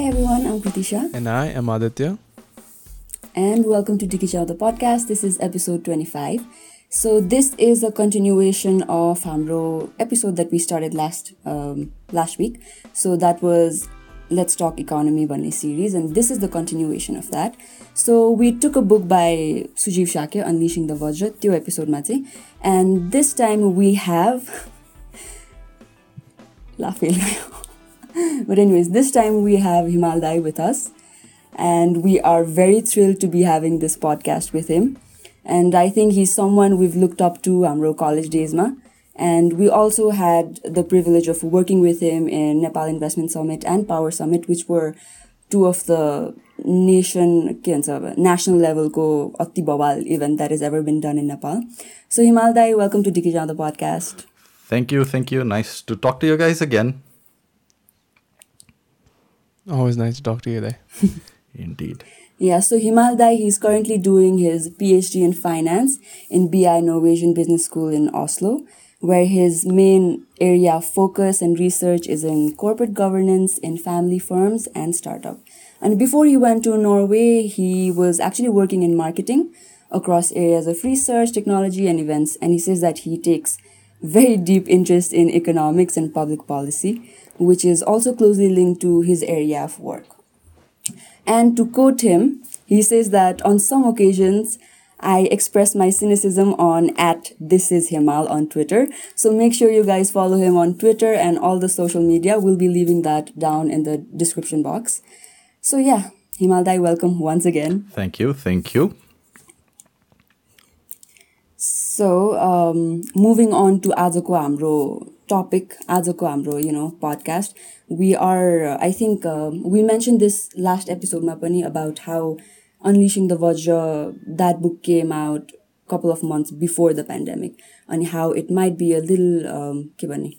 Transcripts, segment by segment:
Hi everyone, I'm Kritisha. And I am Aditya. And welcome to Diki Chow, the podcast. This is episode 25. So this is a continuation of Hamro episode that we started last um, last week. So that was Let's Talk Economy Bunny series, and this is the continuation of that. So we took a book by Sujeev Shakya, Unleashing the Vajra, त्यो episode चाहिँ and this time we have laughing but anyways this time we have Himal Dai with us and we are very thrilled to be having this podcast with him and I think he's someone we've looked up to हाम्रो college days ma and we also had the privilege of working with him in Nepal Investment Summit and Power Summit, which were two of the nation national level ko ati bawal event that has ever been done in Nepal. So Himal Dai, welcome to Diki the podcast. Thank you, thank you. Nice to talk to you guys again. Always nice to talk to you there. Indeed. Yeah, so Himal Dai, he's currently doing his PhD in finance in BI Norwegian Business School in Oslo where his main area of focus and research is in corporate governance in family firms and startup. And before he went to Norway, he was actually working in marketing across areas of research, technology, and events. And he says that he takes very deep interest in economics and public policy, which is also closely linked to his area of work. And to quote him, he says that on some occasions, I express my cynicism on at this is Himal on Twitter. So make sure you guys follow him on Twitter and all the social media. We'll be leaving that down in the description box. So yeah, Himal Dai, welcome once again. Thank you, thank you. So um, moving on to आजको हाम्रो Topic, आजको हाम्रो you know podcast, we are I think uh, we mentioned this last episode पनि about how Unleashing the Vajra, that book came out a couple of months before the pandemic and how it might be a little um,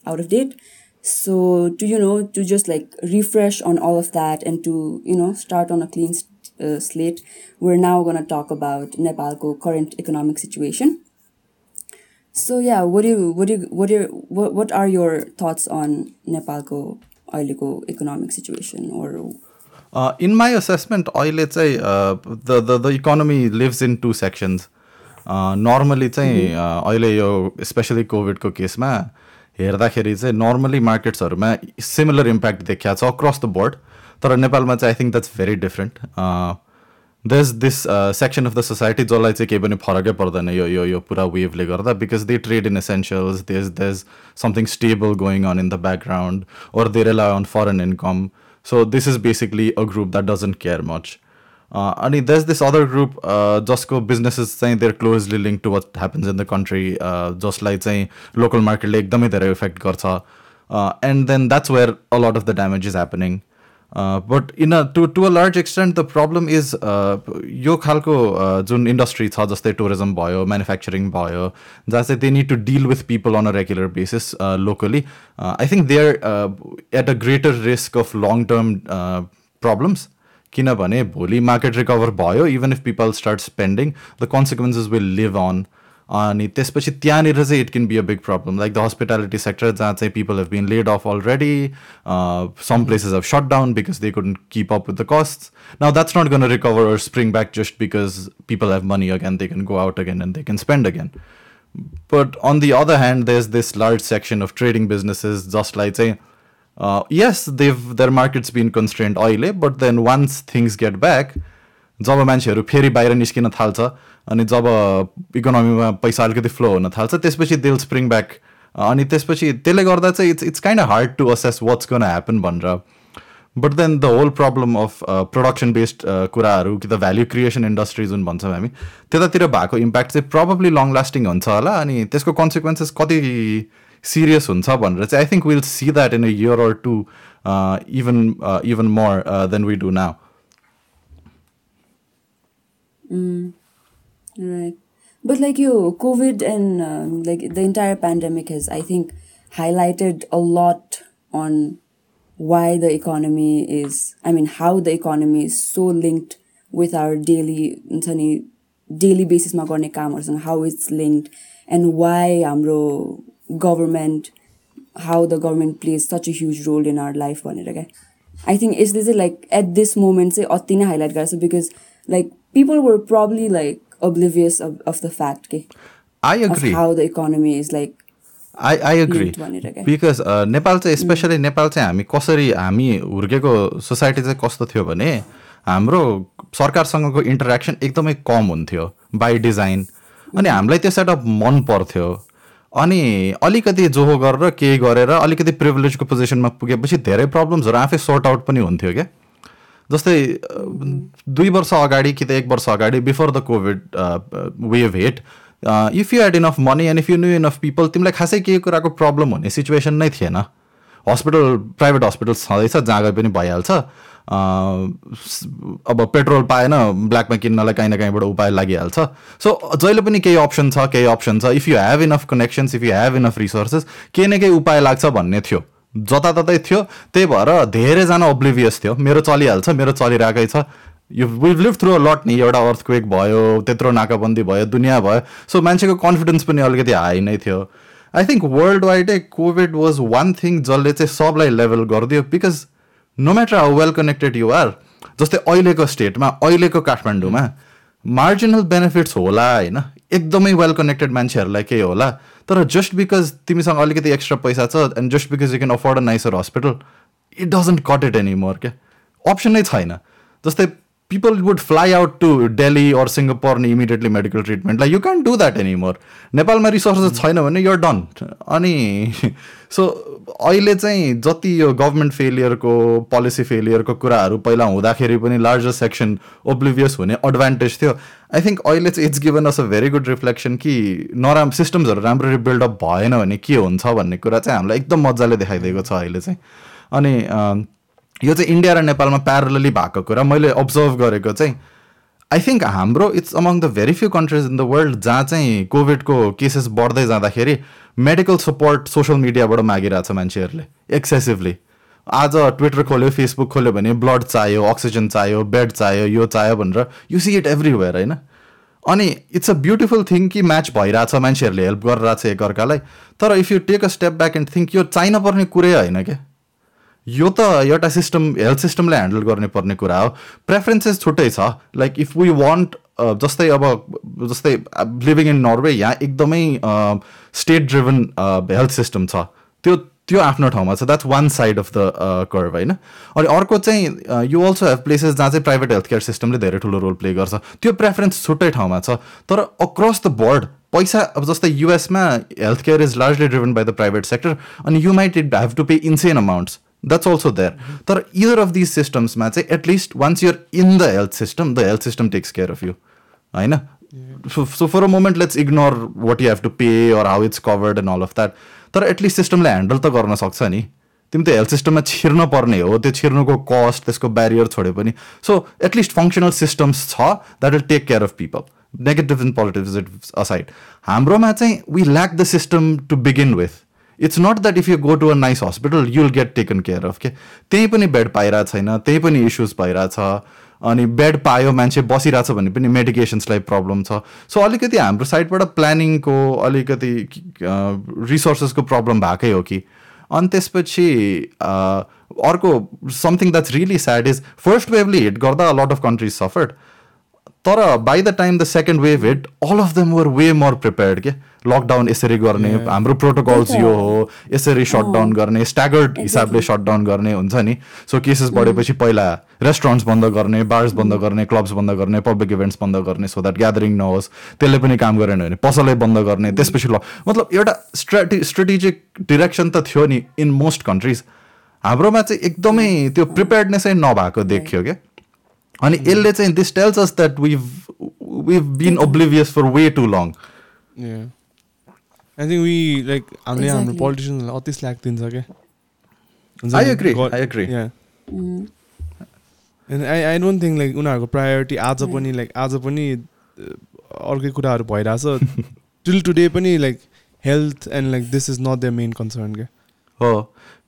out of date. So to, you know, to just like refresh on all of that and to, you know, start on a clean uh, slate, we're now going to talk about Nepal's current economic situation. So yeah, what do you, what do you, what do you, what, what are your thoughts on Nepal's economic situation or? In my assessment अहिले चाहिँ the the the economy lives in two sections normally चाहिँ अहिले यो specially कोभिडको केसमा हेर्दाखेरि चाहिँ normally मार्केट्सहरूमा similar impact देखिया छ अक्रस द बोर्ड तर नेपालमा चाहिँ I think that's very different there's this section of the society जसलाई चाहिँ केही पनि फरकै पर्दैन यो यो यो पुरा वेभले गर्दा because they trade in essentials there's there's something stable going on in the background or they rely on foreign income So this is basically a group that doesn't care much. Uh, and there's this other group, uh, Josco businesses saying they're closely linked to what happens in the country, uh, just like saying local market like the effect garcha. Uh, and then that's where a lot Uh, in a to to a large extent the problem is uh, यो खालको जुन industry छ जस्तै tourism भयो manufacturing भयो जहाँ चाहिँ they need to deal with people on a regular basis locally I think they are at a greater risk of long term problems किनभने भोलि मार्केट रिकभर भयो even if people start spending the consequences will live on अनि त्यसपछि त्यहाँनिर चाहिँ it can be a big problem like the hospitality sector जहाँ चाहिँ people have been laid off already some places have shut down because they could keep up with the cost now that's not gonna recover or spring back just because people have money again they can go out again and they can spend again but on the other hand there is this large section of trading businesses जसलाई चाहिँ yes they've their markets been constant अहिले but then once things get back जब मान्छेहरू फेरि बाहिर निस्किन थाल्छ अनि जब इकोनोमीमा पैसा अलिकति फ्लो हुन थाल्छ त्यसपछि दिल स्प्रिङ ब्याक अनि त्यसपछि त्यसले गर्दा चाहिँ it's it's kind hard to assess what's gonna happen भनेर। But then the whole problem of production based कुराहरू कि त भ्याल्यु क्रिएसन इन्डस्ट्री जुन भन्छौँ हामी त्यतातिर भएको इम्प्याक्ट चाहिँ प्रोबब्ली लङ लास्टिङ हुन्छ होला। अनि त्यसको कन्सिक्वेन्सेस कति सिरियस हुन्छ भनेर चाहिँ I think will see that in a year or two even even more than we do now right. But like you, COVID and um, like the entire pandemic has, I think, highlighted a lot on why the economy is, I mean, how the economy is so linked with our daily, daily basis ma गर्ने कामहरूसँग how it's linked and why हाम्रो government, how the government plays such a huge role in our life भनेर क्या I think यसले चाहिँ like at this moment चाहिँ अति नै highlight गर्छ because like people were probably like oblivious of the fact के I of agree how the economy is like I I agree. Because Nepal चाहिँ स्पेसली नेपाल चाहिँ हामी कसरी हामी हुर्केको सोसाइटी चाहिँ कस्तो थियो भने हाम्रो सरकारसँगको इन्टरेक्सन एकदमै कम हुन्थ्यो बाई डिजाइन अनि हामीलाई त्यो सेटअप मन पर्थ्यो अनि अलिकति जोहो गरेर केही गरेर अलिकति प्रिभिलेजको पोजिसनमा पुगेपछि धेरै प्रब्लम्सहरू आफै सर्ट आउट पनि हुन्थ्यो क्या जस्तै दुई वर्ष अगाडि कि त एक वर्ष अगाडि before the covid wave hit if you had enough money and if you knew enough people तिमीलाई खासै केही कुराको प्रब्लम हुने सिचुएसन नै थिएन। हस्पिटल प्राइभेट हस्पिटल छँदैछ जहाँ गए पनि भइहाल्छ। अब पेट्रोल पाएन ब्ल्याकमा किन्नलाई काहीँ न काहीँबाट उपाय लागिहाल्छ। सो जहिले पनि केही अप्सन छ केही अप्सन छ। If you have enough connections if you have enough resources केही न केही उपाय लाग्छ भन्ने थियो। जताततै थियो। त्यही भएर धेरैजना ओब्लिभियस थियो। मेरो चलिहाल्छ मेरो चलिरहेकै छ। यो विभ लिभ थ्रु लट नि। एउटा अर्थक्वेक भयो त्यत्रो नाकाबन्दी भयो दुनियाँ भयो। सो मान्छेको कन्फिडेन्स पनि अलिकति हाई नै थियो। आई थिङ्क वर्ल्ड वाइडै कोभिड वाज वान थिङ जसले चाहिँ सबलाई लेभल गरिदियो because no matter how well connected you are जस्तै अहिलेको स्टेटमा अहिलेको काठमाडौँमा मार्जिनल बेनिफिट्स होला होइन? एकदमै वेल कनेक्टेड मान्छेहरूलाई केही होला। तर जस्ट बिकज तिमीसँग अलिकति एक्स्ट्रा पैसा छ and just because you can afford a nicer hospital it doesn't cut it any more क्या? अप्सन नै छैन। जस्तै people would fly out to Delhi or Singapore नि immediately medical ट्रिटमेन्टलाई you can do that any more नेपालमा resources छैन भने you're done अनि so अहिले चाहिँ जति यो गभर्मेन्ट फेलियरको पोलिसी फेलियरको कुराहरू पहिला हुँदाखेरि पनि लार्जर सेक्सन ओब्लिभियस हुने एडभान्टेज थियो. आई थिङ्क अहिले चाहिँ it's given us a very good reflection कि नराम सिस्टम्सहरू राम्ररी बिल्डअप भएन भने के हुन्छ भन्ने कुरा चाहिँ हामीलाई एकदम मजाले देखाइदिएको छ अहिले चाहिँ। अनि यो चाहिँ इन्डिया र नेपालमा प्यारलली भएको कुरा। मैले अब्जर्भ गरेको चाहिँ आई थिङ्क हाम्रो it's among the very few countries in the world जहाँ चाहिँ कोभिडको केसेस बढ्दै जाँदाखेरि मेडिकल सपोर्ट सोसियल मिडियाबाट मागिरहेछ मान्छेहरूले एक्सेसिभली आज ट्विटर खोल्यो फेसबुक खोल्यो भने ब्लड चाहियो अक्सिजन चाहियो बेड चाहियो यो चाहियो भनेर यु सी इट एभ्रिवेयर होइन? अनि इट्स अ ब्युटिफुल थिङ कि म्याच भइरहेछ मान्छेहरूले हेल्प गरिरहेछ एकअर्कालाई तर if you take a step back and think यो चाहिन पर्ने कुरै होइन क्या? यो त एउटा सिस्टम हेल्थ सिस्टमले ह्यान्डल गर्ने पर्ने कुरा हो. प्रेफरेन्सेस छुट्टै छ. लाइक इफ वी वान्ट जस्तै अब जस्तै लिभिङ इन नर्वे यहाँ एकदमै स्टेट ड्रिभन हेल्थ सिस्टम छ. त्यो त्यो आफ्नो ठाउँमा छ. That's one side of the curve होइन? अनि अर्को चाहिँ यु अल्सो हेभ प्लेसेस जहाँ चाहिँ प्राइभेट हेल्थ केयर सिस्टमले धेरै ठुलो रोल प्ले गर्छ. त्यो प्रेफरेन्स छुट्टै ठाउँमा छ. तर अक्रस द बोर्ड पैसा अब जस्तै युएसमा health care is largely driven by the private sector अनि you might it have to pay insane amounts that's also there तर इदर अफ दिस सिस्टम्समा चाहिँ at least once you're in the health system the health system takes care of you होइन so for a moment let's ignore what you have to pay or how it's covered and all of that तर at least सिस्टमले handle त गर्न सक्छ नि. तिमी त health सिस्टममा छिर्न पर्ने हो त्यो छिर्नुको कस्ट त्यसको ब्यारियर छोडे पनि. So at least functional systems छ that will take care of people negative in politics aside हाम्रोमा चाहिँ we lack the system to begin with it's not that if you go to a nice hospital you'll get taken care of के त्यहीँ पनि bed पाइरहेको छैन त्यहीँ पनि issues भइरहेछ अनि बेड पायो मान्छे बसिरहेछ भने पनि मेडिकेसन्सलाई प्रब्लम छ। सो अलिकति हाम्रो साइडबाट प्लानिङको अलिकति रिसोर्सेसको प्रब्लम भएकै हो कि। अनि त्यसपछि अर्को something that's really sad is first वेभले hit गर्दा लट अफ कन्ट्रिज सफर्ड तर by the time the second wave hit all of them were way more prepared के लकडाउन यसरी गर्ने हाम्रो प्रोटोकल्स यो हो यसरी सटडाउन गर्ने स्ट्यागर्ड हिसाबले सटडाउन गर्ने हुन्छ नि। सो केसेस बढेपछि पहिला रेस्टुरेन्ट्स बन्द गर्ने बार्स बन्द गर्ने क्लब्स बन्द गर्ने पब्लिक इभेन्ट्स बन्द गर्ने सो द्याट ग्यादरिङ नहोस् त्यसले पनि काम गरेन भने पसलै बन्द गर्ने त्यसपछि ल मतलब एउटा स्ट्राटे स्ट्रेटेजिक डिरेक्सन त थियो नि इन मोस्ट कन्ट्रिज हाम्रोमा चाहिँ एकदमै त्यो प्रिपेयर्डनेसै नभएको देखियो क्या अनि यसले चाहिँ this tells us that we we been oblivious for way too long Yeah. I think we like हामीले हाम्रो Exactly. पोलिटिसियनहरूलाई अति स्ल्याक दिन्छ क्या God- I agree. Yeah. And I I don't think like उनीहरूको प्रायोरिटी आज पनि लाइक आज पनि अर्कै कुराहरू भइरहेछ। टिल टुडे पनि like health and like this is not the main concern क्या हो।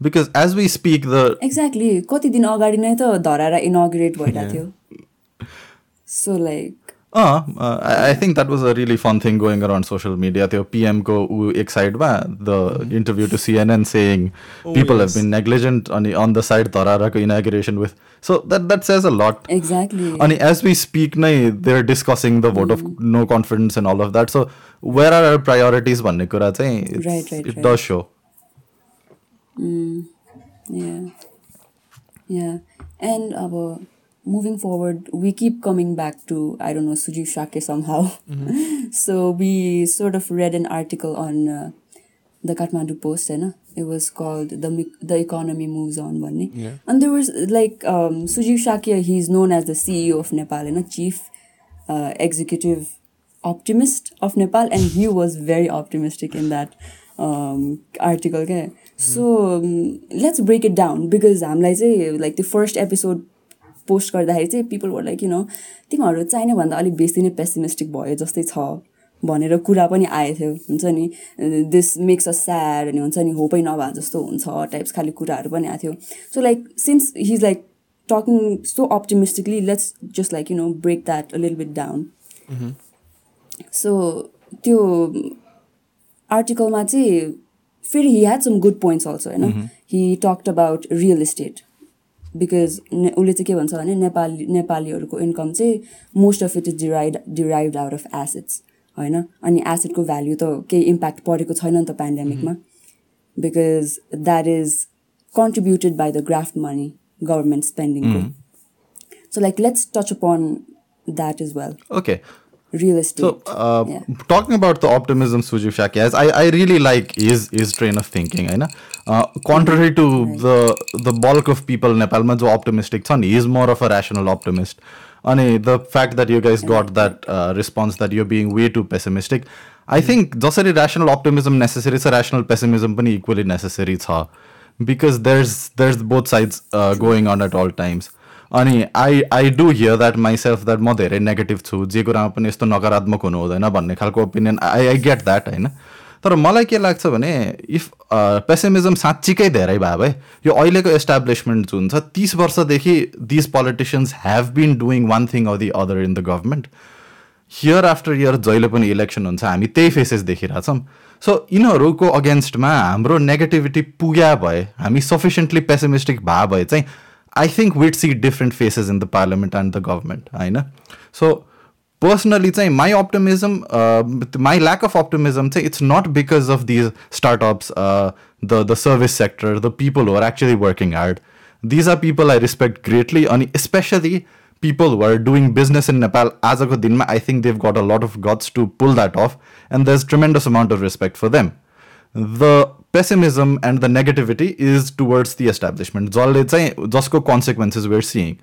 Because as we speak the exactly कति दिन अगाडि नै त धराएर इनोग्रेट भइरहेको थियो। So like uh I think that was a really fun thing going around social media त्यो पिएमको ऊ एक साइडमा the interview to CNN saying people have been negligent अनि on the side धराराको inauguration with so that that says a lot Exactly. अनि as we speak नै they are discussing the vote of no confidence and all of that so where are are priorities भन्ने कुरा चाहिँ it. Does so Yeah. Yeah. moving forward, we keep coming back to, I don't know, Sujeev Shake somehow. Mm-hmm. so we sort of read an article on uh, the Kathmandu Post, and it was called The the Economy Moves On. One Yeah. And there was like um, Sujeev Shakya, he's known as the CEO of Nepal, and a chief uh, executive optimist of Nepal, and he was very optimistic in that um, article. Okay? Mm-hmm. So um, let's break it down because I'm like, like the first episode post गर्दाखेरि चाहिँ people were like you know तिमीहरू चाहिने भन्दा अलिक बेसी नै pessimistic भयो जस्तै छ भनेर कुरा पनि आएको थियो। हुन्छ नि? दिस मेक्स अ स्याड अनि हुन्छ नि? होपै नभए जस्तो हुन्छ टाइप्स खाले कुराहरू पनि आएको थियो। So like since his like talking so optimistically let's just like you know break that a लिल बिट डाउन सो त्यो आर्टिकलमा चाहिँ फेरि he had some good points also होइन he talked about real estate because ने उसले चाहिँ के भन्छ भने नेपाली नेपालीहरूको इन्कम चाहिँ most of it is derived derive out of assets होइन? अनि एसेटको भ्याल्यु त केही इम्प्याक्ट परेको छैन नि त पेन्डेमिकमा because that is contributed by the graft money government स्पेन्डिङको so like let's touch upon that is well okay real So, estate uh, talking about the optimism Sujiv Shaki has, I, I really like his his train of thinking, होइन uh, contrary to the the bulk of people नेपालमा जो optimistic छन् he is more of a rational optimist अनि the fact that you guys got that uh, response that you're being way too pessimistic I think जसरी rational optimism necessary छ rational pessimism पनि equally necessary छ because there's there's both sides uh, going on at all times अनि I I do hear that myself that म धेरै negative छु। जे कुरामा पनि यस्तो नकारात्मक हुनु हुँदैन भन्ने खालको opinion I I get that होइन? तर मलाई के लाग्छ भने इफ पेसेमिजम साँच्चीकै धेरै भयो भए यो अहिलेको एस्टाब्लिसमेन्ट जुन छ तिस वर्षदेखि these politicians have been doing one thing or the other in the government year after year जहिले पनि इलेक्सन हुन्छ हामी त्यही फेसेस देखिरहेछौँ। सो यिनीहरूको अगेन्स्टमा हाम्रो नेगेटिभिटी पुग्या भए हामी सफिसियन्टली पेसिमिस्टिक भए भए चाहिँ I think we'd see different faces in the parliament and the government. I know. So personally, my optimism, uh, my lack of optimism, say it's not because of these startups, uh, the the service sector, the people who are actually working hard. These are people I respect greatly, and especially people who are doing business in Nepal as a dinma, I think they've got a lot of guts to pull that off, and there's tremendous amount of respect for them The pessimism and the negativity is towards the establishment. जसले चाहिँ जसको consequences we're seeing.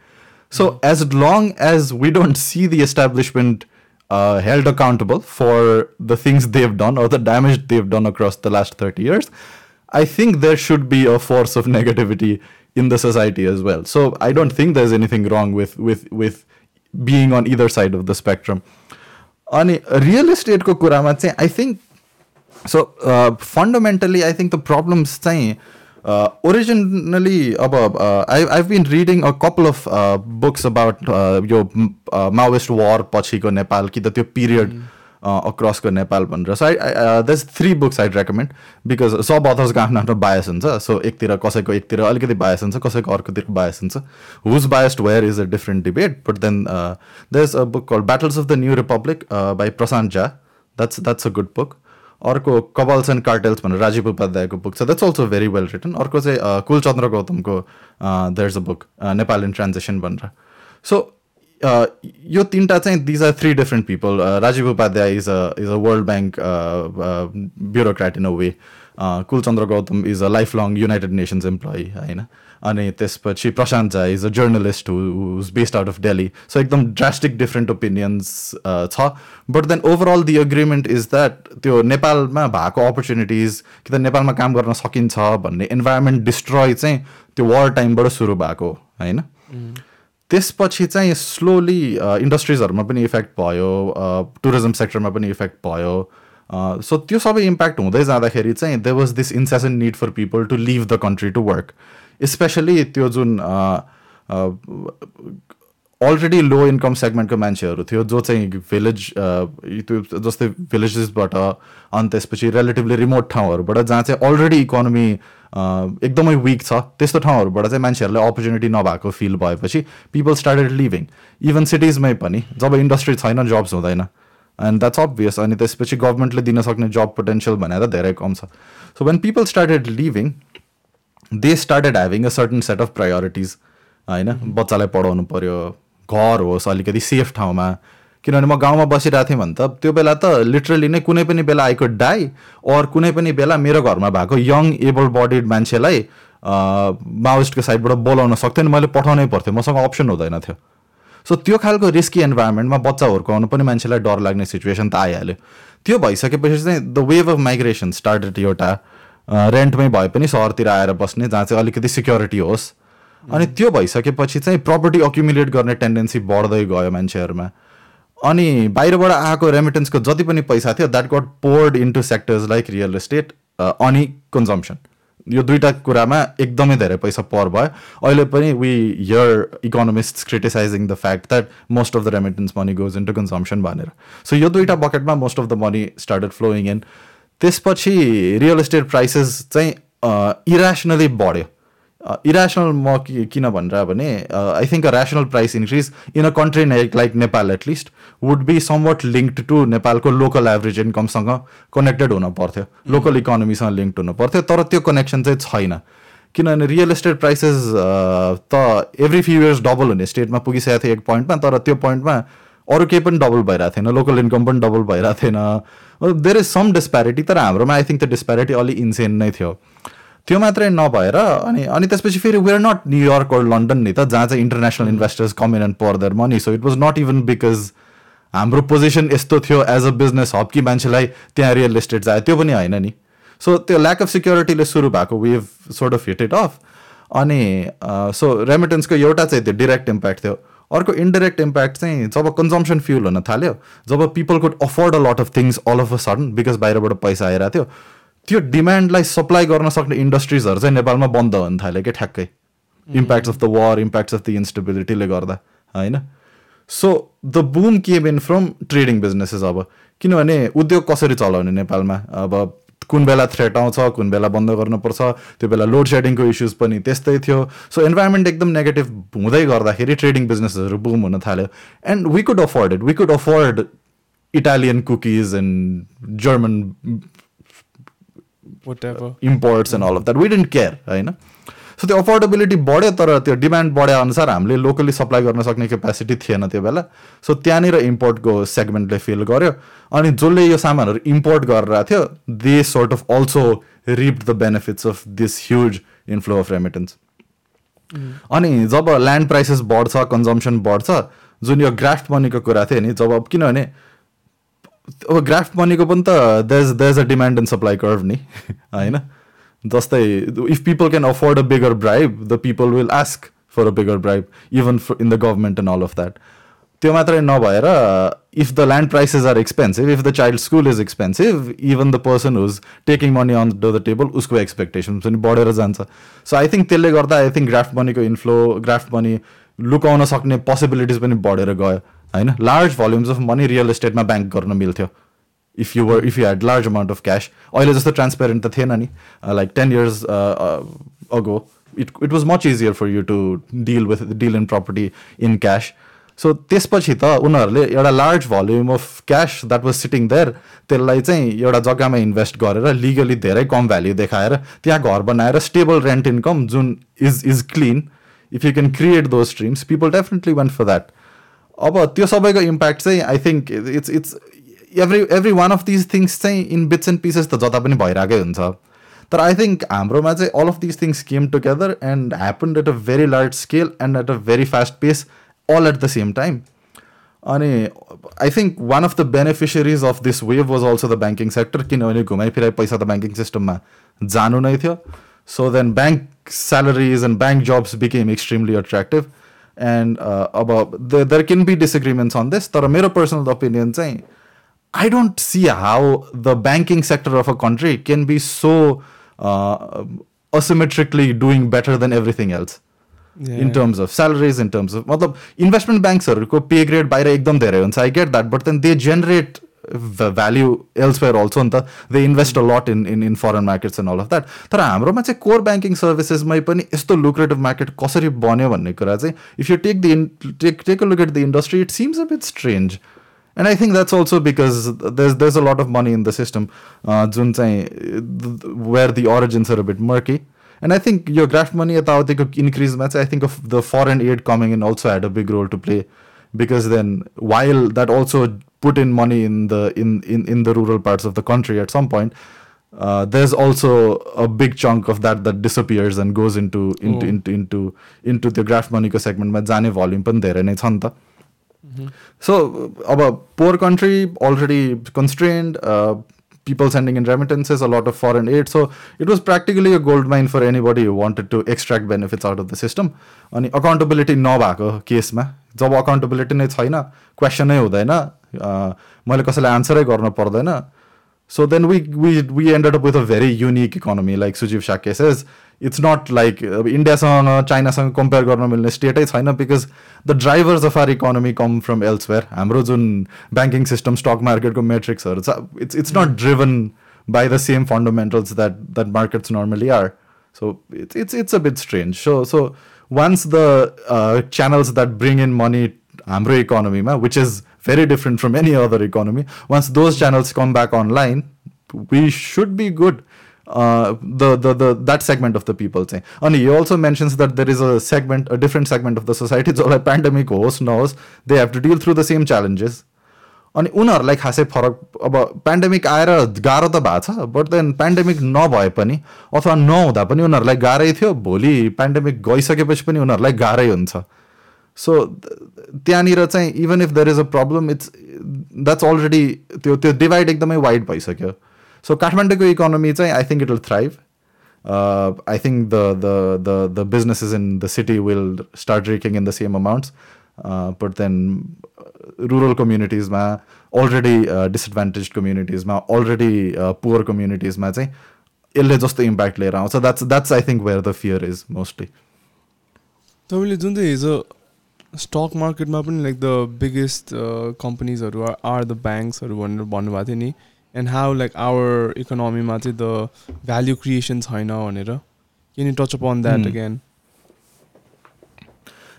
So as long as we don't see the establishment uh, held accountable for the things they've done or the damage they've done across the last 30 years, I think there should be a force of negativity in the society as well. So I don't think there's anything wrong with with with being on either side of the spectrum. अनि real इस्टेटको कुरामा चाहिँ I think So fundamentally I think the problems चाहिँ originally अब I I been reading a couple of books about यो Maoist war पछिको नेपाल कि त त्यो पिरियड अक्रसको नेपाल भनेर so I these three books I'd recommend because सब अथर्सको आफ्नो आफ्नो बायस हुन्छ सो एकतिर कसैको एकतिर अलिकति बायस हुन्छ कसैको अर्कोतिर बायस हुन्छ who's biased where is a different debate but then there is a book call battles of the new republic by Prashant Jha that's that's a good book अर्को कबल्स एन्ड कार्टेल्स भनेर राजीव उपाध्यायको book छ। That's also very well written अर्को चाहिँ कुलचन्द्र गौतमको there is a book Nepal in transition भनेर। So यो तिनवटा चाहिँ these are three different people Rajiv Upadhyay is a is a world bank bureaucrat in a way Kulchandra Gautam is a life long united nations employee होइन? अनि त्यसपछि Prashant Jha is a journalist who's based out of Delhi so एकदम drastic different opinions छ. But then overall the agreement is that त्यो नेपालमा भएको opportunities कि त नेपालमा काम गर्न सकिन्छ भन्ने इन्भाइरोमेन्ट डिस्ट्रोय चाहिँ त्यो वार टाइमबाट सुरु भएको होइन? त्यसपछि चाहिँ स्लोली इन्डस्ट्रिजहरूमा पनि इफेक्ट भयो टुरिज्म सेक्टरमा पनि इफेक्ट भयो सो त्यो सबै इम्प्याक्ट हुँदै जाँदाखेरि चाहिँ they was this incessant need for people to leave the country to work especially त्यो जुन अलरेडी लो इन्कम सेगमेन्टको मान्छेहरू थियो जो चाहिँ भिलेज त्यो जस्तै भिलेजेसबाट अनि त्यसपछि रिलेटिभली रिमोट ठाउँहरूबाट जहाँ चाहिँ अलरेडी इकोनोमी एकदमै विक छ त्यस्तो ठाउँहरूबाट चाहिँ मान्छेहरूलाई अपर्च्युनिटी नभएको फिल भएपछि पिपल स्टार्टेड लिभिङ इभन सिटिजमै पनि जब इन्डस्ट्री छैन जब्स हुँदैन. एन्ड द्याट्स अभियस अनि त्यसपछि गभर्मेन्टले दिन सक्ने जब पोटेन्सियल भनेर धेरै कम छ. So when people started leaving they started having a certain set of priorities होइन? बच्चालाई पढाउनु पऱ्यो घर होस् अलिकति सेफ ठाउँमा। किनभने म गाउँमा बसिरहेको थिएँ भने त त्यो बेला त लिटरली नै कुनै पनि बेला आएको डाई अर कुनै पनि बेला मेरो घरमा भएको यङ एबल बडिड मान्छेलाई माओइस्टको साइडबाट बोलाउन सक्थेँ मैले पठाउनै पर्थ्यो। मसँग अप्सन हुँदैन थियो। सो त्यो खालको रिस्की इन्भाइरोमेन्टमा बच्चा हुर्काउनु पनि मान्छेलाई डर लाग्ने सिचुएसन त आइहाल्यो। त्यो भइसकेपछि चाहिँ the wave of migration started एउटा रेन्टमै भए पनि सहरतिर आएर बस्ने जहाँ चाहिँ अलिकति सिक्योरिटी होस्। अनि त्यो भइसकेपछि चाहिँ प्रपर्टी अक्युमुलेट गर्ने टेन्डेन्सी बढ्दै गयो मान्छेहरूमा। अनि बाहिरबाट आएको रेमिटेन्सको जति पनि पैसा थियो that got poured into sectors like real estate अनि कन्जम्सन यो दुइटा कुरामा एकदमै धेरै पैसा पर भयो। अहिले पनि we hear economist criticising the fact that most of the remittance money goes into consumption भनेर। सो यो दुइटा बकेटमा most of the money started flowing in त्यसपछि रियल इस्टेट प्राइसेस चाहिँ इरेसनली बढ्यो। इरेसनल म किन भनेर भने I think a rational price increase in a country like Nepal at least would be somewhat linked to नेपालको लोकल एभरेज इन्कमसँग connected हुन पर्थ्यो। लोकल इकोनोमीसँग लिङ्क्ड हुनु पर्थ्यो तर त्यो कनेक्सन चाहिँ छैन। किनभने रियल इस्टेट प्राइसेस त एभ्री फ्यु इयर्स डबल हुने। स्टेटमा पुगिसकेको थियो एक पोइन्टमा तर त्यो पोइन्टमा अरू केही पनि डबल भइरहेको थिएन। लोकल इन्कम पनि डबल भइरहेको थिएन। देयर इज सम डिस्प्यारिटी तर हाम्रोमा आई थिङ्क त्यो डिस्प्यारिटी अलिक इन्सेन नै थियो। त्यो मात्रै नभएर अनि अनि त्यसपछि फेरि we're not New York or London नि त जहाँ चाहिँ international investors come in and pour their money so it was not even because हाम्रो पोजिसन यस्तो थियो एज अ बिजनेस हब कि मान्छेलाई त्यहाँ रियल इस्टेट जायो। त्यो पनि होइन नि। सो त्यो ल्याक अफ सिक्योरिटीले सुरु भएको wave sort of hit it off अनि सो रेमिटेन्सको एउटा चाहिँ त्यो डिरेक्ट इम्प्याक्ट थियो। अर्को इन्डिरेक्ट इम्प्याक्ट चाहिँ जब कन्जम्सन फ्युल हुन थाल्यो जब people could afford a lot of things all of a sudden because बाहिरबाट पैसा आइरहेको थियो त्यो डिमान्डलाई सप्लाई गर्न सक्ने इन्डस्ट्रिजहरू चाहिँ नेपालमा बन्द हुन थाल्यो कि ठ्याक्कै। Impacts of the war impacts of the इन्स्टेबिलिटीले गर्दा होइन? So the boom came in from trading businesses अब। किनभने उद्योग कसरी चलाउने नेपालमा? अब कुन बेला थ्रेट आउँछ कुन बेला बन्द गर्नुपर्छ त्यो बेला लोड सेडिङको इस्युज पनि त्यस्तै थियो। सो इन्भाइरोमेन्ट एकदम नेगेटिभ हुँदै गर्दाखेरि ट्रेडिङ बिजनेसहरू बुम हुन थाल्यो। And we could afford it we could afford Italian cookies and German imports and all of that we didn't care होइन? सो त्यो अफोर्डेबिलिटी बढ्यो तर त्यो डिमान्ड बढे अनुसार हामीले लोकली सप्लाई गर्न सक्ने क्यापेसिटी थिएन त्यो बेला। सो त्यहाँनिर इम्पोर्टको सेगमेन्टले फिल गर्यो। अनि जसले यो सामानहरू इम्पोर्ट गरेर थियो they sort of also reap the benefits of this huge inflow of remittance अनि जब ल्यान्ड प्राइसेस बढ्छ कन्जम्सन बढ्छ जुन यो ग्राफ्ट मनीको कुरा थियो नि जब किनभने अब ग्राफ्ट मनीको पनि त these these a demand and supply curve नि होइन? जस्तै if people can afford a bigger bribe the people will ask for a bigger bribe even in the government and all of that त्यो मात्रै नभएर if the land prices are expensive if the child school is expensive even the person who's taking money on the table उसको expectation पनि बढेर जान्छ। So I think त्यसले गर्दा I think graft मनीको इन्फ्लो ग्राफ्ट मनी लुकाउन सक्ने possibilities पनि बढेर गयो होइन? Large volumes of money real इस्टेटमा bank गर्न मिल्थ्यो। If you were if you had large amount of cash अहिले जस्तो ट्रान्सपेरेन्ट त थिएन नि like ten years ago it it was much easier for you to deal with deal in property in cash so त्यसपछि त उनीहरूले एउटा large volume of cash that was sitting there त्यसलाई चाहिँ एउटा जग्गामा इन्भेस्ट गरेर लिगली धेरै कम भ्याल्यु देखाएर त्यहाँ घर बनाएर स्टेबल रेन्ट इन्कम जुन is is clean if you can create those streams people definitely want for that अब त्यो सबैको इम्प्याक्ट चाहिँ I think it's it's every every one of these things चाहिँ इन बिट्स एन्ड पिसेस त जता पनि भइरहेकै हुन्छ। तर आई थिङ्क हाम्रोमा चाहिँ all of these things came together and happen at a very large scale and at a very fast pace all at the same time अनि I think one of the beneficiaries of this wave was also the banking sector किनभने घुमाइफिराइ पैसा त banking सिस्टममा जानु नै थियो। So then bank salaries and bank jobs became extremely attractive and अब there can be disagreements on this तर मेरो पर्सनल ओपिनियन चाहिँ I don't see how the banking sector of a country can be so uh, asymmetrically doing better than everything else. In terms of salaries in terms of मतलब investment ब्याङ्क्सहरूको pay grade बाहिर एकदम धेरै हुन्छ I get that but then they generate value elsewhere also नि त they invest a lot in in in foreign markets and all of that तर हाम्रोमा चाहिँ कोर ब्याङ्किङ सर्भिसेसमै पनि यस्तो लुक्रेटिभ मार्केट कसरी बन्यो भन्ने कुरा चाहिँ if you take the take take a look at the industry it seems a bit strange And I think that's also because there's there's a lot of money in the system जुन चाहिँ where the origins are a bit murky and I think यो graft money यताउतिको इन्क्रिजमा चाहिँ I think of the foreign aid coming in also had a big role to play because then while that also put in money in the in in, in the rural parts of the country at some point uh, there's also a big chunk of that that disappears and goes into into Oh. into into into the graph money ko segment मा जाने volume पनि धेरै नै छ नि त so अब poor country already constrained people sending in remittances a lot of foreign aid so it was practically a gold mine for anybody wanted to extract benefits out of the system अनि accountability नभएको केसमा जब accountability नै छैन क्वेसनै हुँदैन मैले कसैलाई आन्सरै गर्नु पर्दैन so then we we we ended up with a very unique economy like Sujiv Shake says. It's not like uh, इन्डियासँग चाइनासँग कम्पेयर गर्न मिल्ने स्टेटै छैन because the drivers of our economy come from elsewhere हाम्रो जुन ब्याङ्किङ सिस्टम स्टक मार्केटको मेट्रिक्सहरू छ it's it's not driven by the same fundamentals that that markets normally are so it's it's it's a bit strange so so once the channels that bring in money हाम्रो इकोनोमीमा which is very different from any other economy. Once those channels come back online, we should be good. Uh, the, the the that segment of the people say. And he also mentions that there is a segment, a different segment of the society. So like pandemic host knows they have to deal through the same challenges. अनि उनीहरूलाई खासै फरक अब pandemic आएर गाह्रो त भएको छ बट देन पेन्डेमिक नभए पनि अथवा नहुँदा पनि उनीहरूलाई गाह्रै थियो भोलि पेन्डेमिक गइसकेपछि पनि उनीहरूलाई गाह्रै हुन्छ सो त्यहाँनिर चाहिँ even if there is a problem it's that's already त्यो त्यो डिभाइड एकदमै वाइड भइसक्यो. सो काठमाडौँको इकोनोमी चाहिँ I think it will thrive I think the the the the businesses in the city will start raking in the same amounts but then rural कम्युनिटिजमा already disadvantage कम्युनिटिजमा already poor कम्युनिटिजमा चाहिँ यसले जस्तो impact लिएर आउँछ. That's that's I think where the fear is mostly तपाईँले जुन चाहिँ हिजो स्टक मार्केटमा पनि लाइक द बिगेस्ट कम्पनीजहरू आर द ब्याङ्क्सहरू भनेर भन्नुभएको थियो नि. एन्ड हाउ लाइक आवर इकोनोमीमा चाहिँ द भ्याल्यु क्रिएसन छैन भनेर. Can touch up on that again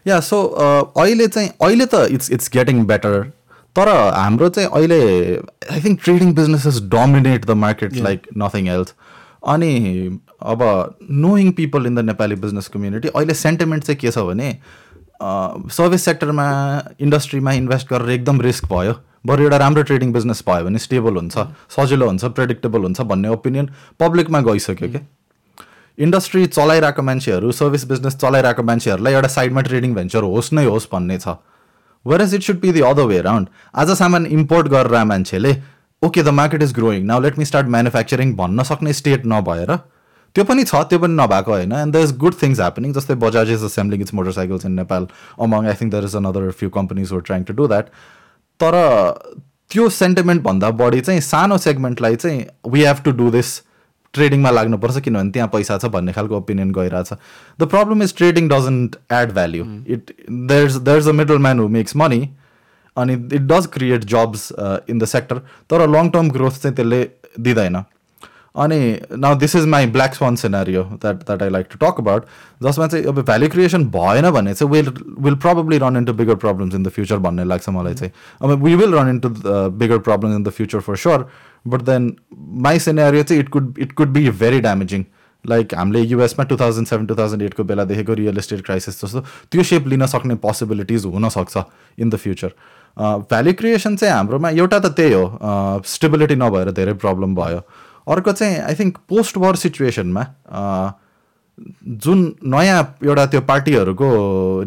yeah so अहिले चाहिँ अहिले त इट्स इट्स गेटिङ बेटर तर हाम्रो चाहिँ अहिले I think trading businesses dominate the market like nothing else अनि अब knowing people in the Nepali business community अहिले सेन्टिमेन्ट चाहिँ के छ भने सर्भिस सेक्टरमा इन्डस्ट्रीमा इन्भेस्ट गरेर एकदम रिस्क भयो। बरु एउटा राम्रो ट्रेडिङ बिजनेस भयो भने स्टेबल हुन्छ सजिलो हुन्छ प्रेडिक्टेबल हुन्छ भन्ने ओपिनियन पब्लिकमा गइसक्यो क्या। इन्डस्ट्री चलाइरहेको मान्छेहरू सर्भिस बिजनेस चलाइरहेको मान्छेहरूलाई एउटा साइडमा ट्रेडिङ भेन्चर होस् नै होस् भन्ने छ। Where it should be the other way round आज सामान इम्पोर्ट गरेर मान्छेले okay the market is growing now let me start manufacturing भन्न सक्ने स्टेट नभएर त्यो पनि छ त्यो पनि नभएको होइन. And the is good things happening जस्तै Bajaj is assembling it's motorcycles in Nepal among I think there is another few companies were trying to do that तर त्यो सेन्टिमेन्टभन्दा बढी चाहिँ सानो सेगमेन्टलाई चाहिँ we have to do this ट्रेडिङमा लाग्नुपर्छ किनभने त्यहाँ पैसा छ भन्ने खालको ओपिनियन गइरहेछ. The problem is trading doesn't add value it there's there's a middle man who makes money अनि it does create jobs in the sector तर लङ टर्म ग्रोथ चाहिँ त्यसले दिँदैन. अनि now this is my black swan scenario that that I like to talk about जसमा चाहिँ अब value creation भएन भने चाहिँ will will probably run into bigger problems in the future भन्ने लाग्छ मलाई चाहिँ। अब we will run into bigger problems in the future for sure but then my scenario चाहिँ it could it could be very damaging like हामीले युएसमा two thousand seven two thousand एटको बेला देखेको real estate crisis जस्तो त्यो सेप लिन सक्ने possibilities हुनसक्छ in the future value creation चाहिँ हाम्रोमा एउटा त त्यही हो स्टेबिलिटी नभएर धेरै प्रब्लम भयो। अर्को चाहिँ आई थिङ्क पोस्ट वार सिचुएसनमा जुन नयाँ एउटा त्यो पार्टीहरूको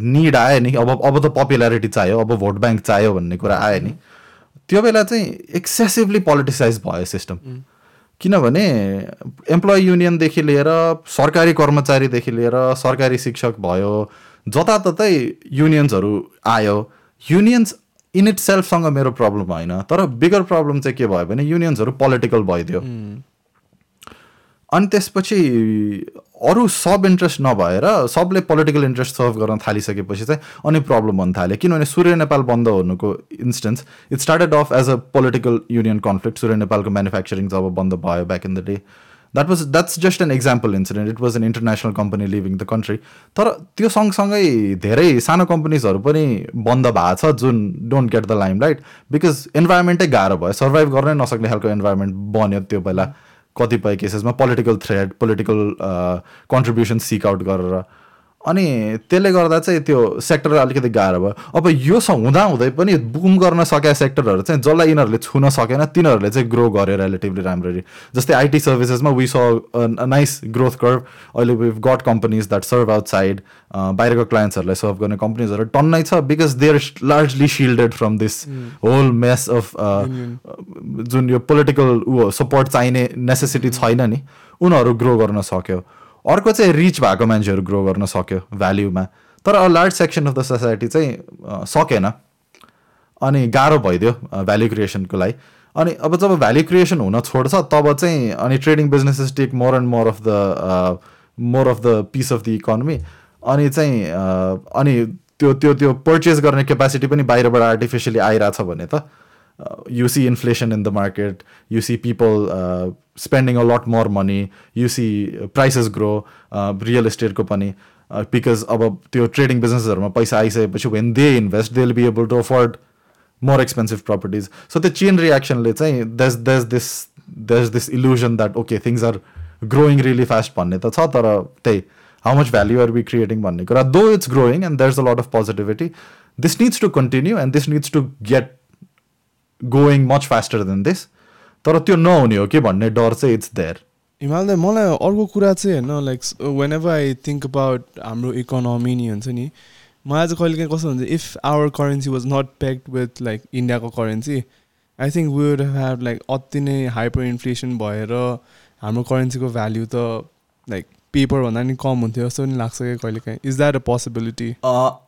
निड आयो नि अब अब त पपुलारिटी चाहियो अब भोट ब्याङ्क चाहियो भन्ने कुरा आयो नि त्यो बेला चाहिँ एक्सेसिभली पोलिटिसाइज भयो सिस्टम किनभने एम्प्लोइ युनियनदेखि लिएर सरकारी कर्मचारीदेखि लिएर सरकारी शिक्षक भयो जताततै युनियन्सहरू आयो। युनियन्स इन इट सेल्फसँग मेरो प्रब्लम होइन। तर बिगर प्रब्लम चाहिँ के भयो भने युनियन्सहरू पोलिटिकल भइदियो। अनि त्यसपछि अरू सब इन्ट्रेस्ट नभएर सबले पोलिटिकल इन्ट्रेस्ट सर्भ गर्न थालिसकेपछि चाहिँ अनि प्रब्लम हुन थाल्यो। किनभने सूर्य नेपाल बन्द हुनुको instance it started off as a political union conflict Surya नेपालको म्यानुफ्याक्चरिङ जब बन्द भयो back in the day that was that's just an example incident it was an international company leaving the country तर त्यो सँगसँगै धेरै सानो कम्पनीजहरू पनि बन्द भएको छ जुन don't get the limelight because इन्भाइरोमेन्टै गाह्रो भयो। सर्भाइभ गर्नै नसक्ने खालको इन्भाइरोमेन्ट बन्यो त्यो बेला। कतिपय केसेसमा political thread political contribution seek out गरेर। अनि त्यसले गर्दा चाहिँ त्यो सेक्टर अलिकति गाह्रो भयो। अब यो हुँदा हुँदै पनि बुम गर्न सकेका सेक्टरहरू चाहिँ जसलाई यिनीहरूले छुन सकेन तिनीहरूले चाहिँ ग्रो गर्यो रिलेटिभली राम्ररी। जस्तै IT सर्भिसेसमा we saw nice growth curve अहिले we've got companies that serve outside बाहिरको क्लाइन्ट्सहरूलाई सर्भ गर्ने कम्पनीजहरू टन्नै छ because they are largely shielded from this whole mess of जुन यो पोलिटिकल ऊ सपोर्ट चाहिने नेसेसिटी छैन नि उनीहरू ग्रो गर्न सक्यो। अर्को चाहिँ रिच भएको मान्छेहरू ग्रो गर्न सक्यो भ्याल्युमा। तर a large section of the society चाहिँ सकेन। अनि गाह्रो भइदियो भ्याल्यु क्रिएसनको लागि। अनि अब जब भ्याल्यु क्रिएसन हुन छोड्छ तब चाहिँ अनि trading businesses take more and more of the more of the piece of the economy. अनि चाहिँ अनि त्यो त्यो त्यो पर्चेस गर्ने क्यापेसिटी पनि बाहिरबाट आर्टिफिसियली आइरहेछ भने त। You see inflation in the market. You see people uh, spending a lot more money. You see prices grow uh, real estate को पनि बिकज अब त्यो ट्रेडिङ बिजनेसहरूमा पैसा आइसकेपछि when they invest they will be able to afford more expensive properties so त्यो chain रियाक्सनले चाहिँ this this this this this illusion that okay things are growing really fast भन्ने त छ तर त्यही how much value are be creating भन्ने कुरा. Though it's growing and there is a lot of positivity this needs to continue and this needs to get going much faster then this तर त्यो नहुने हो कि भन्ने डर चाहिँ इट्स देयर हिमाल दाई मलाई अर्को कुरा चाहिँ होइन like whenever I think about our economy नि हुन्छ नि मलाई चाहिँ कहिले काहीँ कस्तो हुन्छ if our currency was not pegged with like इन्डियाको currency I think would have like अति नै हाइपर इन्फ्लेसन भएर हाम्रो करेन्सीको भ्याल्यु त लाइक पेपर भन्दा नि कम हुन्थ्यो जस्तो पनि लाग्छ कि कहिले काहीँ is that a possibility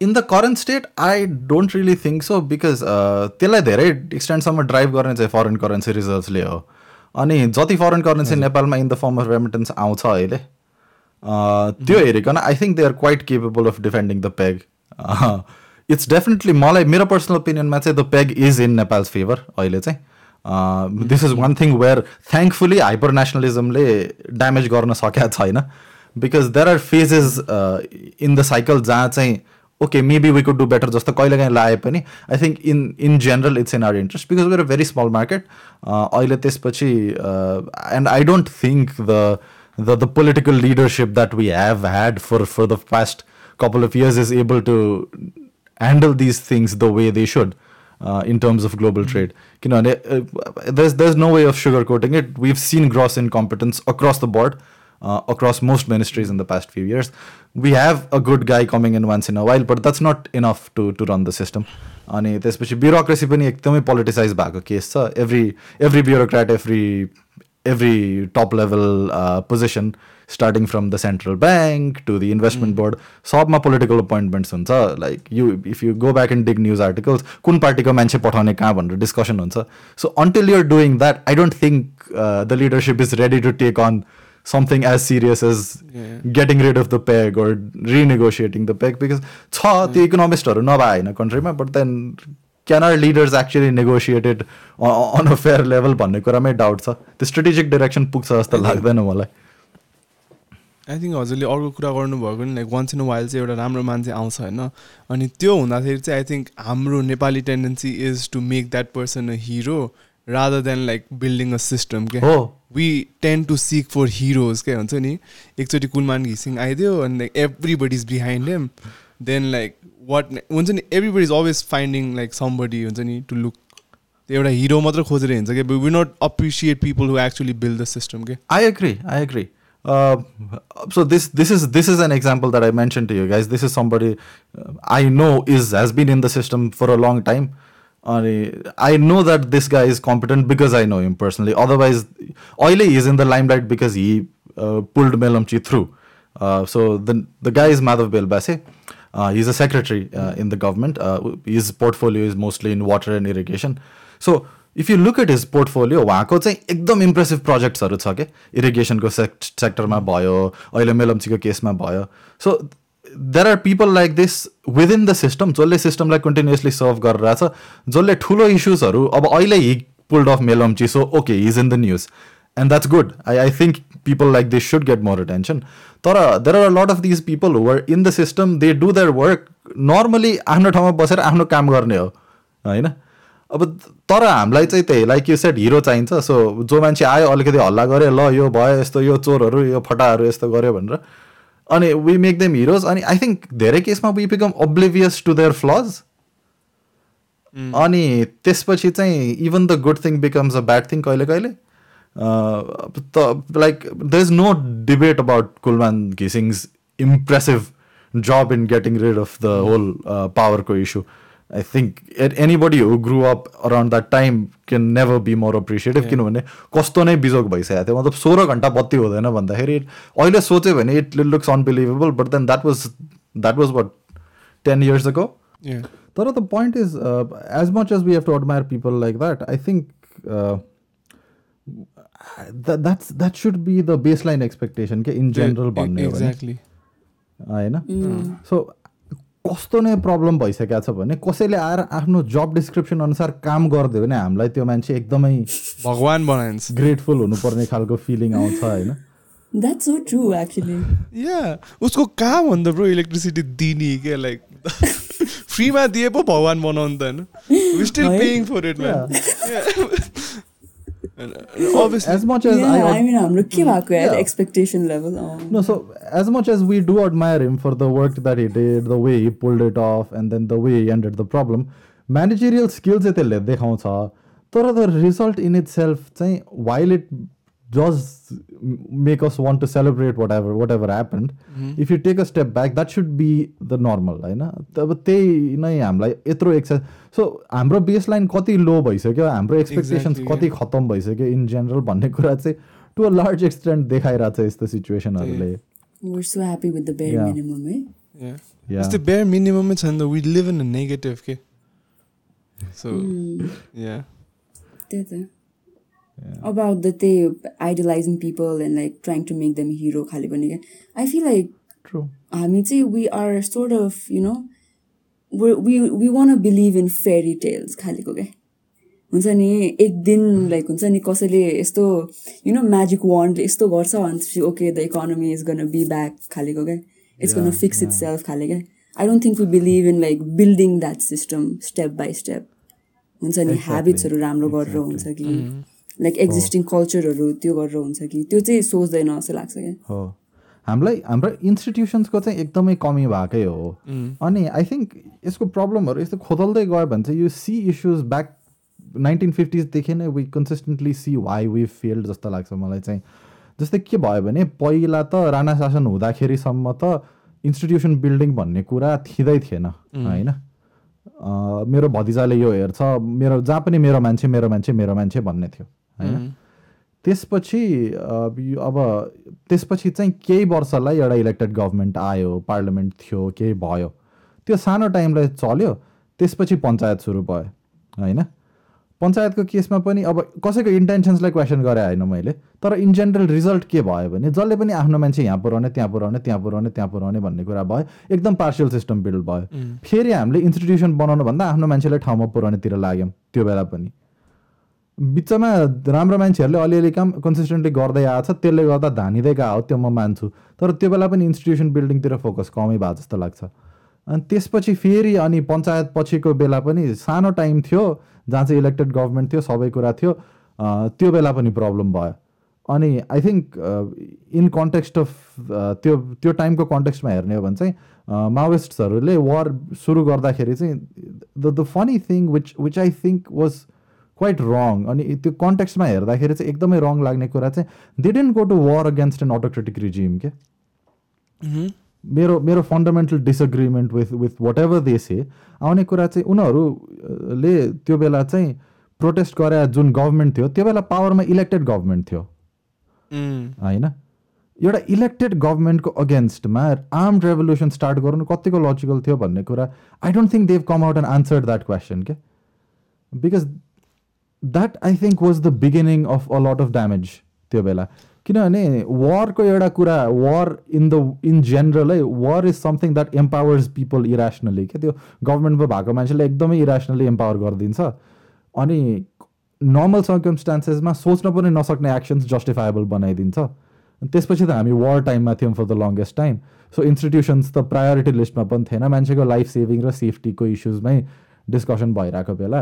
in the current state I don't really think so because त्यसलाई धेरै एक्सटेन्डसम्म ड्राइभ गर्ने चाहिँ फरेन करेन्सी रिजर्भले हो। अनि जति फरेन करेन्सी नेपालमा in the form of remittance आउँछ अहिले त्यो हेरिकन I think they are quite capable of defending the peg it's definitely मलाई मेरो पर्सनल ओपिनियनमा चाहिँ the peg is in Nepal's favour अहिले चाहिँ। This is one thing where thankfully hyper नेसनलिजमले damage गर्न सकेका छैन। because there are phases in the cycle जहाँ चाहिँ okay maybe we could do better जस्तो कहिले काहीँ लाए पनि I think in in general it's in our interest because we're a very small market अहिले त्यसपछि and I don't think the the the political leadership that we have had for for the past couple of years is able to handle these things the way they should in terms of global trade किनभने there's there's no way of sugar coating it we seen gross incompetence across the board Uh, across most ministries in the past few years. We have a good guy coming in once in a while, but that's not enough to to run the system. अनि त्यसपछि bureaucracy पनि एकदमै politicise भएको case छ every every bureaucrat every every top level position starting from the central bank to the investment board सबमा political appointments हुन्छ like you if you go back and dig news articles कुन पार्टीको मान्छे पठाउने कहाँ भनेर डिस्कसन हुन्छ so until you're doing that I don't think the leadership is ready to take on something as serious as yeah. getting rid of the peg or renegotiating the peg because छ त्यो इकोनोमिस्टहरू नभए होइन कन्ट्रीमा but then can our leaders actually negotiated on a fair level भन्ने कुरामै doubt छ? त्यो strategic direction पुग्छ जस्तो लाग्दैन मलाई। आई थिङ्क हजुरले अर्को कुरा गर्नुभएको नि like once in a while चाहिँ एउटा राम्रो मान्छे आउँछ होइन। अनि त्यो हुँदाखेरि चाहिँ आई थिङ्क हाम्रो Nepali tendency is to make that person a hero Rather than like building a system के we tend to seek for heroes क्या हुन्छ नि एकचोटि कुलमान घिसिङ आइदियो अनि like everybody is behind him then like what हुन्छ नि everybody is always finding like somebody हुन्छ नि टु लुक एउटा हिरो मात्र खोजेर हिँड्छ कि we not appreciate people who actually build the system के I agree I agree so this this is this is an example that I mentioned to you guys. This is somebody uh, I know is has been in the system for a long time. अनि I know that this guy is competent because I know him personally otherwise अहिले he's in the limelight because he pulled Melamchi through so the the guy is Madhav Belbase he is a secretary in the government his portfolio is mostly in water and irrigation so if you look at his portfolio उहाँको चाहिँ एकदम impressive प्रोजेक्ट्सहरू छ क्या इरिगेसनको sect सेक्टरमा भयो अहिले मेलम्चीको केसमा भयो so there are people like this within the system जसले सिस्टमलाई कन्टिन्युसली सर्भ गरिरहेछ जसले ठुलो इस्युजहरू अब अहिले he pulled off Melamchi so okay he's in the news and that's good I I think people like this should get more attention तर there are lot of these people were in the system they do their work normally आफ्नो ठाउँमा बसेर आफ्नो काम गर्ने हो होइन? अब तर हामीलाई चाहिँ त्यही लाइक यो सेट हिरो चाहिन्छ सो जो मान्छे आयो अलिकति हल्ला गऱ्यो ल यो भयो यस्तो यो चोरहरू यो फटाहरू यस्तो गऱ्यो भनेर। अनि वी मेक देम हिरोज अनि आई थिङ्क धेरै केसमा we become oblivious to their flaws अनि त्यसपछि चाहिँ even the good thing becomes a bad thing कहिले कहिले। त like the is no debate about Kulman Ghising's impressive job in getting rid of the whole पावरको issue I think anybody who grew up around that time can never be more appreciative किनभने कस्तो नै बिजोग भइसकेको थियो मतलब सोह्र घन्टा बत्ती हुँदैन भन्दाखेरि अहिले सोच्यो भने it looks unbelievable but then that was that was what ten years ago तर the point is as much as we have to admire people like that I think that's that should be the base line expectation के in general भन्ने हो होइन so कस्तो नै problem भइसकेको छ भने कसैले आएर आफ्नो जब डिस्क्रिप्सन अनुसार काम गरिदियो भने हामीलाई त्यो मान्छे एकदमै भगवान् बनाइन्छ ग्रेटफुल हुनुपर्ने खालको फिलिङ आउँछ होइन? That's so true, actually. या उसको काम हो नि त ब्रो इलेक्ट्रिसिटी दिने के लाइक फ्रीमा दिए पो भगवान् बनाउनु त होइन स्टिल है? Paying for it man obviously as much as yeah, I, I mean, के भएको है Yeah. expectation level. Oh. No, so as much as we do admire him for the work that he did, the way he pulled it off, and then the way he ended the problem, managerial skills चाहिँ त्यसले देखाउँछ तर the result in itself चाहिँ while it does make us want to celebrate whatever whatever happened if you take a step back that should be the normal होइन अब त्यही नै हामीलाई यत्रो एक्सेस सो हाम्रो बेस लाइन कति low भइसक्यो हाम्रो एक्सपेक्टेसन्स Exactly, कति खतम भइसक्यो इन जेनरल भन्ने कुरा चाहिँ टु अ लार्ज एक्सटेन्ट देखाइरहेको छ यस्तो सिचुएसनहरूले We're so happy with the bare Yeah. minimum, eh? Yeah. Yeah. यस्तै बेयर मिनिममै छ नि त वी लिभ इन नेगेटिभ के सो Hmm. त्यही त about the they idolizing people and like trying to make them hero खाले पनि क्या I feel like True. हामी चाहिँ we are sort of you know we we we want to believe in fairy tales खालेको क्या हुन्छ नि एक दिन लाइक हुन्छ नि कसैले यस्तो यु नो म्याजिक वान्डले यस्तो गर्छ भनेपछि okay the economy is gonna be back खालेको क्या it's gonna fix itself खाले क्या I don't think we believe in like building that system step by step हुन्छ नि ह्याबिट्सहरू राम्रो गरेर हुन्छ कि लाइक एक्जिस्टिङ कल्चरहरू त्यो गरेर हुन्छ कि? त्यो चाहिँ सोच्दैन जस्तो लाग्छ क्या। हो। हामीलाई हाम्रो इन्स्टिट्युसन्सको चाहिँ एकदमै कमी भएकै हो। अनि आई थिङ्क यसको प्रब्लमहरू यस्तो खोदल्दै गयो भने चाहिँ यो सी इस्युज ब्याक नाइन्टिन फिफ्टिजदेखि नै we consistently see why we failed जस्तो लाग्छ मलाई चाहिँ। जस्तै के भयो भने पहिला त राणा शासन हुँदाखेरिसम्म त इन्स्टिट्युसन बिल्डिङ भन्ने कुरा थिँदै थिएन होइन? अँ, मेरो भतिजाले यो हेर्छ मेरो जहाँ पनि मेरो मान्छे मेरो मान्छे मेरो मान्छे भन्ने थियो। होइन? त्यसपछि अब त्यसपछि चाहिँ केही वर्षलाई एउटा इलेक्टेड गभर्मेन्ट आयो पार्लियामेन्ट थियो केही भयो। त्यो सानो टाइमलाई चल्यो त्यसपछि पञ्चायत सुरु भयो होइन? पञ्चायतको केसमा पनि अब कसैको इन्टेन्सन्सलाई क्वेसन गरे होइन मैले तर इन जेनरल रिजल्ट के भयो भने जसले पनि आफ्नो मान्छे यहाँ पुऱ्याउने त्यहाँ पुऱ्याउने त्यहाँ पुऱ्याउने त्यहाँ पुऱ्याउने भन्ने कुरा भयो एकदम पार्सियल सिस्टम बिल्ड भयो। फेरि हामीले इन्स्टिट्युसन बनाउनु भन्दा आफ्नो मान्छेलाई ठाउँमा पुऱ्याउनेतिर लाग्यौँ त्यो बेला पनि। बिचमा राम्रो मान्छेहरूले अलिअलि काम कन्सिस्टेन्टली गर्दै आएको छ त्यसले गर्दा धानिँदै गएको हो त्यो म मान्छु। तर त्यो बेला पनि इन्स्टिट्युसन बिल्डिङतिर फोकस कमै भयो जस्तो लाग्छ। अनि त्यसपछि फेरि अनि पञ्चायत पछिको बेला पनि सानो टाइम थियो जहाँ चाहिँ इलेक्टेड गभर्मेन्ट थियो सबै कुरा थियो त्यो बेला पनि प्रब्लम भयो। अनि I think in context of त्यो त्यो टाइमको कन्टेक्स्टमा हेर्ने हो भने चाहिँ अँ, माओइस्ट्सहरूले वार सुरु गर्दाखेरि चाहिँ the the funny thing which which I think was quite wrong अनि त्यो कन्टेक्स्टमा हेर्दाखेरि चाहिँ एकदमै रङ लाग्ने कुरा चाहिँ they didn't go to war against an autocratic regime के मेरो मेरो fundamental disagreement with with whatever they say आउने कुरा चाहिँ उनीहरूले त्यो बेला चाहिँ प्रोटेस्ट गरे जुन गभर्मेन्ट थियो त्यो बेला पावरमा इलेक्टेड गभर्मेन्ट थियो। होइन? एउटा इलेक्टेड गभर्मेन्टको अगेन्स्टमा आर्म्ड रेभोल्युसन स्टार्ट गर्नु कतिको लजिकल थियो भन्ने कुरा I don't think they've come out and answer that question के because that I think was the beginning of a lot of damage त्यो बेला किनभने वारको एउटा कुरा war in the in general है war is something that empowers people irrationally क्या त्यो गभर्मेन्टमा भएको मान्छेले एकदमै इरेसनली एम्पावर गरिदिन्छ अनि नर्मल सर्कमस्टान्सेसमा सोच्न पनि नसक्ने एक्सन्स जस्टिफाएबल बनाइदिन्छ त्यसपछि त हामी वार टाइममा थियौँ for the longest time so institutions त प्रायोरिटी लिस्टमा पनि थिएन मान्छेको लाइफ सेभिङ र सेफ्टीको इस्युजमै डिस्कसन भइरहेको बेला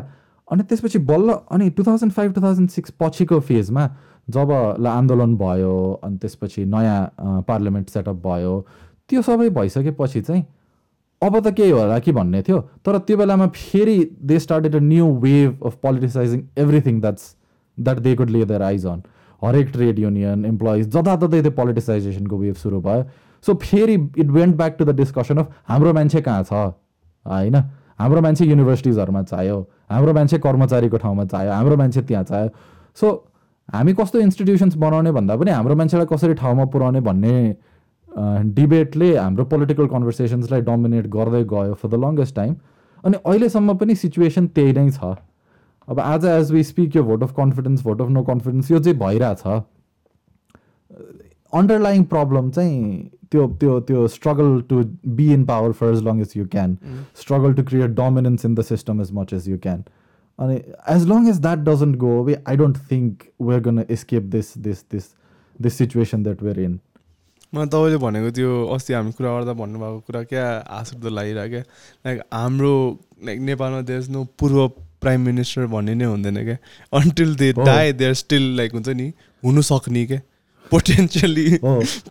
अनि त्यसपछि बल्ल अनि two thousand five two thousand six पछिको फेजमा जब ल आन्दोलन भयो अनि त्यसपछि नयाँ पार्लियामेन्ट सेटअप भयो त्यो सबै भइसकेपछि चाहिँ अब त केही होला कि भन्ने थियो। तर त्यो बेलामा फेरि they started a new wave of politicising everything that's that they could lay their eyes on हरेक ट्रेड युनियन इम्प्लोइज जताततै त्यो पोलिटिसाइजेसनको वेभ सुरु भयो। सो फेरि it went back to the discussion of हाम्रो मान्छे कहाँ छ? होइन। हाम्रो मान्छे युनिभर्सिटिजहरूमा चाहियो हाम्रो मान्छे कर्मचारीको ठाउँमा चाहियो हाम्रो मान्छे त्यहाँ चाहियो। सो हामी कस्तो इन्स्टिट्युसन्स बनाउने भन्दा पनि हाम्रो मान्छेलाई कसरी ठाउँमा पुऱ्याउने भन्ने डिबेटले हाम्रो पोलिटिकल कन्भर्सेसन्सलाई डोमिनेट गर्दै गयो फर द लङ्गेस्ट टाइम अनि अहिलेसम्म पनि सिचुएसन त्यही नै छ। अब आज एज वी स्पिक यो vote of confidence vote of no confidence यो चाहिँ भइरहेछ। अन्डरलाइङ प्रब्लम चाहिँ त्यो त्यो त्यो struggle to be in power for as long as you can struggle to create dominance in the system as much as you can अनि as long as that doesn't go away I don't think we're gonna escape this this this this situation that we're in मलाई तपाईँले भनेको त्यो अस्ति हामी कुरा गर्दा भन्नुभएको कुरा क्या हाँस उठ्दो लागिरहेको क्या? लाइक हाम्रो लाइक नेपालमा देश नो पूर्व प्राइम मिनिस्टर भन्ने नै हुँदैन क्या? Until they die they are still like हुन्छ नि हुनु सक्ने क्या? Potentially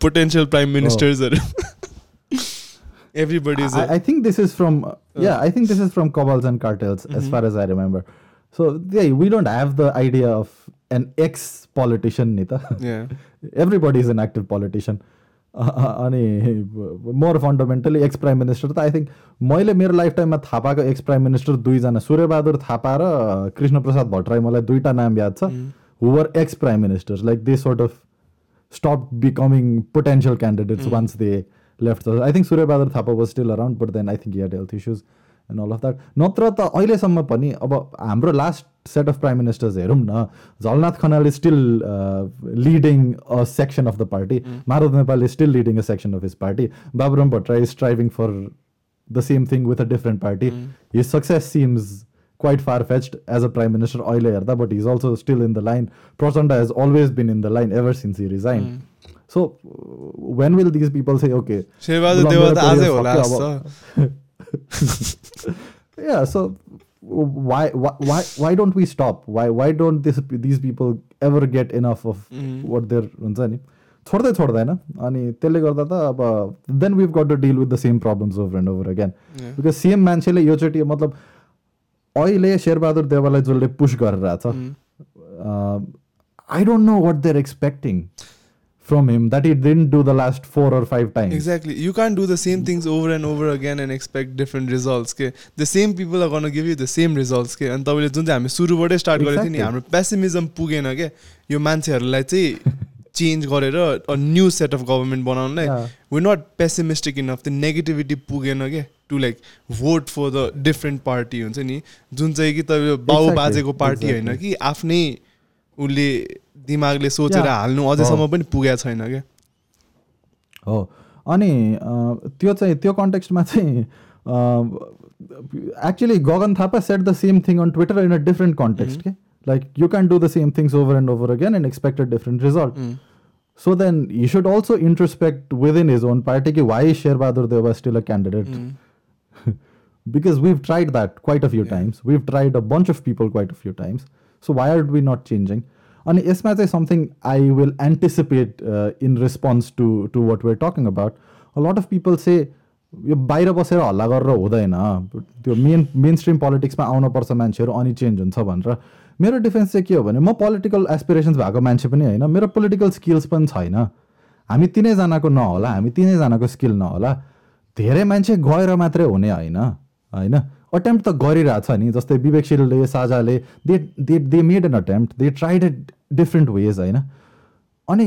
potential prime मिनिस्टर्सहरू everybody is I, I think this is from yeah i think this is from cabals and cartels as far as i remember so yeah we don't have the idea of an ex politician nita yeah everybody is an active politician अनि more fundamentally ex prime minister त I think मैले मेरो life टाइममा थाहा पाएको x prime minister दुईजना सूर्यबहादुर थापा र कृष्ण प्रसाद भट्टराई मलाई दुईवटा नाम याद छ who were ex prime minister like they sort of stop becoming potential candidates once they left I think Suryabahadur Thapa was still around but then I think had health issues and all of that नत्र त अहिलेसम्म पनि अब हाम्रो last set of prime ministers हेरौँ न Jhalanath Khanal is still leading a section of the party Madhav Nepal is still leading a section of his party Baburam Bhattarai is striving for the same thing with a different party his success seems quite far fetched as a prime minister अहिले हेर्दा but he's also still in the line Prachanda has always been in the line ever since he resigned mm. so when will these people say okay yeah so why, why why don't we stop why why don't this these people ever get enough of mm. what they're हुन्छ नि छोड्दै छोड्दैन अनि त्यसले गर्दा त अब then we've got to deal with the same problems over and over again because same मान्छेले योचोटि मतलब अहिले शेरबहादुर देवालाई जसले पुस गरिरहेछ I don't know what they're expecting from him that he didn't do the last four or five times. Exactly. You can't do the same things over and over again and expect different results. के The same people are going to give you the same results. के अनि तपाईँले जुन चाहिँ हामी सुरुबाटै start गरेको थियो नि हाम्रो पेसिमिजम पुगेन क्या यो मान्छेहरूलाई चाहिँ चेन्ज गरेर a new set of government बनाउनलाई we not pessimistic enough त्यो नेगेटिभिटी पुगेन क्या to like vote for the different party हुन्छ नि? जुन चाहिँ कि तपाईँ बाउ बाजेको पार्टी होइन कि आफ्नै उसले दिमागले सोचेर हाल्नु अझैसम्म पनि पुगेको छैन क्या? हो अनि त्यो चाहिँ त्यो कन्टेक्स्टमा चाहिँ actually Gagan Thapa set the same thing on Twitter in a different context के like you can do the same things over and over again and expect a different result so then you should also introspect within his own party कि why Sherbahadur Deuba still a candidate because we've tried that quite a few yeah. times. We've tried a bunch of people quite a few times. So why are we not changing? अनि यसमा चाहिँ something I will anticipate in response to to what we're talking about lot of people say यो बाहिर बसेर हल्ला गरेर हुँदैन त्यो मेन मेन स्ट्रिम पोलिटिक्समा आउनुपर्छ मान्छेहरू अनि चेन्ज हुन्छ भनेर मेरो डिफेन्स चाहिँ के हो भने म पोलिटिकल एसपिरेसन्स भएको मान्छे पनि होइन मेरो पोलिटिकल स्किल्स पनि छैन हामी तिनैजनाको नहोला हामी तिनैजनाको स्किल नहोला धेरै मान्छे गएर मात्रै हुने होइन होइन? अटेम्प्ट त गरिरहेछ नि जस्तै विवेकशीलले साझाले they they they made an attempt they tried it different ways होइन? अनि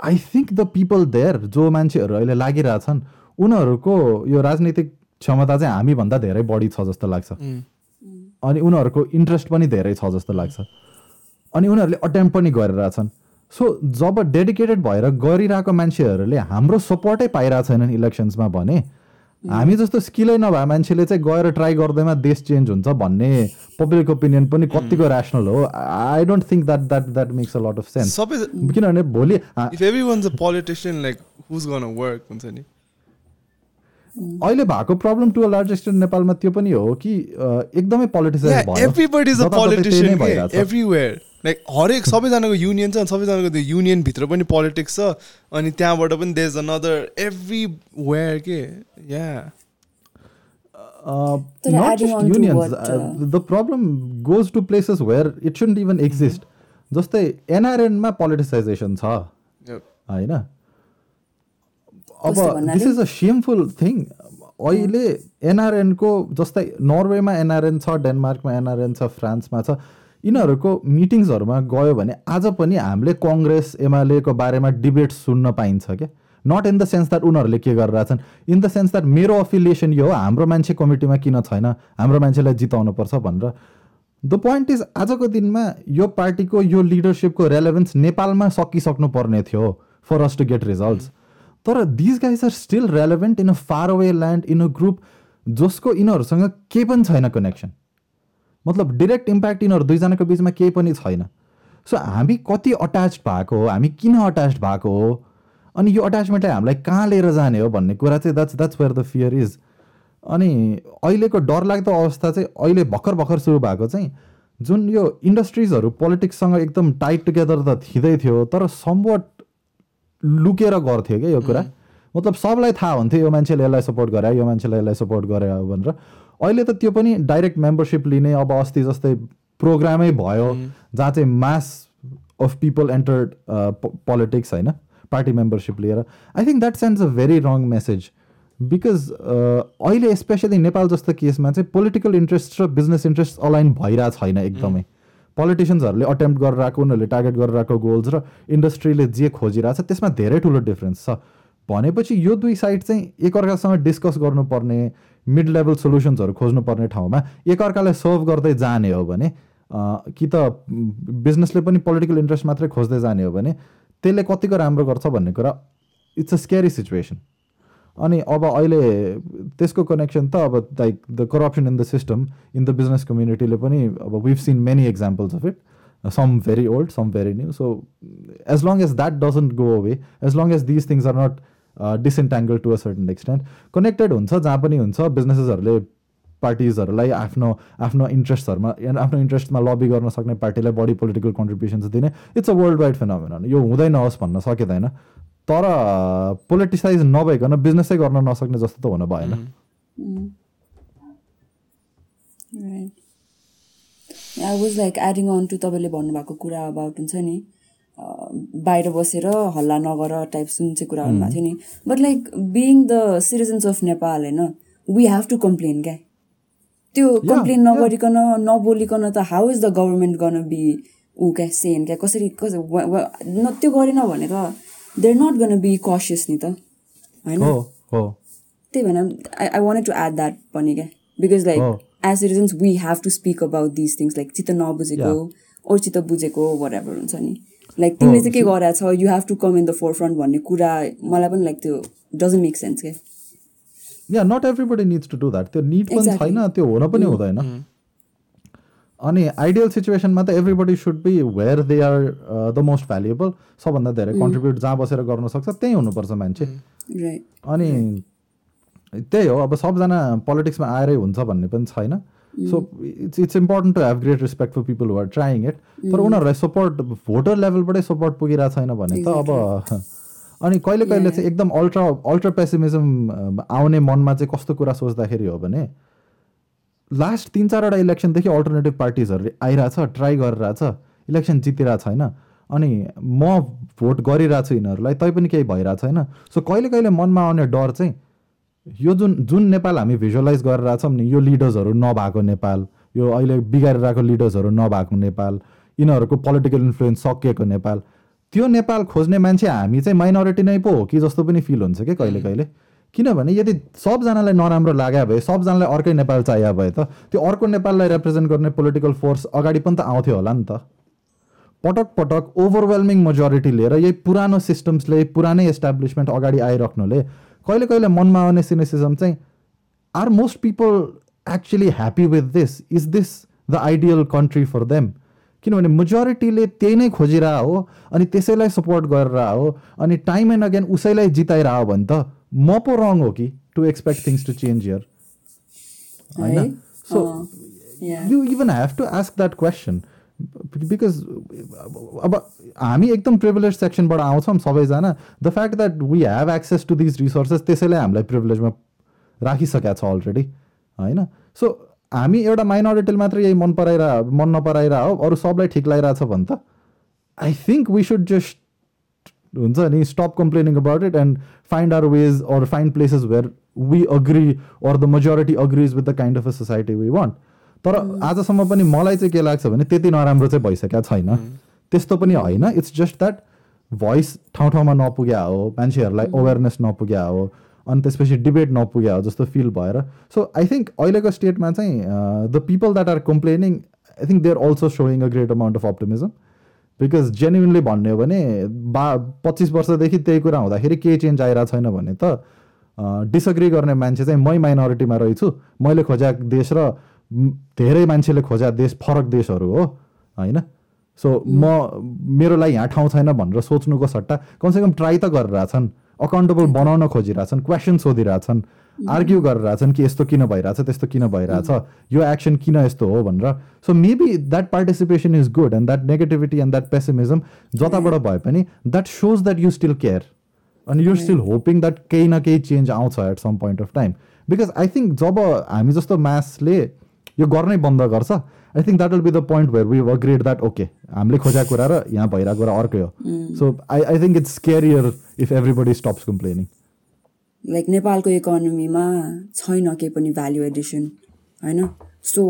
I think the people there जो मान्छेहरू अहिले लागिरहेछन् उनीहरूको यो राजनीतिक क्षमता चाहिँ हामीभन्दा धेरै बढी छ जस्तो लाग्छ। अनि उनीहरूको इन्ट्रेस्ट पनि धेरै छ जस्तो लाग्छ। अनि उनीहरूले अटेम्प पनि गरिरहेछन्। सो जब डेडिकेटेड भएर गरिरहेको मान्छेहरूले हाम्रो सपोर्टै पाइरहेको छैनन् इलेक्सन्समा भने हामी जस्तो स्किलै नभए मान्छेले चाहिँ गएर ट्राई गर्दैमा देश चेन्ज हुन्छ भन्ने पब्लिक ओपिनियन पनि कतिको ऱ्यासनल हो। I don't think that that that makes a lot of sense सबै किनभने भोलि every politician like who's gonna work हुन्छ नि? अहिले भएको प्रब्लम टु लार्ज एक्सटेन्ट नेपालमा त्यो पनि हो कि एकदमै पोलिटिसाइज भयो। Everybody is a politician everywhere like हरेक सबैजनाको युनियन छ सबैजनाको त्यो युनियनभित्र पनि पोलिटिक्स छ अनि त्यहाँबाट पनि देज अनदर एभ्री वेयर के yeah not just unions the problem goes to places where it shouldn't even exist जस्तै एनआरएनमा पोलिटिसाइजेसन छ। होइन? अब this is a shameful thing अहिले एनआरएनको जस्तै नर्वेमा एनआरएन छ डेनमार्कमा एनआरएन छ फ्रान्समा छ। यिनीहरूको मिटिङ्सहरूमा गयो भने आज पनि हामीले कङ्ग्रेस एमालेको बारेमा डिबेट सुन्न पाइन्छ क्या। Not in the sense that उनीहरूले के गरिरहेछन्। इन द सेन्स द्याट मेरो अफिलिएसन यो हो हाम्रो मान्छे कमिटीमा किन छैन हाम्रो मान्छेलाई जिताउनुपर्छ भनेर। द पोइन्ट इज आजको दिनमा यो पार्टीको यो लिडरसिपको रेलेभेन्स नेपालमा सकिसक्नु पर्ने थियो for us to get results तर these guys are still relevant in a far away land in a group जसको यिनीहरूसँग केही पनि छैन कनेक्सन मतलब डिरेक्ट इम्प्याक्ट यिनीहरू दुईजनाको बिचमा केही पनि छैन। सो हामी कति अट्याच भएको हो हामी किन अट्याच भएको हो अनि यो अट्याचमेन्टलाई हामीलाई कहाँ लिएर जाने हो भन्ने कुरा चाहिँ that's that's where the fear is अनि अहिलेको डरलाग्दो अवस्था चाहिँ अहिले भर्खर भर्खर सुरु भएको चाहिँ जुन यो इन्डस्ट्रिजहरू पोलिटिक्ससँग एकदम टाइट टुगेदर त थिँदै थियो तर समवट लुकेर गर्थ्यो क्या यो कुरा। मतलब सबलाई थाहा हुन्थ्यो यो मान्छेले यसलाई सपोर्ट गरे यो मान्छेले यसलाई सपोर्ट गरे भनेर। अहिले त त्यो पनि डाइरेक्ट मेम्बरसिप लिने अब अस्ति जस्तै प्रोग्रामै भयो जहाँ चाहिँ mass of people entered politics होइन पार्टी मेम्बरसिप लिएर। I think that sends a very wrong message because अहिले स्पेसली नेपाल जस्तो केसमा चाहिँ पोलिटिकल इन्ट्रेस्ट र बिजनेस इन्ट्रेस्ट अलाइन भइरहेको छैन एकदमै। पोलिटिसियन्सहरूले अटेम्प्ट गरेर आएको उनीहरूले टार्गेट गरेर आएको गोल्स र इन्डस्ट्रीले जे खोजिरहेको छ त्यसमा धेरै ठुलो डिफ्रेन्स छ। भनेपछि यो दुई साइड चाहिँ एकअर्कासँग डिस्कस गर्नुपर्ने मिड लेभल सोल्युसन्सहरू खोज्नुपर्ने ठाउँमा एकअर्कालाई सर्भ गर्दै जाने हो भने कि त बिजनेसले पनि पोलिटिकल इन्ट्रेस्ट मात्रै खोज्दै जाने हो भने त्यसले कतिको राम्रो गर्छ भन्ने कुरा इट्स अ स्केरी सिचुएसन। अनि अब अहिले त्यसको कनेक्सन त अब like the corruption in the system in the business कम्युनिटीले पनि अब we've seen many examples of it some very old some very new so as long as that doesn't go away as long as these things are not disentangle to a certain extent connected हुन्छ जहाँ पनि हुन्छ बिजनेसेसहरूले पार्टिजहरूलाई आफ्नो आफ्नो इन्ट्रेस्टहरूमा आफ्नो इन्ट्रेस्टमा लबी गर्न सक्ने पार्टीलाई बढी पोलिटिकल कन्ट्रिब्युसन्स दिने। It's a worldwide phenomenon यो हुँदै नहोस् भन्न सकिँदैन। तर पोलिटिसाइज नभइकन बिजनेसै गर्न नसक्ने जस्तो त हुन भएन। I was like adding on to तपाईँले भन्नुभएको कुरा अबाउट हुन्छ नि बाहिर बसेर हल्ला नगर टाइप जुन चाहिँ कुरा भन्नुभएको थियो नि। But like being the citizens of Nepal होइन वी हेभ टु कम्प्लेन क्या? त्यो कम्प्लेन नगरिकन नबोलिकन त how is the government gonna be ऊ क्या सेन क्या? कसरी कसरी त्यो गरेन भने त they're not gonna be conscious नि त होइन? त्यही भएर I I want to add that पनि क्या? Because like as citizens we have to speak about this things like चित्त नबुझेको ओर चित्त बुझेको वरेभर हुन्छ नि। लाइक तिमीले चाहिँ के गरेको छ? You have to come in the forefront भन्ने कुरा मलाई पनि लाइक त्यो डजन्ट मेक सेन्स क्या yeah not everybody needs to do that त्यो निड पनि छैन त्यो हुन पनि mm. हुँदैन। अनि आइडियल सिचुएसनमा त everybody should be where they are the most valuable सबभन्दा धेरै कन्ट्रिब्युट जहाँ बसेर गर्न सक्छ त्यहीँ हुनुपर्छ मान्छे। अनि त्यही हो अब सबजना पोलिटिक्समा आएरै हुन्छ भन्ने पनि छैन। So it's it's important to have great respect for people are trying it तर उनीहरूलाई सपोर्ट भोटर लेभलबाटै सपोर्ट पुगिरहेको छैन भने त अब अनि कहिले कहिले चाहिँ एकदम अल्ट्रा अल्ट्रा पेसिमिजम आउने मनमा चाहिँ कस्तो कुरा सोच्दाखेरि हो भने लास्ट तिन चारवटा इलेक्सनदेखि अल्टरनेटिभ पार्टिजहरूले आइरहेछ ट्राई गरिरहेछ इलेक्सन जितिरहेको छैन अनि म भोट गरिरहेको छु यिनीहरूलाई तैपनि केही भइरहेको छैन सो कहिले कहिले मनमा आउने डर चाहिँ यो जुन जुन नेपाल हामी भिजुअलाइज गरिरहेछौँ नि यो लिडर्सहरू नभएको नेपाल यो अहिले बिगारिरहेको लिडर्सहरू नभएको नेपाल यिनीहरूको पोलिटिकल इन्फ्लुएन्स सकिएको नेपाल त्यो नेपाल खोज्ने मान्छे हामी चाहिँ माइनोरिटी नै पो हो कि जस्तो पनि फिल हुन्छ कि कहिले कहिले? किनभने यदि सबजनालाई नराम्रो लाग्यो भए सबजनालाई अर्कै नेपाल चाहियो भए त त्यो अर्को नेपाललाई रिप्रेजेन्ट गर्ने पोलिटिकल फोर्स अगाडि पनि त आउँथ्यो होला नि त। पटक पटक ओभरवेल्मिङ मेजोरिटी लिएर यही पुरानो सिस्टम्सले पुरानै इस्टाब्लिसमेन्ट अगाडि आइराख्नुले कहिले कहिले मनमा आउने सिनेसिजम चाहिँ are most people actually happy with this is this the ideal country for them किनभने मेजोरिटीले त्यही नै खोजिरह हो अनि त्यसैलाई सपोर्ट गरेर हो अनि टाइम एन्ड अगेन उसैलाई जिताइरह भने त म पो रङ हो कि to expect things to change your होइन? है? So. You even have to ask that question because अब हामी एकदम प्रिभिलेज सेक्सनबाट आउँछौँ सबैजना। The fact that we have access to these resources त्यसैले हामीलाई प्रिभिलेजमा राखिसकेको छ अलरेडी होइन? सो हामी एउटा माइनोरिटीले मात्र यही मन पराइरह मन नपराइरह हो अरू सबलाई ठिक लागिरहेछ भने त। I think we should just हुन्छ नि stop complaining about it and find our ways or find places where we agree or the majority agrees with the kind of a society we want तर आजसम्म पनि मलाई चाहिँ के लाग्छ भने त्यति नराम्रो चाहिँ भइसकेको छैन। त्यस्तो पनि होइन। इट्स जस्ट द्याट भोइस ठाउँ ठाउँमा नपुग्या हो मान्छेहरूलाई अवेरनेस नपुग्या हो अनि त्यसपछि डिबेट नपुग्या हो जस्तो फिल भएर। सो आई थिङ्क अहिलेको स्टेटमा चाहिँ the people that are complaining I think they are also showing a great amount of optimism because genuinely भन्ने हो भने बा पच्चिस वर्षदेखि त्यही कुरा हुँदाखेरि केही चेन्ज आइरहेको छैन भने त डिसअग्री गर्ने मान्छे चाहिँ मै माइनोरिटीमा रहेछु। मैले खोजा देश र धेरै मान्छेले खोजा देश फरक देशहरू हो होइन? सो म मेरो लागि यहाँ ठाउँ छैन भनेर सोच्नुको सट्टा कमसेकम ट्राई त गरिरहेछन् अकाउन्टेबल बनाउन खोजिरहेछन् क्वेसन सोधिरहेछन् आर्ग्यु गरिरहेछन् कि यस्तो किन भइरहेछ त्यस्तो किन भइरहेछ यो एक्सन किन यस्तो हो भनेर। So maybe that participation is good and that negativity and that pessimism जताबाट भए पनि that shows that you still care अनि युर स्टिल होपिङ द्याट केही न केही चेन्ज आउँछ at some point of time because I think जब हामी जस्तो मासले यो गर्नै बन्द गर्छ। I think that will be the point where we agreed that okay हामीले खोजेको कुरा र यहाँ भइरहेको कुरा अर्कै हो। So I I think it's career if everybody stops complaining like नेपालको इकोनोमीमा छैन केही पनि भ्याल्यु एडिसन होइन? So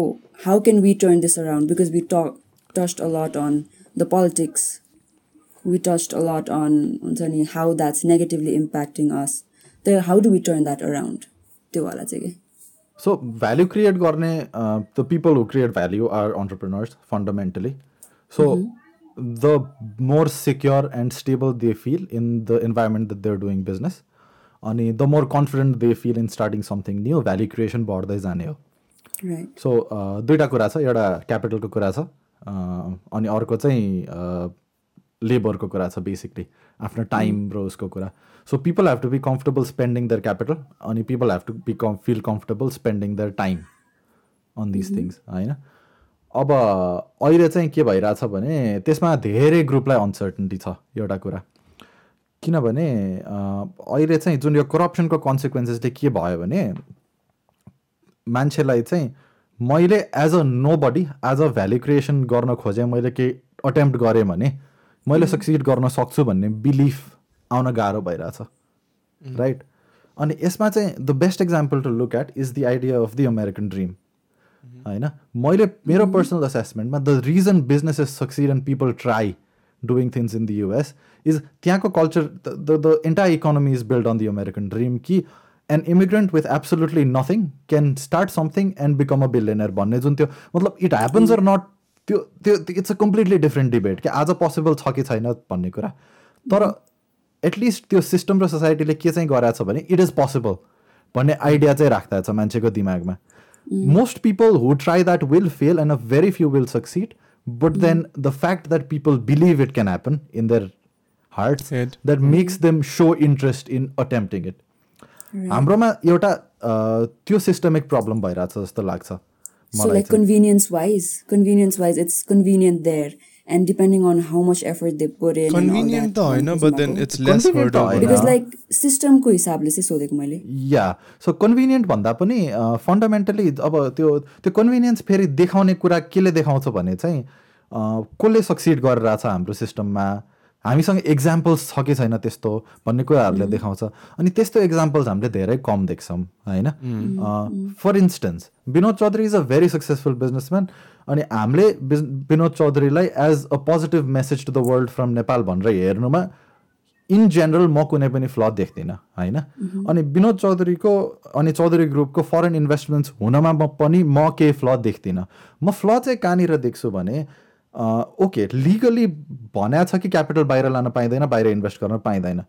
how can we turn this around because we talk just a lot on the politics we just a lot on हुन्छ नि how that's negatively impacting us त how do we turn that around त्यो वाला चाहिँ के? So value create गर्ने the people who create value are entrepreneurs fundamentally so the more secure and stable they feel in the environment that they're doing business अनि the more confident they feel in starting something new value creation बढ्दै जाने हो। So दुइटा कुरा छ एउटा क्यापिटलको कुरा छ अ, अनि अर्को चाहिँ लेबरको कुरा छ बेसिकली आफ्नो टाइम र उसको कुरा. So people have to be comfortable spending their capital अनि people have to be come feel comfortable spending their time on this things होइन? अब अहिले चाहिँ के भइरहेछ भने त्यसमा धेरै ग्रुपलाई अनसर्टन्टी छ एउटा कुरा. किनभने अहिले चाहिँ जुन यो करप्सनको कन्सिक्वेन्सेसले के भयो भने मान्छेलाई चाहिँ मैले as a nobody as a value creation गर्न खोजेँ मैले केही अटेम्प्ट गरेँ भने मैले सक्सिड गर्न सक्छु भन्ने बिलिफ आउन गाह्रो भइरहेछ राइट अनि यसमा चाहिँ the best example to look at is the idea of the American dream होइन? मैले मेरो personal असेसमेन्टमा the reason businesses succeed and people try doing things in the US is त्यहाँको culture the the entire economy is build on the American dream कि an immigrant with absolutely nothing can start something and become a billionaire भन्ने जुन त्यो मतलब it happens or not त्यो त्यो it's a completely different debate कि आज possible छ कि छैन भन्ने कुरा। तर एटलिस्ट त्यो सिस्टम र सोसाइटीले के चाहिँ गराएको छ भने इट इज पोसिबल भन्ने आइडिया चाहिँ राख्दा छ मान्छेको दिमागमा। Most people who try that will fail and a very few will succeed but then the fact that people believe it can happen in their hearts Head. That makes them so interest in attempting it हाम्रोमा एउटा त्यो systemic problem भइरहेछ जस्तो लाग्छ। So like convenience wise, convenience wise, it's convenient there, and depending on how much effort they put in. that, त होइन lace Convenient त होइन। हर्डल Because like system को हिसाबले चाहिँ सोधेको मैले या सो कन्भिनियन्ट भन्दा पनि फन्डामेन्टली अब त्यो त्यो कन्भिनियन्स फेरि देखाउने कुरा केले देखाउँछ भने चाहिँ अ, कसले सक्सिड गरिरहेछ हाम्रो सिस्टममा हामीसँग इक्जाम्पल्स छ कि छैन त्यस्तो भन्ने कुराहरूले देखाउँछ। अनि त्यस्तो इक्जाम्पल्स हामीले धेरै कम देख्छौँ होइन? For instance Vinod Chaudhary is a very successful businessman अनि हामीले Vinod चौधरीलाई as a positive message to the world from Nepal भनेर हेर्नुमा इन जेनरल म कुनै पनि फ्ल देख्दिनँ होइन? अनि विनोद चौधरीको अनि चौधरी ग्रुपको फरेन इन्भेस्टमेन्ट्स हुनमा म पनि म केही फ्ल देख्दिनँ। म फ्ल चाहिँ कहाँनिर देख्छु भने ओके लिगली भनेको छ कि क्यापिटल बाहिर लान पाइँदैन बाहिर इन्भेस्ट गर्न पाइँदैन?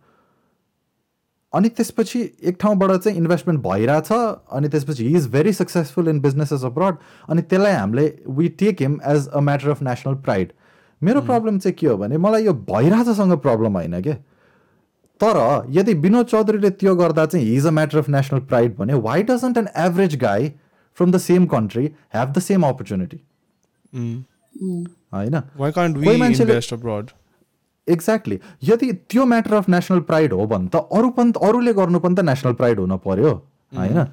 अनि त्यसपछि एक ठाउँबाट चाहिँ इन्भेस्टमेन्ट भइरहेछ अनि त्यसपछि he is very successful in businesses abroad अनि त्यसलाई हामीले we take him as a matter of national pride मेरो प्रब्लम चाहिँ के हो भने मलाई यो भइरहेछसँग प्रब्लम होइन क्या तर यदि विनोद चौधरीले त्यो गर्दा चाहिँ he's a matter of national pride भने why doesn't an average guy from the same country have the same opportunity होइन? एक्ज्याक्टली यदि त्यो म्याटर अफ नेसनल प्राइड हो भने त अरू पनि अरूले गर्नु पनि त नेसनल प्राइड हुन पर्यो होइन?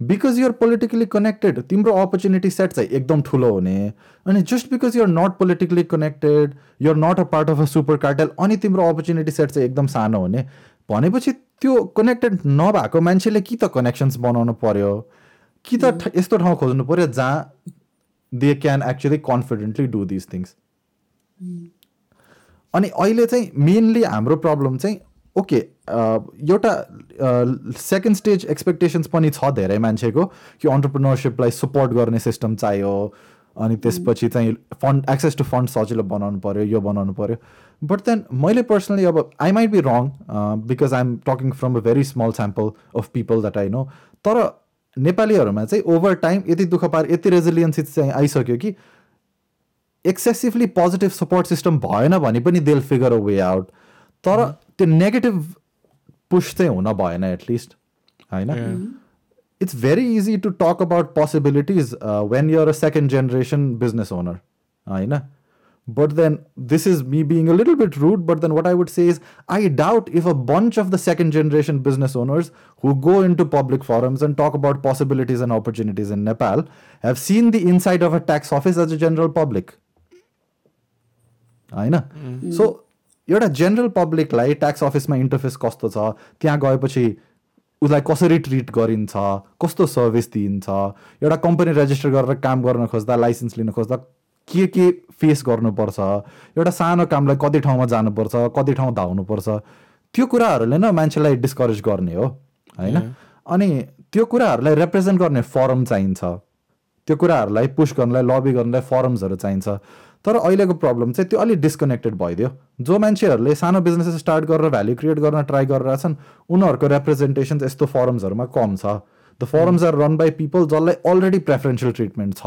बिकज युआर पोलिटिकली कनेक्टेड तिम्रो अपर्च्युनिटी सेट चाहिँ एकदम ठुलो हुने अनि just because you're not politically connected you're not a part of a super cartel अनि तिम्रो अपर्च्युनिटी सेट चाहिँ एकदम सानो हुने भनेपछि त्यो कनेक्टेड नभएको मान्छेले कि त कनेक्सन्स बनाउनु पर्यो कि त ठ- यस्तो ठाउँ खोज्नु पर्यो जहाँ they can actually confidently do this things अनि अहिले चाहिँ मेनली हाम्रो प्रब्लम चाहिँ ओके एउटा सेकेन्ड स्टेज एक्सपेक्टेसन्स पनि छ धेरै मान्छेको कि अन्टरप्रिनरसिपलाई सपोर्ट गर्ने सिस्टम चाहियो अनि त्यसपछि चाहिँ फन्ड एक्सेस टु फन्ड सजिलो बनाउनु पऱ्यो यो बनाउनु पऱ्यो बट देन मैले पर्सनली अब I might be wrong because I am talking from a very small sample of people that I know तर नेपालीहरूमा चाहिँ ओभर टाइम यति दुःख पार यति रेजिलियन्सी चाहिँ आइसक्यो कि एक्सेसिभली पोजिटिभ सपोर्ट सिस्टम भएन भने पनि देल फिगर अ वे आउट तर त्यो नेगेटिभ पुस चाहिँ हुन भएन एटलिस्ट होइन? It's very easy to talk about possibilities when you're a second generation business owner होइन? But then this is me being a little bit rude, but then what I would say is I doubt if a bunch of the second generation business owners who go into public forums and talk about possibilities and opportunities in Nepal have seen the inside of a tax office as a general public. होइन so एउटा general पब्लिकलाई tax अफिसमा interface कस्तो छ त्यहाँ गएपछि उसलाई कसरी ट्रिट गरिन्छ कस्तो सर्भिस दिइन्छ एउटा कम्पनी रेजिस्टर गरेर काम गर्न खोज्दा लाइसेन्स लिन खोज्दा के के फेस गर्नुपर्छ एउटा सानो कामलाई कति ठाउँमा जानुपर्छ कति ठाउँ धाउनुपर्छ त्यो कुराहरूले न मान्छेलाई डिस्करेज गर्ने हो होइन? अनि त्यो कुराहरूलाई रिप्रेजेन्ट गर्ने फरम चाहिन्छ। त्यो कुराहरूलाई पुस गर्नलाई लबी गर्नलाई फरम्सहरू चाहिन्छ। तर अहिलेको प्रब्लम चाहिँ त्यो अलिक डिस्कनेक्टेड भइदियो। जो मान्छेहरूले सानो बिजनेस स्टार्ट गरेर भ्याल्यु क्रिएट गर्न ट्राई गरेर छन् उनीहरूको रिप्रेजेन्टेसन यस्तो फरम्सहरूमा कम छ। The firms are run by people जसलाई अलरेडी प्रेफरेन्सियल ट्रिटमेन्ट छ।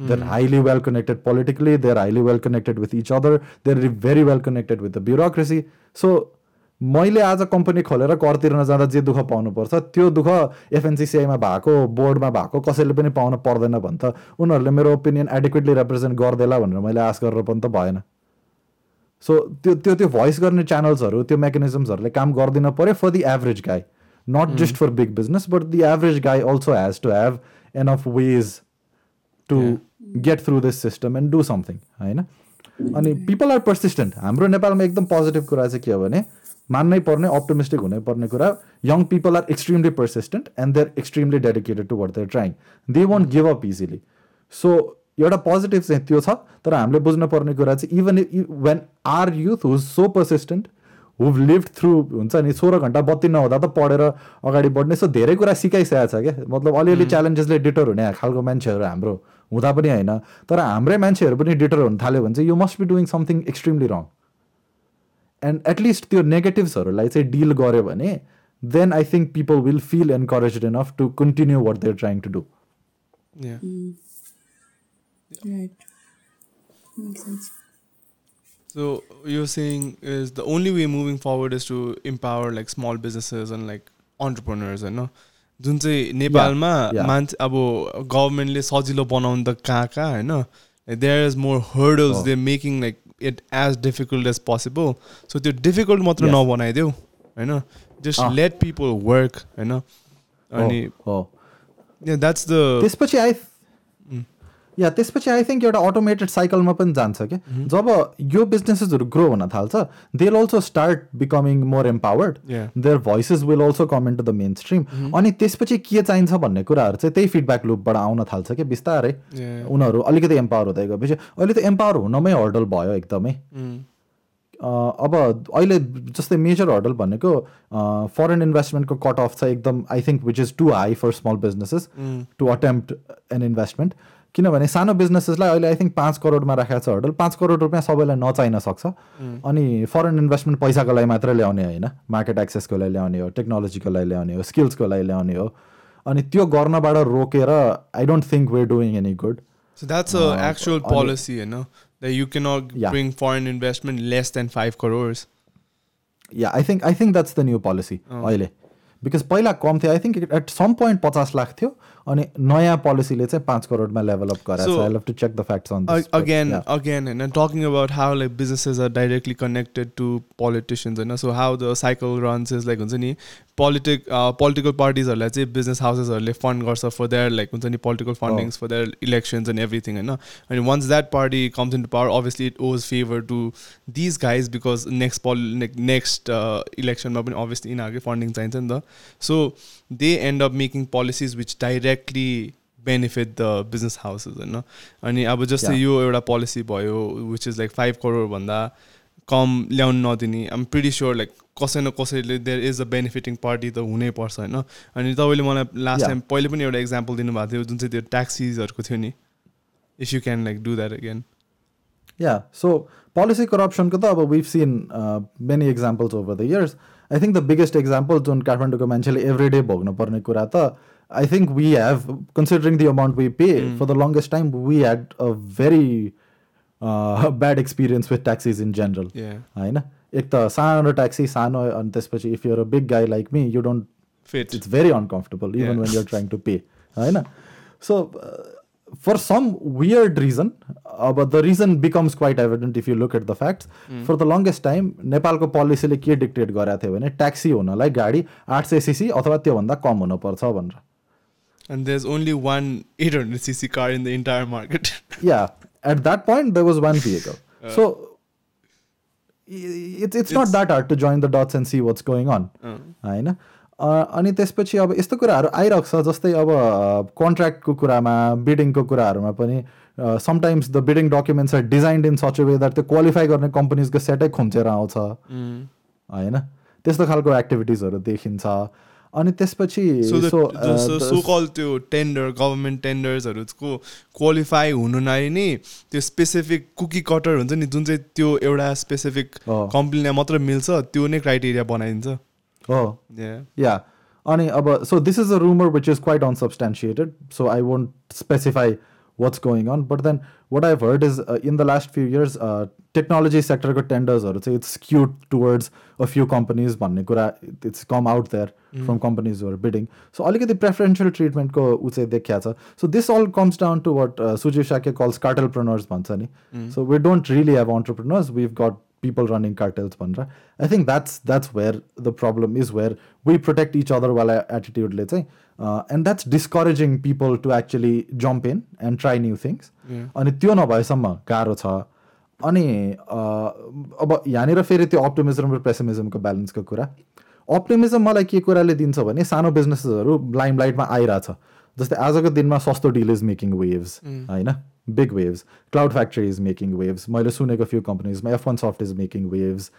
They're highly well connected politically they're highly well connected with each other they're very well connected with the bureaucracy so मैले आज कम्पनी खोलेर कर तिर्न जाँदा जे दुःख पाउनुपर्छ त्यो दुःख एफएनसिसिआईमा भएको बोर्डमा भएको कसैले पनि पाउन पर्दैन भने त उनीहरूले मेरो ओपिनियन एडिक्वेटली रिप्रेजेन्ट गर्देला भनेर मैले आश गरेर पनि त भएन। सो त्यो त्यो त्यो भोइस गर्ने च्यानल्सहरू त्यो मेकानिजम्सहरूले काम गरिदिन पऱ्यो for the average guy not just for big business but the average guy also has to have enough ways to get through this system and do something होइन? अनि पिपल आर पर्सिस्टेन्ट हाम्रो नेपालमा एकदम पोजिटिभ कुरा चाहिँ के हो भने मान्नै पर्ने अप्टोमिस्टिक हुनै पर्ने कुरा young people are extremely persistent and they're extremely dedicated to what they're trying they won't give up easily so एउटा पोजिटिभ चाहिँ त्यो छ तर हामीले बुझ्नुपर्ने कुरा चाहिँ even when are youth who's so persistent who've live through हुन्छ नि सोह्र घन्टा बत्ती नहुँदा त पढेर अगाडि बढ्ने सो धेरै कुरा सिकाइसकेको छ क्या। मतलब अलिअलि च्यालेन्जेसले डिटर हुने खालको मान्छेहरू हाम्रो। हुँदा पनि होइन तर हाम्रै मान्छेहरू पनि डिटर हुन थाल्यो भने चाहिँ you must be doing something extremely wrong and at least त्यो नेगेटिभ्सहरूलाई चाहिँ डिल गऱ्यो भने then I think people will feel encourage enough to continue what they're trying to do. So you're saying is the only way moving forward is to empower like small businesses and like entrepreneurs होइन जुन चाहिँ नेपालमा. मान्छे अब गभर्मेन्टले सजिलो बनाउनु त कहाँ कहाँ होइन there is more hurdles Oh. They making like it as difficult as possible so त्यो डिफिकल्ट मात्र. नबनाइदेऊ होइन जस्ट. लेट पिपल वर्क होइन अनि द्याट्स द त्यसपछि आई या त्यसपछि आई थिङ्क एउटा अटोमेटेड साइकलमा पनि जान्छ क्या जब यो बिजनेसेसहरू ग्रो हुन थाल्छ they also start becoming more empowered. Their voices will also come in to the mainstream अनि त्यसपछि के चाहिन्छ भन्ने कुराहरू चाहिँ त्यही फिडब्याक लुपबाट आउन थाल्छ क्या बिस्तारै. उनीहरू अलिकति एम्पावर हुँदै गएपछि अहिले त एम्पावर हुनमै हर्डल भयो एकदमै। अँ, अब अहिले जस्तै मेजर हर्डल भनेको फरेन इन्भेस्टमेन्टको कट अफ छ एकदम I think which is too high for small businesses to attempt an investment किनभने सानो बिजनेसेसलाई अहिले आई थिङ्क पाँच करोडमा राखेको छ हर्डल पाँच करोड रुपियाँ सबैलाई नचाहिन सक्छ। अनि फरेन इन्भेस्टमेन्ट पैसाको लागि मात्रै ल्याउने होइन। मार्केट एक्सेसको लागि ल्याउने हो टेक्नोलोजीको लागि ल्याउने हो स्किल्सको लागि ल्याउने हो। अनि त्यो गर्नबाट रोकेर I don't think we're doing any good policy, you know, that you cannot Yeah. bring foreign investment less than five crores. Yeah I think I think that's the new policy अहिले। बिकज पहिला कम थियो I think at some point पचास लाख थियो। अनि नयाँ पोलिसीले चाहिँ पाँच करोडमा डेभलप गर्छ अगेन अगेन होइन talking about how like businesses are directly connected to politicians होइन so how the cycle runs is like हुन्छ नि पोलिटिक पोलिटिकल पार्टिजहरूलाई चाहिँ बिजनेस हाउसेसहरूले फन्ड गर्छ फर देयर लाइक हुन्छ नि political fundings for their elections and everything होइन अनि once that party comes in to power obviously it owes favour to these guys because next poli next इलेक्सनमा पनि obviously यिनीहरूकै funding चाहिन्छ नि त। सो they end up making policies which directly benefit the business houses होइन अनि अब जस्तै. यो एउटा पोलिसी भयो विच इज लाइक फाइभ करोडभन्दा कम ल्याउनु नदिने आम प्रिटी स्योर लाइक कसै न कसैले there is a benefiting party त हुनैपर्छ होइन? अनि तपाईँले मलाई लास्ट. टाइम पहिले पनि एउटा इक्जाम्पल दिनुभएको थियो जुन चाहिँ त्यो ट्याक्सिजहरूको थियो नि। If you can like do that again yeah so policy करप्सनको त अब we've seen many examples over the years I think the biggest example जुन काठमाडौँको मान्छेले एभ्री डे भोग्नु पर्ने कुरा त I think we have considering the amount we pay for the longest time we had a very bad experience with taxes in general Yeah. होइन एक त सानो ट्याक्सी सानो अनि त्यसपछि if you're a big guy like me you don't fit it's very uncomfortable even Yeah. when you're trying to pay. होइन so uh, for some weird reason uh, but the reason becomes quite evident if you look at the facts for the longest time नेपालको पोलिसीले के dictate गरेको थियो भने taxi हुनलाई गाडी आठ सय सिसी अथवा त्योभन्दा कम हुनुपर्छ भनेर and there is only one eight hundred cc car in the entire market yeah at that point there was one vehicle so i- it's, it's not It's- that hard to join the dots and see what's going on होइन a, अनि त्यसपछि अब यस्तो कुराहरू आइरहेको छ जस्तै अब कन्ट्र्याक्टको कुरामा बिडिङको कुराहरूमा पनि sometimes the bidding documents are designed in such way that त्यो क्वालिफाई गर्ने कम्पनीजको सेटै खुम्चेर आउँछ होइन त्यस्तो खालको एक्टिभिटिजहरू देखिन्छ अनि त्यसपछि सो द uh, सो त्यो टेन्डर गभर्मेन्ट टेन्डर्सहरूको क्वालिफाई हुनु नै नि त्यो स्पेसिफिक कुकी कटर हुन्छ नि जुन चाहिँ त्यो एउटा स्पेसिफिक अँ। कम्पनीलाई मात्र मिल्छ त्यो नै क्राइटेरिया बनाइदिन्छ हो. Yeah. Ani, aba, so this is a rumor which is quite unsubstantiated. So I won't specify what's going on. But then what I've heard is uh, in the last few years, uh, technology sector ko tenders or it's skewed towards a few companies. भन्ने कुरा It's come out there from companies who are bidding. So अलिकति preferential treatment को ऊ चाहिँ देखिया छ. So this all comes down to what uh, Sujiv Shakya calls cartelpreneurs भन्छ नि. So we don't really have entrepreneurs. We've got people running cartels भनेर I think that's that's where the problem is where we protect each other वाला एटिट्युडले चाहिँ And that's discouraging people to actually jump in and try new things अनि त्यो नभएसम्म गाह्रो छ। अनि uh, अब यहाँनिर फेरि त्यो अप्टिमिजम र पेसिमिजमको ब्यालेन्सको कुरा। अप्टिमिजम मलाई के कुराले दिन्छ भने सानो बिजनेसेसहरू लाइमलाइटमा आइरहेछ। जस्तै आजको दिनमा सस्तो डिल इज मेकिङ वेभ्स होइन? Big waves cloud factory is making waves मैले सुनेको few कम्पनीजमा F one Soft is making waves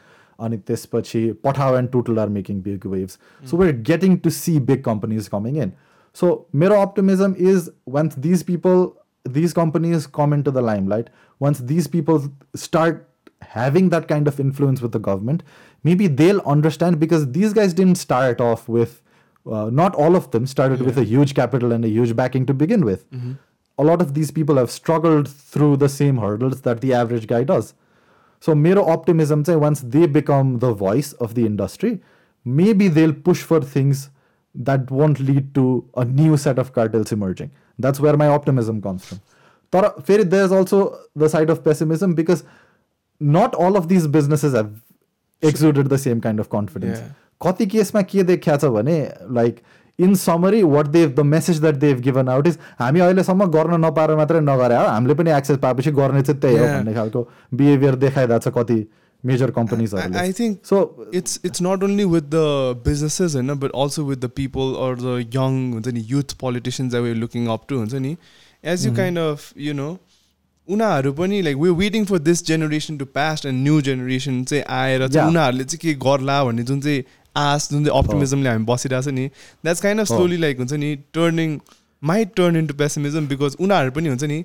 अनि त्यसपछि Pathao and Tootle are making big waves so we're getting to see big companies coming in so मेरो optimism is once these people these companies come into the limelight once these people start having that kind of influence with the government maybe they'll understand because these guys didn't start off with uh, not all of them started with a huge capital and a huge backing to begin with a lot of these people have struggled through the same hurdles that the average guy does so मेरो optimism say once they become the voice of the industry maybe they'll push for things that won't lead to a new set of cartels emerging that's where my optimism comes from तर फेरि there's also the side of pessimism because not all of these businesses have exuded the same kind of confidence Yeah. कति केसमा के देखिया छ भने like in summary what they've the message that they've given out is हामी अहिलेसम्म गर्न नपाएर मात्रै नगरे हो हामीले पनि एक्सेस पाएपछि गर्ने चाहिँ त्यही हो. भन्ने खालको बिहेभियर देखाइरहेको छ कति मेजर कम्पनीजहरूले I think so it's it's not only with the businesses होइन but also with the people or the young हुन्छ नि youth politicians that we're looking up to हुन्छ नि as you kind of you know उनीहरू पनि like we waiting for this generation to passed and new generation चाहिँ आएर चाहिँ. उनीहरूले चाहिँ के गर्ला भन्ने जुन चाहिँ आस जुन चाहिँ अप्टिमिजमले हामी बसिरहेको छ नि that's kind of. Slowly like हुन्छ नि turning might turn into pessimism because उनीहरू पनि हुन्छ नि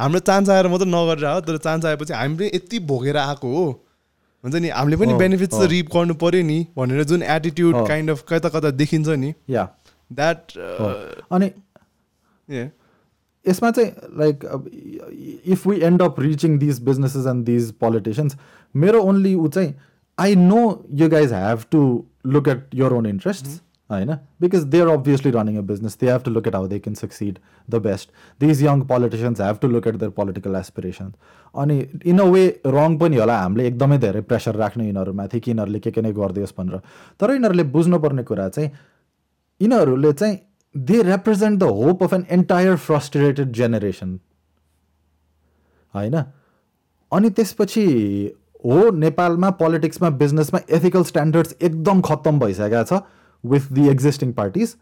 हाम्रो चान्स आएर मात्रै नगरेर हो तर चान्स आएपछि हामीले यति भोगेर आएको हो। हुन्छ नि हामीले पनि बेनिफिट्स त रिप गर्नु पऱ्यो नि भनेर जुन एटिट्युड काइन्ड अफ कता कता देखिन्छ नि। या। द्याट अनि यसमा चाहिँ like if we end up reaching these businesses and these politicians मेरो ओन्ली ऊ चाहिँ I know you guys have to look at your own interest होइन because they are obviously running a business they have to look at how they can succeed the best these young politicians have to look at their political aspiration अनि in a way wrong पनि होला. हामीले एकदमै धेरै pressure राख्नु यिनीहरूमाथि कि यिनीहरूले के के नै गरिदियोस् भनेर तर यिनीहरूले बुझ्नुपर्ने कुरा चाहिँ यिनीहरूले चाहिँ they represent the hope of an entire frustrated generation होइन अनि त्यसपछि हो नेपालमा पोलिटिक्समा बिजनेसमा एथिकल स्ट्यान्डर्ड्स एकदम खत्तम भइसकेको छ विथ दि एक्जिस्टिङ पार्टिज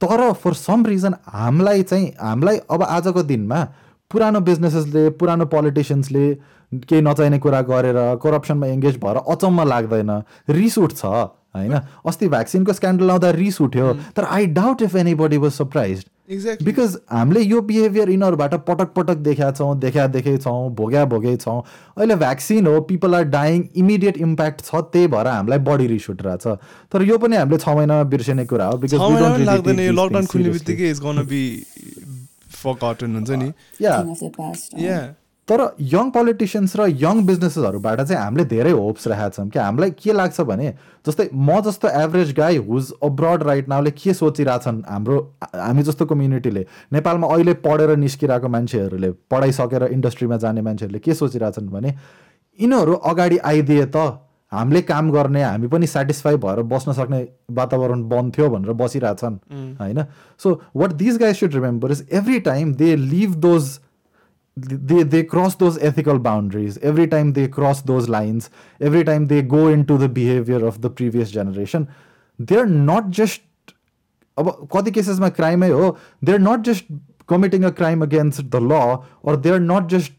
तर फर सम रिजन हामीलाई चाहिँ हामीलाई अब आजको दिनमा पुरानो बिजनेसेसले पुरानो पोलिटिसियन्सले केही नचाहिने कुरा गरेर करप्सनमा एङ्गेज भएर अचम्म लाग्दैन। रिस उठ्छ होइन? अस्ति भ्याक्सिनको स्क्यान्डल आउँदा रिस उठ्यो। तर I doubt if anybody was surprised because हामीले यो बिहेभियर यिनीहरूबाट पटक पटक देखाएको छौँ देखा देखे छौँ भोग्या भोगै छौँ। अहिले भ्याक्सिन हो people are dying immediate impact छ त्यही भएर हामीलाई बडी रिस उठिरहेको छ तर यो पनि हामीले छ महिनामा बिर्सिने कुरा हो बिकज लकडाउन खुल्ने बित्तिकै हुन्छ नि। या तर यङ पोलिटिसियन्स र यङ बिजनेसेसहरूबाट चाहिँ हामीले धेरै होप्स राखेका छौँ कि हामीलाई के लाग्छ भने जस्तै म जस्तो एभरेज गाई हुज अब्रड राइट नाउले के सोचिरहेछन् हाम्रो हामी जस्तो कम्युनिटीले नेपालमा अहिले पढेर निस्किरहेको मान्छेहरूले पढाइसकेर इन्डस्ट्रीमा जाने मान्छेहरूले के सोचिरहेछन् भने यिनीहरू अगाडि आइदिए त हामीले काम गर्ने हामी पनि सेटिस्फाई भएर बस्न सक्ने वातावरण बन्थ्यो भनेर बसिरहेछन् होइन? So what this guy should remember is every time they leave those they they cross those ethical boundaries every time they cross those lines every time they go into the behavior of the previous generation they're not just अब कति केसेसमा क्राइमै हो they're not just committing a crime against the law or they are not just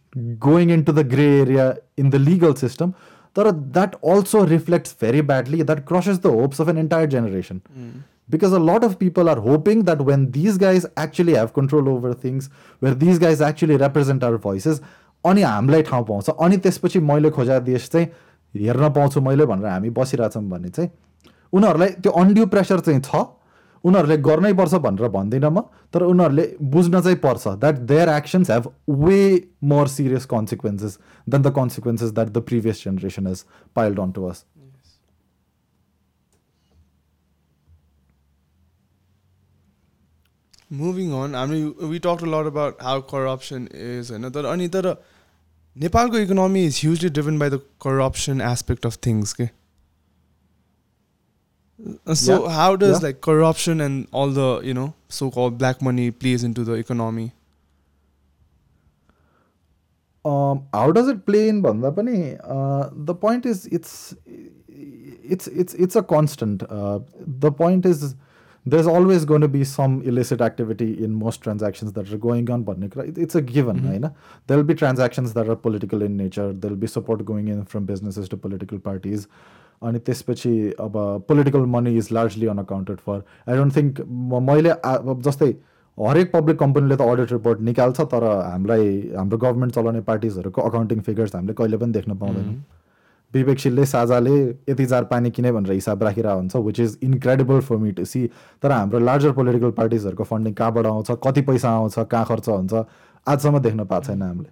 going in to the grey area in the legal system तर that also reflects very badly that crushes the hopes of an entire generation Because a lot of people are hoping that when these guys actually have control over things where these guys actually represent our voices अनि हामीलाई ठाउँ पाउँछ। अनि त्यसपछि मैले खोजा देश चाहिँ हेर्न पाउँछु मैले भनेर हामी बसिरहेछौँ भने चाहिँ उनीहरूलाई त्यो अन्ड्यु प्रेसर चाहिँ छ। उनीहरूले गर्नै पर्छ भनेर भन्दिनँ म तर उनीहरूले बुझ्न चाहिँ पर्छ that their actions have way more serious consequences than the consequences that the previous generation has piled on to us moving on हामी we talk lot about how corruption is होइन तर अनि तर नेपालको economy is hugely driven by the corruption aspect of things के so yeah, how does yeah. like corruption and all the you know so-called black money plays into the economy um, how does it play in banda pani uh, the point is it's it's it's it's a constant uh, the point is there's always going to be some illicit activity in most transactions that are going on but it's a given mm-hmm. right? there'll be transactions that are political in nature there'll be support going in from businesses to political parties अनि त्यसपछि अब political money is largely unaccounted for I don't think मैले जस्तै हरेक public कम्पनीले त audit report निकाल्छ तर हामीलाई हाम्रो गभर्मेन्ट चलाउने पार्टिजहरूको अकाउन्टिङ फिगर्स हामीले कहिले पनि देख्न पाउँदैनौँ विवेकशीलले साझाले यति जार पानी किने भनेर हिसाब राखिरहेको हुन्छ which is incredible for me to see तर हाम्रो लार्जर पोलिटिकल पार्टिजहरूको फन्डिङ कहाँबाट आउँछ कति पैसा आउँछ कहाँ खर्च हुन्छ आजसम्म देख्न पाएको छैन हामीले।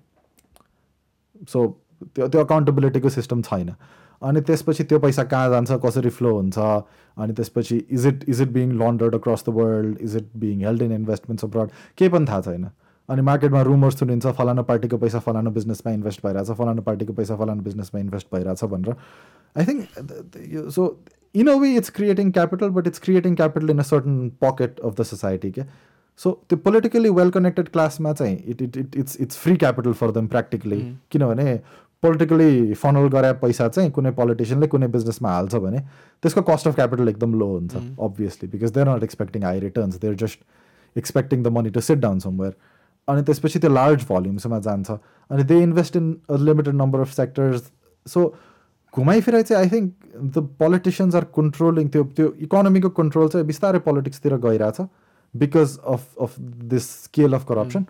सो त्यो त्यो अकाउन्टेबिलिटीको सिस्टम छैन। अनि त्यसपछि त्यो पैसा कहाँ जान्छ कसरी फ्लो हुन्छ अनि त्यसपछि is it is it being laundered across the world is it being held in investments abroad केही पनि थाहा छैन। अनि मार्केटमा रुमर्स सुनिन्छ फलाना पार्टीको पैसा फलाना बिजनेसमा इन्भेस्ट भइरहेछ फलाना पार्टीको पैसा फलाना बिजनेसमा इन्भेस्ट भइरहेछ भनेर। I think so in a way it's creating capital but it's creating capital in a certain pocket of the society के सो त्यो पोलिटिकली वेल कनेक्टेड क्लासमा चाहिँ it it it it's it's free capital for them practically किनभने politically funnel गरे पैसा चाहिँ कुनै पोलिटिसियनले कुनै बिजनेसमा हाल्छ भने त्यसको कस्ट अफ क्यापिटल एकदम लो हुन्छ obviously because they are not expecting high returns they are just expecting the money to sit down somewhere अनि त्यसपछि त्यो लार्ज भल्युम्समा जान्छ। अनि they invest in a limited number of sectors so घुमाइफिराइ चाहिँ I think the politicians are controlling त्यो त्यो इकोनोमीको कन्ट्रोल चाहिँ बिस्तारै पोलिटिक्सतिर गइरहेछ because of of this scale of corruption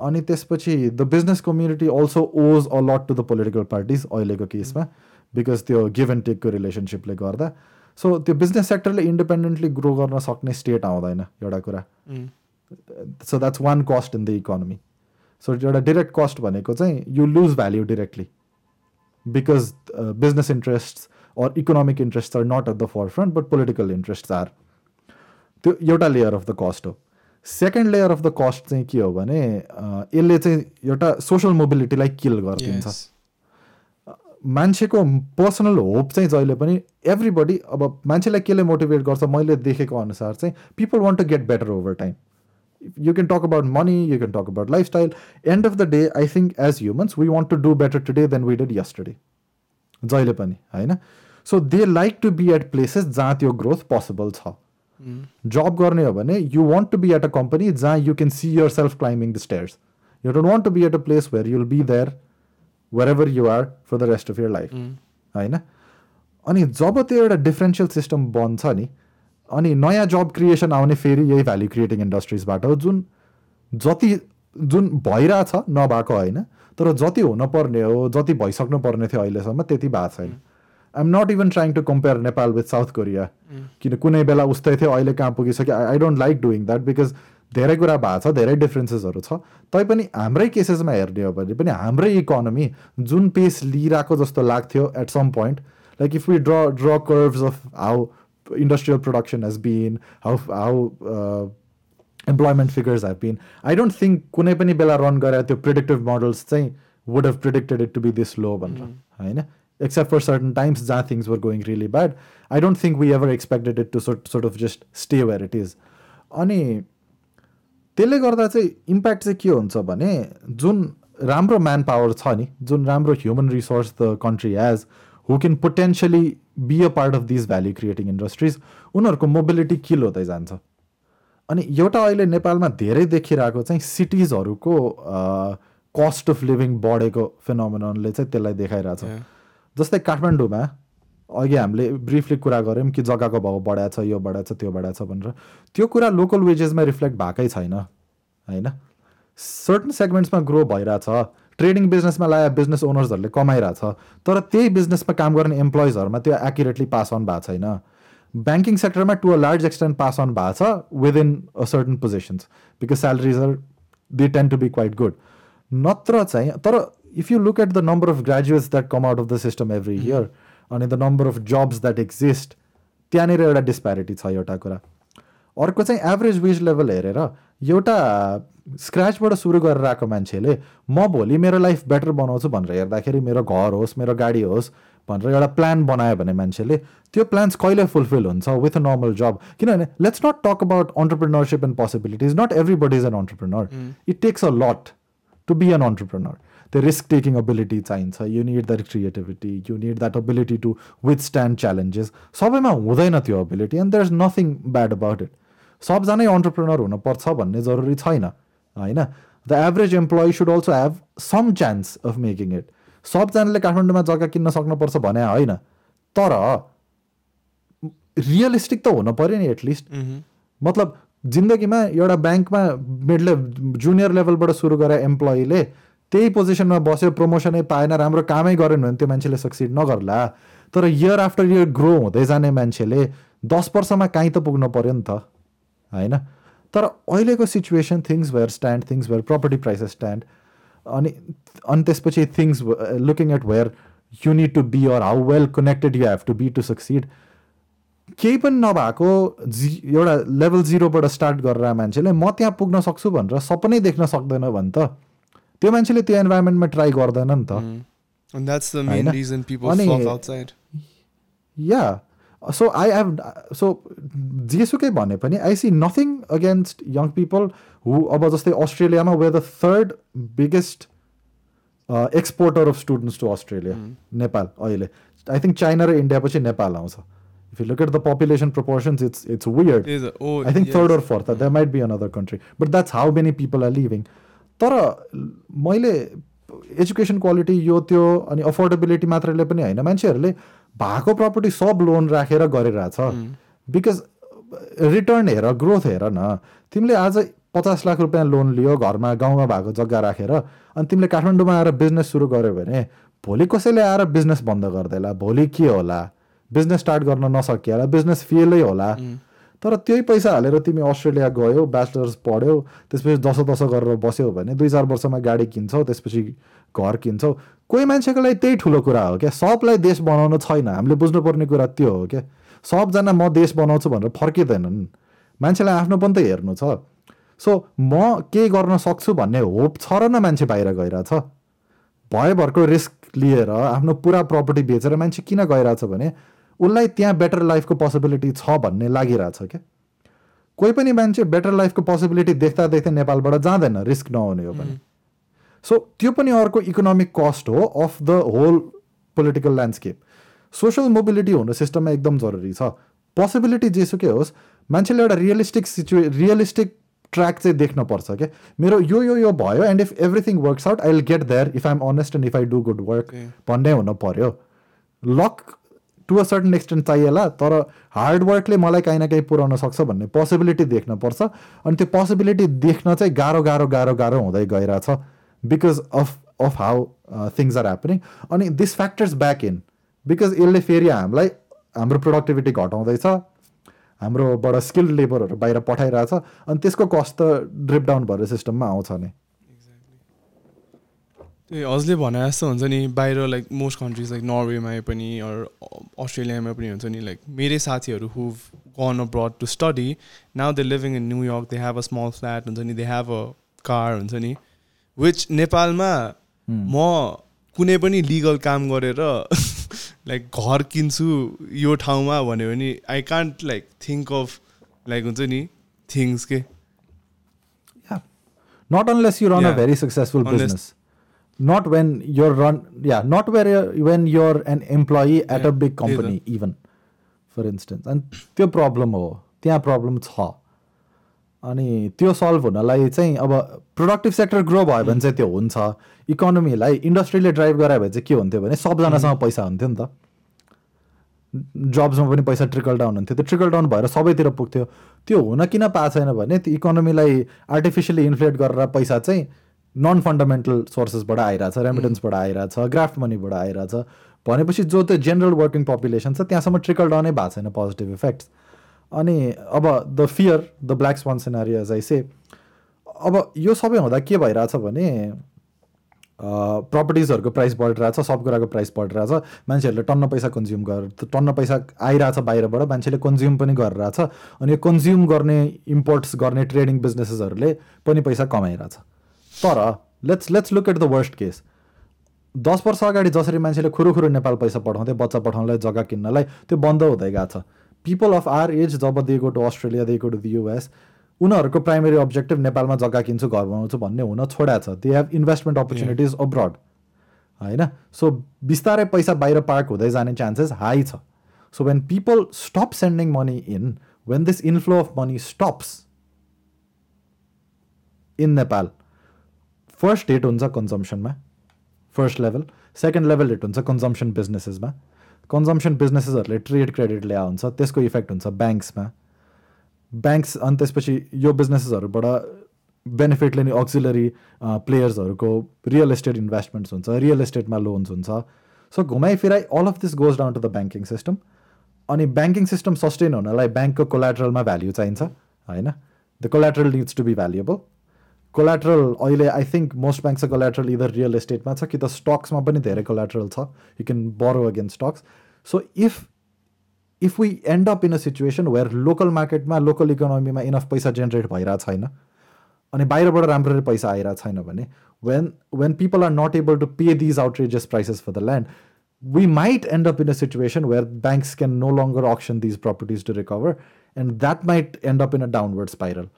अनि त्यसपछि the business community also owes a lot to the political parties अहिलेको केसमा बिकज त्यो गिभ एन्ड टेकको रिलेसनसिपले गर्दा। सो त्यो बिजनेस सेक्टरले इन्डिपेन्डेन्टली ग्रो गर्न सक्ने स्टेट आउँदैन एउटा कुरा। So that's one cost in the economy so एउटा डिरेक्ट कस्ट भनेको चाहिँ you lose value directly because business interest or economic interest are not at the forefront but political interest are त्यो एउटा लेयर अफ द कस्ट हो. Second layer of the cost चाहिँ के हो भने यसले चाहिँ एउटा सोसल मोबिलिटीलाई किल गरिदिन्छ। मान्छेको पर्सनल होप चाहिँ जहिले पनि एभ्रीबडी अब मान्छेलाई केले मोटिभेट गर्छ मैले देखेको अनुसार चाहिँ people want to get better over time you can talk about money, you can talk about lifestyle. End of the day, I think as humans, we want to do better today than we did yesterday. जहिले पनि होइन so they like to be at places जहाँ त्यो growth possible छ जब गर्ने हो भने you want to be at a company जहाँ you can see yourself climbing the stairs you don't want to be at a place where you'll be there wherever you are for the rest of your life होइन अनि जब त्यो एउटा differential system बन्छ नि अनि नयाँ जब creation आउने फेरि यही भ्याल्यु क्रिएटिङ इन्डस्ट्रिजबाट हो। जुन जति जुन भइरहेछ नभएको होइन तर जति हुनपर्ने हो जति भइसक्नु पर्ने थियो अहिलेसम्म त्यति भएको छैन। I'm not even trying to compare Nepal with South Korea किन कुनै बेला उस्तै थियो अहिले कहाँ पुगिसक्यो? I don't like doing that because धेरै कुरा भएको छ धेरै डिफ्रेन्सेसहरू छ। तैपनि हाम्रै केसेसमा हेर्ने हो भने पनि हाम्रै इकोनोमी जुन पेस लिइरहेको जस्तो लाग्थ्यो at some point like if we draw draw curves of how industrial production has been, how how uh, employment figures have been. I don't think कुनै पनि बेला रन गरे त्यो प्रिडिक्टिभ मोडल्स चाहिँ would have predicted it to be this low भनेर होइन except for certain times जहाँ things were going really bad. I don't think we ever expected it to sort, sort of just stay where it is. अनि त्यसले गर्दा चाहिँ impact चाहिँ के हुन्छ भने जुन राम्रो म्यान पावर छ नि जुन राम्रो human resource the country has who can potentially be a part of this value creating industries उनीहरूको मोबिलिटी किल हुँदै जान्छ। अनि एउटा अहिले नेपालमा धेरै देखिरहेको चाहिँ सिटिजहरूको कस्ट अफ लिभिङ बढेको फिनोमिनले चाहिँ त्यसलाई देखाइरहेछ। जस्तै काठमाडौँमा अघि हामीले ब्रिफली कुरा गऱ्यौँ कि जग्गाको भाउ बढाएको छ यो बढाएको छ त्यो बढाएको छ भनेर। त्यो कुरा लोकल वेजेसमा रिफ्लेक्ट भएकै छैन होइन? सर्टन सेगमेन्ट्समा ग्रो भइरहेछ। ट्रेडिङ बिजनेसमा लगाए बिजनेस ओनर्सहरूले कमाइरहेछ तर त्यही बिजनेसमा काम गर्ने इम्प्लोइजहरूमा त्यो एक्युरेटली पास अन भएको छैन। ब्याङ्किङ सेक्टरमा to a large extent pass on भएको छ within a certain positions because salaries are they tend to be quite good नत्र चाहिँ तर if you look at the number of graduates that come out of the system every year अनि the number of jobs that exist त्यहाँनिर एउटा disparity छ एउटा कुरा। अर्को चाहिँ एभरेज वेज लेभल हेरेर एउटा स्क्रचबाट सुरु गरेर आएको मान्छेले म भोलि मेरो लाइफ बेटर बनाउँछु भनेर हेर्दाखेरि मेरो घर होस् मेरो गाडी होस् भनेर एउटा प्लान बनायो भने मान्छेले त्यो प्लान्स कहिले फुलफिल हुन्छ विथ अ नर्मल जब किनभने let's not talk about entrepreneurship and possibilities not everybody is an entrepreneur it takes a lot to be an entrepreneur त्यो रिस्क टेकिङ अबिलिटी चाहिन्छ. You need that creativity you need that ability to withstand challenges सबैमा हुँदैन त्यो ability and there is nothing bad about it सबजनै entrepreneur हुनुपर्छ भन्ने जरुरी छैन होइन? The average employee should also have some chance of making it सबजनाले काठमाडौँमा जग्गा किन्न सक्नुपर्छ भने होइन तर रियलिस्टिक त हुनु पऱ्यो नि एटलिस्ट मतलब जिन्दगीमा एउटा ब्याङ्कमा मिड जुनियर लेभलबाट सुरु गरेर इम्प्लोइले त्यही पोजिसनमा बस्यो प्रमोसनै पाएन राम्रो कामै गरेन भने त्यो मान्छेले सक्सिड नगर्ला। तर इयर आफ्टर इयर ग्रो हुँदै जाने मान्छेले दस वर्षमा काहीँ त पुग्नु पऱ्यो नि त। होइन? तर अहिलेको situation things where stand things where property prices stand अनि अनि त्यसपछि things looking at where you need to be or how well connected you have to be to succeed केही पनि नभएको जि एउटा लेभल जिरोबाट स्टार्ट गरेर मान्छेले म त्यहाँ पुग्न सक्छु भनेर सपनै देख्न सक्दैन भने त। त्यो मान्छेले त्यो इन्भाइरोमेन्टमा ट्राई गर्दैन नि त। Yeah so I have so जेसुकै भने पनि I see nothing against young people who अब जस्तै अस्ट्रेलियामा we the third biggest exporter of students to Australia Nepal अहिले। आई थिङ्क चाइना र इन्डिया पछि नेपाल आउँछ। If you look at the population proportions it's it's weird I think third or fourth that might be another country but that's how many people are living तर मैले education quality यो त्यो अनि affordability मात्रले पनि होइन। मान्छेहरूले भएको प्रपर्टी सब loan राखेर गरिरहेछ। बिकज रिटर्न हेर ग्रोथ हेर न। तिमीले आज पचास लाख रुपियाँ लोन लियो घरमा गाउँमा भएको जग्गा राखेर अनि तिमीले काठमाडौँमा आएर बिजनेस सुरु गर्यो भने भोलि कसैले आएर बिजनेस बन्द गरिदिएला भोलि के होला? बिजनेस स्टार्ट गर्न नसकिएला बिजनेस फेलै होला? तर त्यही पैसा हालेर तिमी अस्ट्रेलिया गयौ ब्याचलर्स पढ्यौ त्यसपछि दसौँ दसौँ गरेर बस्यौ भने दुई चार वर्षमा गाडी किन्छौ त्यसपछि घर किन्छौ कोही मान्छेको लागि त्यही ठुलो कुरा हो क्या। सबलाई देश बनाउनु छैन। हामीले बुझ्नुपर्ने कुरा त्यो हो क्या। सबजना म देश बनाउँछु भनेर फर्किँदैनन्। मान्छेलाई आफ्नो पनि त हेर्नु छ। सो म के गर्न सक्छु भन्ने होप छ र न मान्छे बाहिर गइरहेछ। भयभरको रिस्क लिएर आफ्नो पुरा प्रपर्टी बेचेर मान्छे किन गइरहेछ भने उसलाई त्यहाँ बेटर लाइफको पोसिबिलिटी छ भन्ने लागिरहेछ क्या। कोही पनि मान्छे बेटर लाइफको पोसिबिलिटी देख्दा देख्दै नेपालबाट जाँदैन रिस्क नहुने हो भने। सो त्यो पनि अर्को इकोनोमिक कस्ट हो of the whole political landscape social mobility हुनु सिस्टममा एकदम जरुरी छ। पोसिबिलिटी जेसुकै होस् मान्छेले एउटा रियलिस्टिक सिचुए रियलिस्टिक ट्र्याक चाहिँ देख्न पर्छ क्या मेरो यो यो यो भयो and if everything works out I will get there if I'm honest and if I do good work भन्ने हुन पर्यो। Luck to a certain extent चाहिएला तर हार्ड वर्कले मलाई काहीँ न काहीँ पुऱ्याउन सक्छ भन्ने पोसिबिलिटी देख्न पर्छ। अनि त्यो पोसिबिलिटी देख्न चाहिँ गाह्रो गाह्रो गाह्रो गाह्रो हुँदै गइरहेछ। Because of of how things are happening अनि this factors back in because यसले फेरि हामीलाई हाम्रो प्रोडक्टिभिटी घटाउँदैछ हाम्रोबाट स्किल्ड लेबरहरू बाहिर पठाइरहेछ अनि त्यसको कस्ट त ड्रिप डाउन भएर सिस्टममा आउँछ नि। त्यही हजुरले भने जस्तो हुन्छ नि बाहिर लाइक मोस्ट कन्ट्रिज लाइक नर्वेमा पनि अस्ट्रेलियामा पनि हुन्छ नि लाइक मेरै साथीहरू who gone abroad to study now they living in New York they have a small flat हुन्छ नि दे हेभ अ कार हुन्छ नि। विच नेपालमा म कुनै पनि लिगल काम गरेर लाइक घर किन्छु यो ठाउँमा भन्यो भने I can't like think of like हुन्छ नि थिङ्स के। Not unless you run a. Very successful business not when your run yeah not where when your an employee at a big. Company even for instance अनि त्यो problem हो त्यहाँ problem छ। अनि त्यो सल्भ हुनलाई चाहिँ अब प्रोडक्टिभ सेक्टर ग्रो भयो भने चाहिँ त्यो हुन्छ। इकोनोमीलाई इन्डस्ट्रीले ड्राइभ गरायो भने चाहिँ के हुन्थ्यो भने सबजनासँग पैसा हुन्थ्यो नि त। जब्समा पनि पैसा ट्रिकल डाउन हुन्थ्यो। त्यो ट्रिकल डाउन भएर सबैतिर पुग्थ्यो। त्यो हुन किन पाएको छैन भने त्यो इकोनोमीलाई आर्टिफिसियली इन्फ्लेट गरेर पैसा चाहिँ नन फन्डामेन्टल सोर्सेसबाट आइरहेछ रेमिटेन्सबाट आइरहेछ ग्राफ्ट मनीबाट आइरहेछ। भनेपछि जो त्यो जेनरल वर्किङ पपुलेसन छ त्यहाँसम्म ट्रिकल डाउनै भएको छैन पोजिटिभ इफेक्ट्स अनि अब the fear the black swan scenario as I say अब यो सबै हुँदा के भइरहेछ भने प्रपर्टिजहरूको प्राइस बढिरहेछ सब कुराको प्राइस बढिरहेछ। मान्छेहरूले टन्न पैसा कन्ज्युम गरेर टन्न पैसा आइरहेछ बाहिरबाट मान्छेले कन्ज्युम पनि गरिरहेछ। अनि यो कन्ज्युम गर्ने इम्पोर्ट्स गर्ने ट्रेडिङ बिजनेसेसहरूले पनि पैसा कमाइरहेछ। तर let's let's look at the worst case दस वर्ष अगाडि जसरी मान्छेले खुरुखुरु नेपाल पैसा पठाउँथे बच्चा पठाउनलाई जग्गा किन्नलाई त्यो बन्द हुँदै गएको छ। People of our age job दिएको टु अस्ट्रेलिया दिएको टु युएस उनीहरूको प्राइमेरी अब्जेक्टिभ नेपालमा जग्गा किन्छु घर बनाउँछु भन्ने हुन छोड्या छ। They have investment opportunities abroad होइन? सो बिस्तारै पैसा बाहिर पार्क हुँदै जाने चान्सेस हाई छ। So when people stop sending money in when this inflow of money stops in Nepal first hit हुन्छ कन्जम्सनमा first level second level hit हुन्छ consumption बिजनेसेसमा कन्जम्सन बिजनेसेसहरूले ट्रेड क्रेडिट ल्याए हुन्छ त्यसको इफेक्ट हुन्छ ब्याङ्क्समा ब्याङ्क्स अनि त्यसपछि यो बिजनेसेसहरूबाट बेनिफिट लिने अक्सिलरी प्लेयर्सहरूको रियल एस्टेट इन्भेस्टमेन्ट्स हुन्छ रियल एस्टेटमा लोन्स हुन्छ। सो घुमाइ फिराइ all of this goes down to the banking system अनि ब्याङ्किङ सिस्टम सस्टेन हुनलाई ब्याङ्कको कोलाट्रलमा भ्याल्यु चाहिन्छ होइन? The collateral needs to be valuable collateral अहिले आई थिङ्क मोस्ट ब्याङ्कको कोलाट्रल इदर रियल एस्टेटमा छ कि त स्टक्समा पनि धेरै कोलाट्रल छ. You can borrow against stocks so if if we end up in a situation where local मार्केटमा लोकल इकोनोमीमा इनफ पैसा जेनेरेट भइरहेको छैन अनि बाहिरबाट राम्ररी पैसा आइरहेको छैन भने when when people are not able to pay these outrageous prices for the land we might end up in a situation where banks can no longer auction these properties to recover and that might end up in a downward spiral.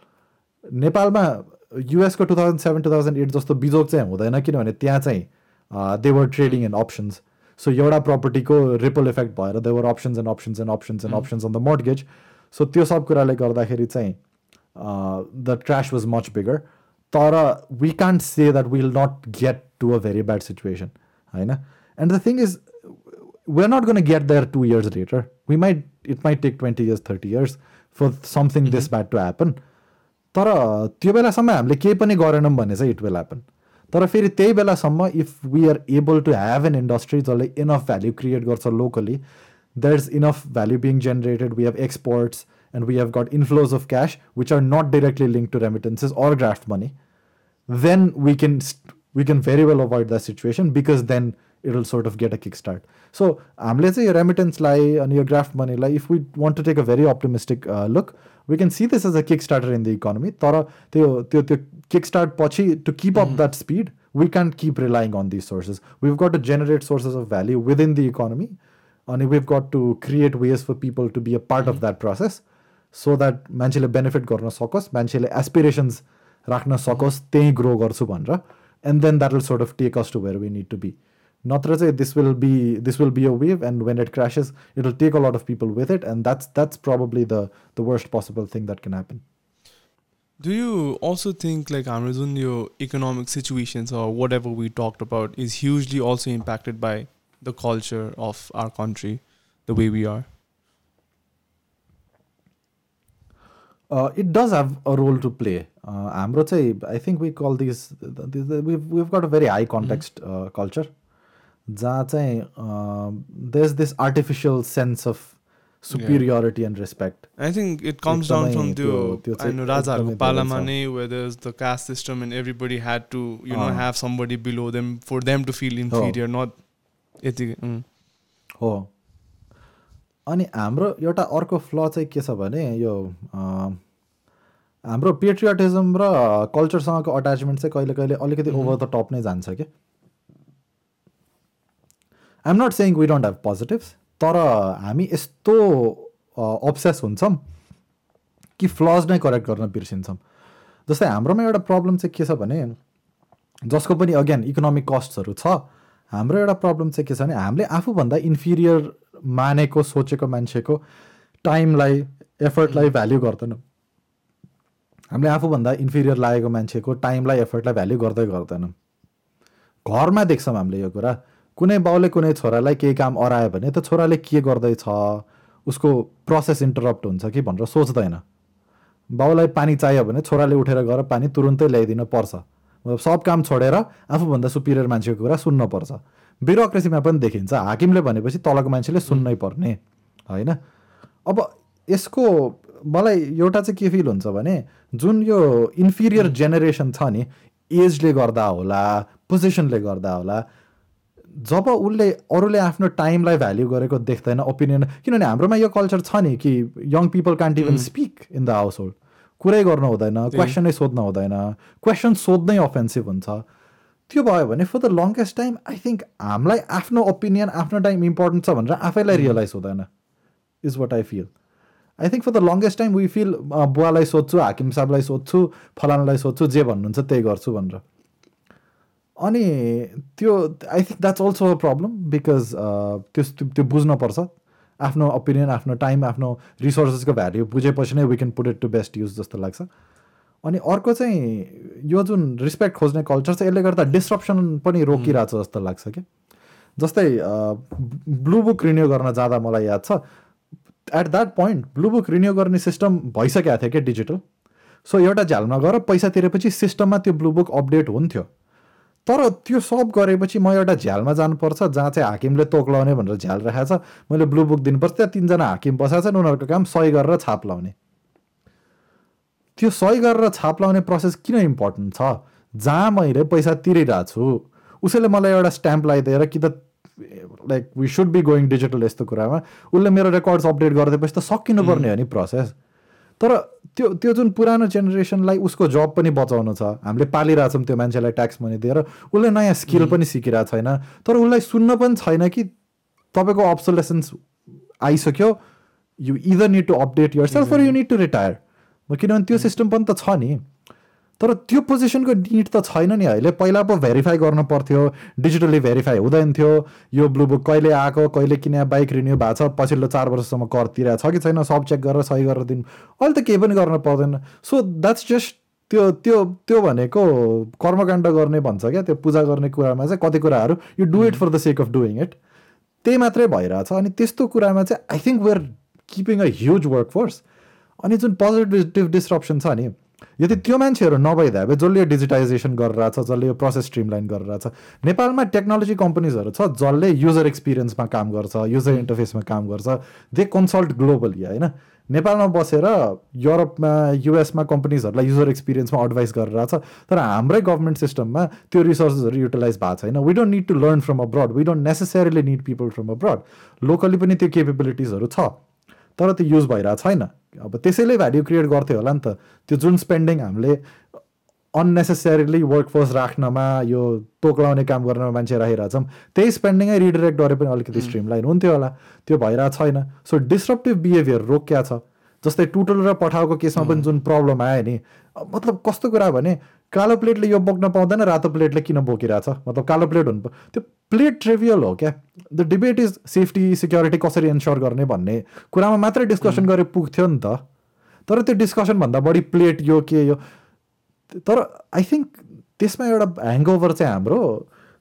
नेपालमा युएसको two thousand seven two thousand eight जस्तो बिजोग चाहिँ हुँदैन किनभने त्यहाँ चाहिँ they were trading in options so एउटा प्रपर्टीको रिपल इफेक्ट भएर they were options and options and options and options on the mortgage so त्यो सब कुराले गर्दाखेरि चाहिँ the crash was much bigger तर we can't say that will not get to a very bad situation होइन and the thing is we're not going to get there two years later. We might, it might take 20 years, 30 years, for something this bad to happen तर त्यो बेलासम्म हामीले केही पनि गरेनौँ भने चाहिँ इट विल ह्यापन तर फेरि त्यही बेलासम्म if we are able to have an industry जसले इनफ भ्याल्यु क्रिएट गर्छ locally there is enough value being generated we have exports and we have got inflows of cash which are not directly link to remittances or graft money then we can we can very well avoid that situation because then it will sort of get a kickstart. So um, let's say your remittance lie and your graft money lie. If we want to take a very optimistic uh, look, we can see this as a kickstarter in the economy. तर त्यो त्यो त्यो kickstart पछि to keep up that speed, we can't keep relying on these sources. We've got to generate sources of value within the economy, and we've got to create ways for people to be a part of that process, so that मान्छेले benefit गर्न सकोस् मान्छेले aspirations राख्न सकोस् त्यहीँ grow गर्छु भनेर and then that will sort of take us to where we need to be not this will be this will be a wave, and when it crashes, it'll take a lot of people with it, and that's that's probably the the worst possible thing that can happen. Do you also think like Amazon, your economic situations or whatever we talked about is hugely also impacted by the culture of our country, the way we are? Uh, it does have a role to play. Uh, I think we call these, these, we've, we've got a very high context mm-hmm. uh, culture. जहाँ चाहिँ there is this artificial sense of superiority and respect I think it comes down from त्यो त्यो चाहिँ राजाहरूको पालामा नै whether is the caste system and everybody had to you know have somebody below them for them to feel inferior not यति हो। अनि हाम्रो एउटा अर्को फ्ल चाहिँ के छ भने यो हाम्रो पेट्रियोटिजम र कल्चरसँगको अट्याचमेन्ट चाहिँ कहिले कहिले अलिकति ओभर द टप नै जान्छ कि? I'm not saying we don't have positives तर हामी यस्तो अब्सेस हुन्छौँ कि फ्लज नै करेक्ट गर्न बिर्सिन्छौँ। जस्तै हाम्रोमा एउटा प्रब्लम चाहिँ के छ भने जसको पनि अगेन इकोनोमिक कस्टहरू छ हाम्रो एउटा प्रब्लम चाहिँ के छ भने हामीले आफूभन्दा इन्फिरियर मानेको सोचेको मान्छेको टाइमलाई एफर्टलाई भ्याल्यु गर्दैनौँ। हामीले आफूभन्दा इन्फिरियर लागेको मान्छेको टाइमलाई एफर्टलाई भ्याल्यु गर्दै गर्दैनौँ। घरमा देख्छौँ हामीले यो कुरा। कुनै बाउले कुनै छोरालाई केही काम अरायो भने त छोराले के गर्दैछ? उसको प्रोसेस इन्टरप्ट हुन्छ कि भनेर सोच्दैन। बाउलाई पानी चाहियो भने छोराले उठेर गएर पानी तुरुन्तै ल्याइदिनु पर्छ। सब काम छोडेर आफूभन्दा सुपिरियर मान्छेको कुरा सुन्नुपर्छ ब्युरोक्रेसीमा पनि देखिन्छ हाकिमले भनेपछि तलको मान्छेले सुन्नै पर्ने होइन? अब यसको मलाई एउटा चाहिँ के फिल हुन्छ भने जुन यो इन्फिरियर जेनेरेसन छ नि एजले गर्दा होला पोजिसनले गर्दा होला जब उसले अरूले आफ्नो टाइमलाई भ्याल्यु गरेको देख्दैन ओपिनियन किनभने हाम्रोमा यो कल्चर छ नि कि young people can't even speak in the household कुरै गर्नु हुँदैन क्वेसनै सोध्नु हुँदैन क्वेसन सोध्नै अफेन्सिभ हुन्छ। त्यो भयो भने for the longest time I think हामीलाई आफ्नो ओपिनियन आफ्नो टाइम इम्पोर्टेन्ट छ भनेर आफैलाई रियलाइज हुँदैन is what I feel I think for the longest time we feel बुवालाई सोध्छु हाकिम साहबलाई सोध्छु फलानालाई सोध्छु जे भन्नुहुन्छ त्यही गर्छु भनेर। अनि त्यो I think that's also a problem because त्यो त्यो बुझ्नुपर्छ आफ्नो ओपिनियन आफ्नो टाइम आफ्नो रिसोर्सेसको भ्याल्यु बुझेपछि नै we can put it to best use जस्तो लाग्छ। अनि अर्को चाहिँ यो जुन रिस्पेक्ट खोज्ने कल्चर चाहिँ यसले गर्दा डिस्ट्रप्सन पनि रोकिरहेको छ जस्तो लाग्छ कि जस्तै ब्लु बुक रिन्यू गर्न जाँदा मलाई याद छ at that point blue book renew गर्ने सिस्टम भइसकेको थियो क्या डिजिटल सो एउटा झ्यालमा गएर पैसा तिरेपछि सिस्टममा त्यो ब्लु बुक अपडेट हुन्थ्यो। तर त्यो सब गरेपछि म एउटा झ्यालमा जानुपर्छ जहाँ चाहिँ हाकिमले तोक्लाउने भनेर झ्याल राखेको छ। मैले ब्लु बुक दिनुपर्छ त्यहाँ तिनजना हाकिम बसाएको छन् उनीहरूको काम सही गरेर छाप लाउने। त्यो सही गरेर छाप लाउने प्रोसेस किन इम्पोर्टेन्ट छ? जहाँ मैले पैसा तिरिरहेको छु उसैले मलाई एउटा स्ट्याम्प लगाइदिएर कि त like we should be going digital यस्तो कुरामा। उसले मेरो रेकर्ड्स अपडेट गरिदिएपछि त सकिनुपर्ने हो नि प्रोसेस। तर त्यो त्यो जुन पुरानो जेनेरेसनलाई उसको जब पनि बचाउनु छ। हामीले पालिरहेछौँ त्यो मान्छेलाई ट्याक्स मनी दिएर। उसले नयाँ स्किल पनि सिकिरहेको छैन। तर उसलाई सुन्न पनि छैन कि तपाईँको अब्सोलेसन्स आइसक्यो। You either need to update yourself for you need to retire किनभने त्यो सिस्टम पनि त छ नि। तर त्यो पोजिसनको निड त छैन नि अहिले। पहिला पो भेरिफाई गर्नु पर्थ्यो डिजिटली भेरिफाई हुँदैन थियो यो ब्लु बुक कहिले आएको कहिले किन बाइक रिन्यू भएको छ पछिल्लो चार वर्षसम्म कर तिरेको छ कि छैन सब चेक गरेर सही गरेर दिनु। अहिले त केही पनि गर्न पर्दैन। सो द्याट्स जस्ट त्यो त्यो त्यो भनेको कर्मकाण्ड गर्ने भन्छ क्या त्यो पूजा गर्ने कुरामा चाहिँ कति कुराहरू। You do it for the sake of doing it त्यही मात्रै भइरहेछ अनि त्यस्तो कुरामा चाहिँ I think we're keeping a huge workforce अनि जुन पोजिटिभ डिस्ट्रप्सन छ नि यदि त्यो मान्छेहरू नभइदिए भए जसले डिजिटाइजेसन गरेर छ जसले यो प्रोसेस स्ट्रिमलाइन गरेर छ नेपालमा टेक्नोलोजी कम्पनीजहरू छ जसले युजर एक्सपिरियन्समा काम गर्छ युजर इन्टरफेसमा काम गर्छ। दे कन्सल्ट ग्लोबली होइन? नेपालमा बसेर युरोपमा युएसमा कम्पनीजहरूलाई युजर एक्सपिरियन्समा एडभाइस गरेर छ तर हाम्रै गभर्मेन्ट सिस्टममा त्यो रिसोर्सेसहरू युटिलाइज भएको छैन। We don't need to learn from abroad we don't necessarily need people from abroad locally पनि त्यो केपेबिलिटिजहरू छ तर त्यो युज भइरहेको छैन। अब त्यसैले भ्याल्यु क्रिएट गर्थ्यो होला नि त। त्यो जुन स्पेन्डिङ हामीले अन्नेसेसरीली वर्कफोर्स राख्नमा यो तोक लाउने काम गर्नमा मान्छे राखिरहेछौँ त्यही स्पेन्डिङै रिडिरेक्ट गरे पनि अलिकति स्ट्रिमलाइन हुन्थ्यो होला। त्यो भइरहेको छैन। सो डिस्ट्रप्टिभ बिहेभियर रोकिया छ। जस्तै टुटल र पठाएको केसमा पनि जुन प्रब्लम आयो नि मतलब कस्तो कुरा भने कालो प्लेटले यो बोक्न पाउँदैन रातो प्लेटले किन बोकिरहेछ? मतलब कालो प्लेट हुनु त्यो प्लेट ट्रिभियल हो क्या? The debate is safety security कसरी एन्स्योर गर्ने भन्ने कुरामा मात्रै डिस्कसन गरे पुग्थ्यो नि त। तर त्यो डिस्कसनभन्दा बढी प्लेट यो के यो। तर आई थिङ्क त्यसमा एउटा ह्याङओभर चाहिँ हाम्रो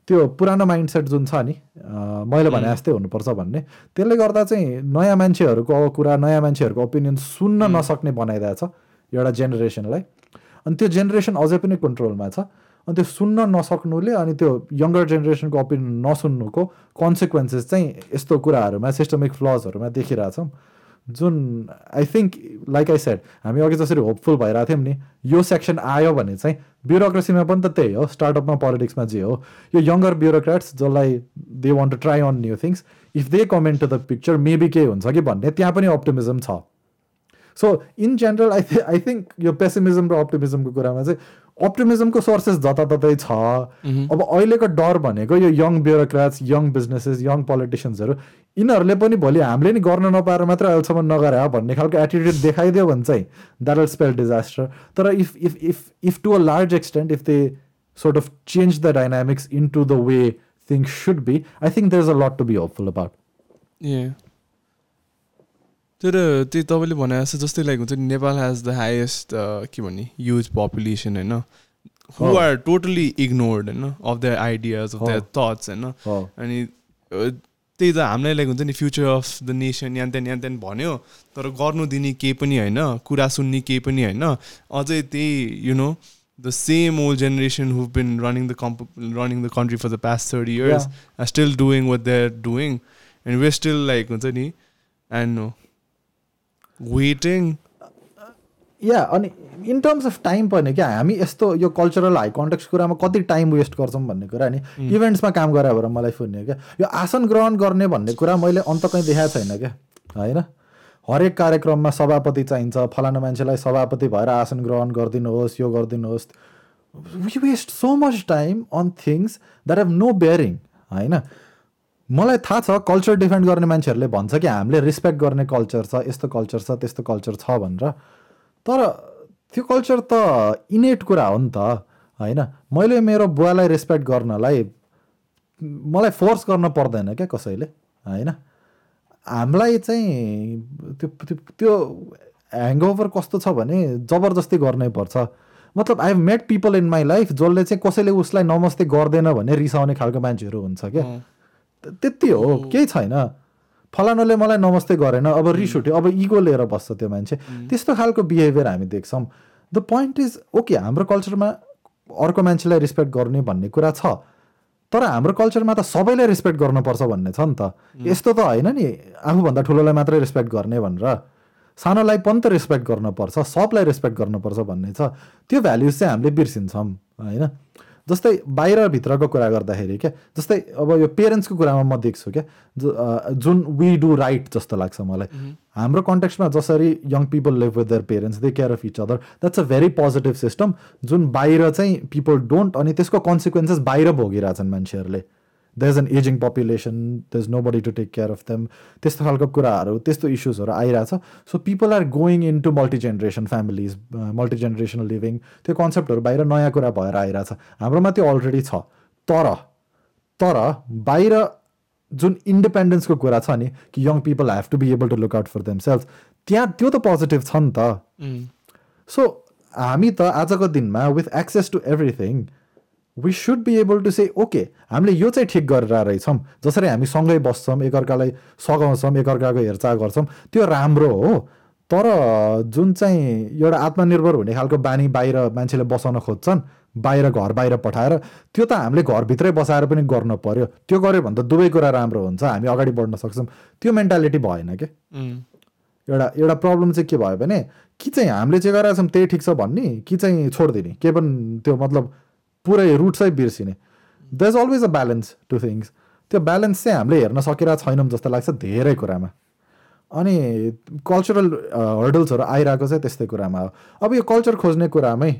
त्यो पुरानो माइन्डसेट जुन छ नि मैले भने जस्तै हुनुपर्छ भन्ने। त्यसले गर्दा चाहिँ नयाँ मान्छेहरूको कुरा नयाँ मान्छेहरूको ओपिनियन सुन्न नसक्ने बनाइदिएको छ एउटा जेनेरेसनलाई अनि त्यो जेनेरेसन अझै पनि कन्ट्रोलमा छ। अनि त्यो सुन्न नसक्नुले अनि त्यो यङ्गर जेनेरेसनको ओपिनियन नसुन्नुको कन्सिक्वेन्सेस चाहिँ यस्तो कुराहरूमा सिस्टमिक फ्लजहरूमा देखिरहेछौँ। जुन I think like I said हामी अघि जसरी होपफुल भइरहेको थियौँ नि यो सेक्सन आयो भने चाहिँ ब्युरोक्रेसीमा पनि त त्यही हो स्टार्टअपमा पोलिटिक्समा जे हो। यो यङ्गर ब्युरोक्राट्स जसलाई they want to try on new things if they come in to the picture maybe के हुन्छ कि भन्ने त्यहाँ पनि अप्टिमिजम छ। So in general I think I think यो पेसिमिजम र अप्टिमिजमको कुरामा चाहिँ अप्टिमिजमको सोर्सेस जताततै छ। अब अहिलेको डर भनेको यो young bureaucrats young businesses young पोलिटिसियन्सहरू यिनीहरूले पनि भोलि हामीले नि गर्न नपाएर मात्रै अहिलेसम्म नगरे भन्ने खालको एटिट्युड देखाइदियो भने चाहिँ द्याट विल स्पेल डिजास्टर तर if if if if to a large extent if they sort of change the dynamics in to the way things should be I think there is a lot to be hopeful about तर त्यही तपाईँले भने जस्तो जस्तै like हुन्छ नि Nepal has the highest के भन्ने युज पपुलेसन होइन? हु आर टोटली इग्नोर्ड होइन? Of the ideas of the thoughts होइन? अनि त्यही त हामीलाई लाइक हुन्छ नि फ्युचर अफ द नेसन यहाँ त्यहाँ यहाँ त्यहाँ भन्यो तर गर्नु दिने केही पनि होइन कुरा सुन्ने केही पनि होइन। अझै त्यही you know the same old generation who been running the camp running the country for the past thirty years are still doing what they are doing and we still like हुन्छ नि एन्ड नो वेटिङ या अनि in terms of time पनि क्या हामी यस्तो यो cultural high context कुरामा कति टाइम वेस्ट गर्छौँ भन्ने कुरा नि इभेन्ट्समा काम गरे भएर मलाई सुन्ने क्या। यो आसन ग्रहण गर्ने भन्ने कुरा मैले अन्त कहीँ देखाएको छैन क्या होइन? हरेक कार्यक्रममा सभापति चाहिन्छ फलाना मान्छेलाई सभापति भएर आसन ग्रहण गरिदिनुहोस् यो गरिदिनुहोस्। We waste so much time on things that have no bearing होइन? मलाई थाहा छ कल्चर डिफेन्ड गर्ने मान्छेहरूले भन्छ कि हामीले रिस्पेक्ट गर्ने कल्चर छ यस्तो कल्चर छ त्यस्तो कल्चर छ भनेर। तर त्यो कल्चर त इनेट कुरा हो नि त होइन? मैले मेरो बुवालाई रेस्पेक्ट गर्नलाई मलाई फोर्स गर्न पर्दैन क्या कसैले होइन? हामीलाई चाहिँ त्यो त्यो ह्याङओभर कस्तो छ भने जबरजस्ती गर्नै पर्छ। मतलब I have made people in my life जसले चाहिँ कसैले उसलाई नमस्ते गर्दैन भने रिसाउने खालको मान्छेहरू हुन्छ क्या। त्यति हो केही छैन। फलानुले मलाई नमस्ते गरेन अब रिस उठ्यो अब इगो लिएर बस्छ त्यो मान्छे। त्यस्तो खालको बिहेभियर हामी देख्छौँ। द पोइन्ट इज ओके हाम्रो कल्चरमा अर्को मान्छेलाई रेस्पेक्ट गर्ने भन्ने कुरा छ तर हाम्रो कल्चरमा त सबैलाई रेस्पेक्ट गर्नुपर्छ भन्ने छ नि त। यस्तो त होइन नि आफूभन्दा ठुलोलाई मात्रै रेस्पेक्ट गर्ने भनेर। सानोलाई पनि त रेस्पेक्ट गर्नुपर्छ सबलाई रेस्पेक्ट गर्नुपर्छ भन्ने छ। त्यो भ्याल्युज चाहिँ हामीले बिर्सिन्छौँ होइन? जस्तै बाहिरभित्रको कुरा गर्दाखेरि क्या जस्तै अब यो पेरेन्ट्सको कुरामा म देख्छु क्या जुन वी डु राइट जस्तो लाग्छ मलाई। हाम्रो कन्टेक्स्टमा जसरी young people live with their parents they care of each other that's a very positive system जुन बाहिर चाहिँ पिपल डोन्ट अनि त्यसको कन्सिक्वेन्सेस बाहिर भोगिरहेछन् मान्छेहरूले। There is an ageing population there is nobody to take care of them त्यस्तो खालको कुराहरू त्यस्तो इस्युजहरू आइरहेछ. So people are going in to multi generation families multi generational living त्यो कन्सेप्टहरू बाहिर नयाँ कुरा भएर आइरहेछ। हाम्रोमा त्यो अलरेडी छ। तर तर बाहिर जुन इन्डिपेन्डेन्सको कुरा छ नि कि young people have to be able to look out for themself त्यहाँ त्यो त पोजिटिभ छ नि त। सो हामी त आजको दिनमा with access to everything we should be able to say okay हामीले यो चाहिँ ठिक गरेर रहेछौँ। जसरी हामी सँगै बस्छौँ एकअर्कालाई सघाउँछौँ एकअर्काको हेरचाह गर्छौँ त्यो राम्रो हो। तर जुन चाहिँ एउटा आत्मनिर्भर हुने खालको बानी बाहिर मान्छेले बसाउन खोज्छन् बाहिर घर बाहिर पठाएर त्यो त हामीले घरभित्रै बसाएर पनि गर्नु पर्यो। त्यो गऱ्यो भने त दुवै कुरा राम्रो हुन्छ हामी अगाडि बढ्न सक्छौँ। त्यो मेन्टालिटी भएन क्या. एउटा एउटा प्रब्लम चाहिँ के भयो भने कि चाहिँ हामीले जे गरेका छौँ त्यही ठिक छ भन्ने कि चाहिँ छोडिदिने। के पनि त्यो मतलब पुरै रुट्सै बिर्सिने। There is always a balance to things त्यो ब्यालेन्स चाहिँ हामीले हेर्न सकिरहेको छैनौँ जस्तो लाग्छ धेरै कुरामा। अनि कल्चरल हर्डल्सहरू आइरहेको चाहिँ त्यस्तै कुरामा हो। अब यो कल्चर खोज्ने कुरामै